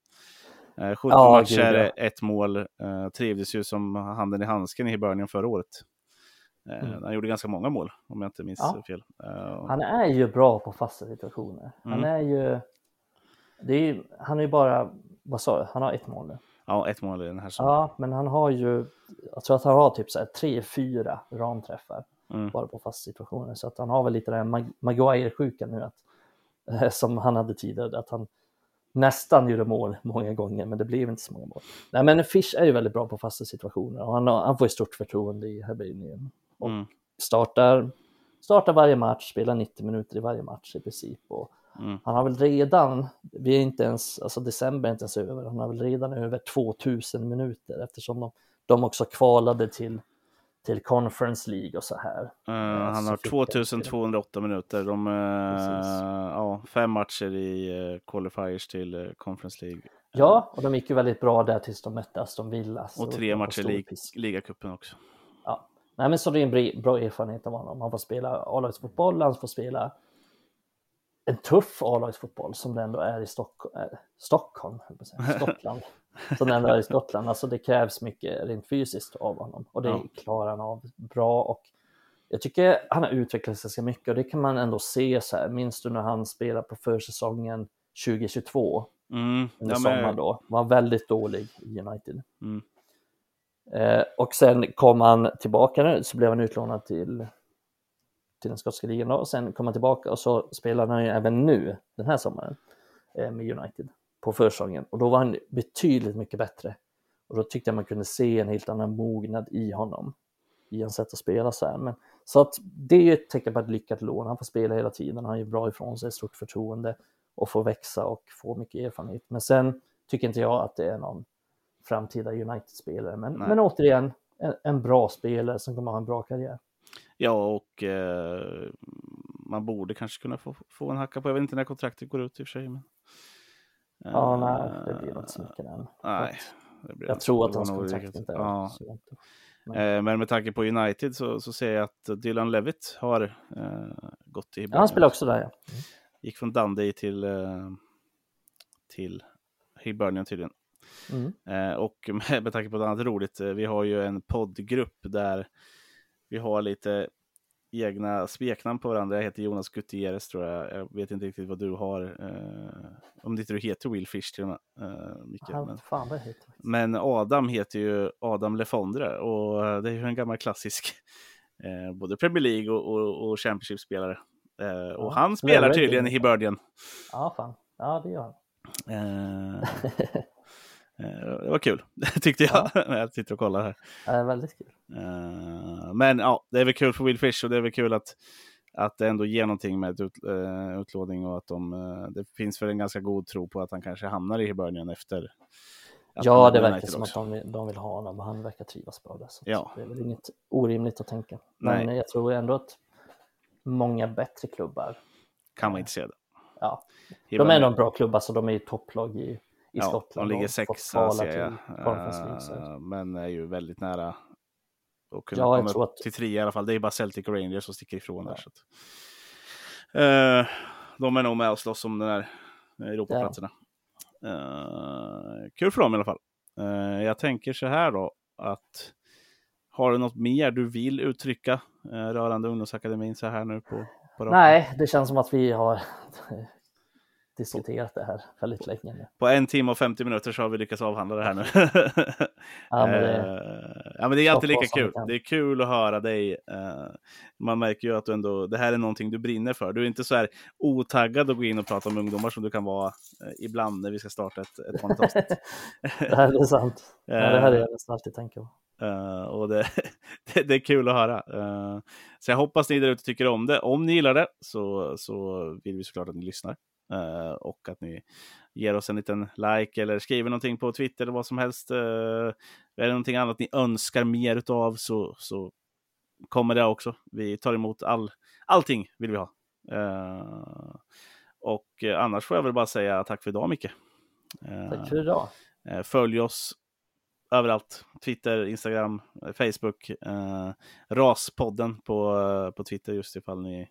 Uh, 17 ja, matcher, ett mål. Uh, trivdes ju som handen i handsken i Hibernian förra året. Eh, mm. Han gjorde ganska många mål om jag inte minns ja. fel. Uh, han är ju bra på fasta situationer. Han mm. är ju, det är ju, han är ju bara, vad sa du, han har ett mål nu. Ja, ett mål i den här säsongen. Ja, men han har ju, jag tror att han har typ så här tre, fyra ramträffar mm. bara på fasta situationer. Så att han har väl lite den här Maguire-sjukan nu, att, som han hade tidigare, att han nästan gjorde mål många gånger, men det blev inte så många mål. Nej, men Fish är ju väldigt bra på fasta situationer och han, han får ju stort förtroende i Hibernian och mm. startar, startar varje match, spelar 90 minuter i varje match i princip. Och mm. Han har väl redan, vi är inte ens, alltså december är inte ens över, han har väl redan över 2000 minuter eftersom de, de också kvalade till till Conference League och så här. Uh, han har 2208 minuter. De, uh, ja, fem matcher i uh, qualifiers till Conference League. Ja, och de gick ju väldigt bra där tills de mötte Aston Villa. Och tre matcher i ligacupen också. Nej, men så det är en bra erfarenhet av honom. Han får spela A-lagsfotboll, han får spela en tuff A-lagsfotboll som det ändå är i Stock äh, Stockholm, Skottland. [LAUGHS] som det ändå är i Skottland. Alltså det krävs mycket rent fysiskt av honom och det ja. klarar han av bra. Och jag tycker han har utvecklats ganska mycket och det kan man ändå se så här. Minns du när han spelade på försäsongen 2022? Mm. Under ja, sommaren då. Var väldigt dålig i United. Mm. Eh, och sen kom han tillbaka nu, så blev han utlånad till, till den skotska ligan och sen kom han tillbaka och så spelade han ju även nu den här sommaren eh, med United på försäsongen och då var han betydligt mycket bättre. Och då tyckte jag man kunde se en helt annan mognad i honom, i hans sätt att spela så här. Men, så att det är ju ett tecken på ett lyckat lån, han får spela hela tiden, han är bra ifrån sig, stort förtroende och får växa och få mycket erfarenhet. Men sen tycker inte jag att det är någon framtida United-spelare. Men, men återigen, en, en, bra spelare som kommer ha en bra karriär. Ja, och eh, man borde kanske kunna få, få en hacka på. Jag vet inte när kontraktet går ut i och för sig. Men, eh, ja, nej, det blir inte så mycket än. Nej, jag tror att hans kontrakt inte är ja. så men. Eh, men med tanke på United så, så ser jag att Dylan Levitt har eh, gått till Ja, han spelar också där ja. Mm. Gick från Dundee till, eh, till Hibernian tydligen. Mm. Eh, och [LAUGHS] med, med tanke på något annat roligt, eh, vi har ju en poddgrupp där vi har lite egna smeknamn på varandra. Jag heter Jonas Gutierrez tror jag. Jag vet inte riktigt vad du har. Eh, om inte du heter Will Fish till och med. Eh, Micke, men, fan vad heter men Adam heter ju Adam Lefondre och eh, det är ju en gammal klassisk [LAUGHS] eh, både Premier League och, och, och Championship-spelare. Eh, och ja, han spelar tydligen i Hibernian. Ja, fan. Ja, det gör han. [LAUGHS] Eh, Eh, det var kul, [LAUGHS] tyckte jag, ja. när jag sitter och kollar här. Ja, väldigt kul. Eh, men ja, det är väl kul för Will Fish och det är väl kul att, att det ändå ger någonting med ut, uh, utlåning och att de, det finns väl en ganska god tro på att han kanske hamnar i Hibernian efter. Ja, det verkar som också. att de de vill ha honom och han verkar trivas bra där. Så ja. Det är väl inget orimligt att tänka. Men Nej. jag tror ändå att många bättre klubbar kan vara intresserade. Ja, de är en bra klubba så de är topplag i i ja, Skottland. De ligger sexa ser jag. Uh, men är ju väldigt nära att kunna ja, komma att... till tre i alla fall. Det är bara Celtic Rangers som sticker ifrån ja. där. Så att, uh, de är nog med och slåss om den här Europaplatserna. Uh, kul för dem i alla fall. Uh, jag tänker så här då att har du något mer du vill uttrycka rörande ungdomsakademin så här nu på, på Nej, det känns som att vi har diskuterat det här väldigt länge nu. På en timme och 50 minuter så har vi lyckats avhandla det här nu. [LAUGHS] ja, men det, uh, ja, men det är alltid lika kul. Det är kul att höra dig. Uh, man märker ju att du ändå, det här är någonting du brinner för. Du är inte så här otaggad att gå in och prata om ungdomar som du kan vara uh, ibland när vi ska starta ett, ett vanligt avsnitt. [LAUGHS] det här är sant. Ja, det här är jag nästan alltid tänker på. Uh, och det, [LAUGHS] det, det, är kul att höra. Uh, så jag hoppas ni där ute tycker om det. Om ni gillar det så, så vill vi såklart att ni lyssnar. Uh, och att ni ger oss en liten like eller skriver någonting på Twitter eller vad som helst. är det någonting annat ni önskar mer utav så, så kommer det också. Vi tar emot all, allting vill vi ha. och annars får jag väl bara säga tack för idag Micke. tack för idag. följ oss överallt. Twitter, Instagram, Facebook, Raspodden på, på Twitter just ifall ni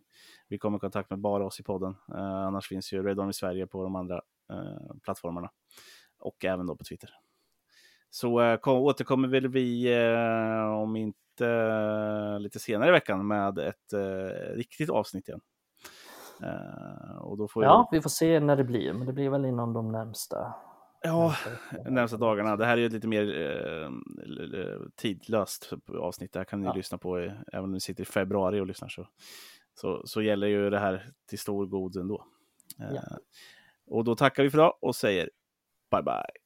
vill komma i kontakt med bara oss i podden. Eh, annars finns ju Red i Sverige på de andra eh, plattformarna och även då på Twitter. Så eh, kom, återkommer väl vi om inte lite senare i veckan med ett riktigt avsnitt igen. och då får ja, vi... vi får se när det blir, men det blir väl inom de närmsta Ja, närmsta dagarna. Det här är ju ett lite mer eh, tidlöst avsnitt. Det här kan ni ja. lyssna på, även om ni sitter i februari och lyssnar. Så, så, så gäller ju det här till stor god ändå. Ja. Eh, och då tackar vi för idag och säger bye bye.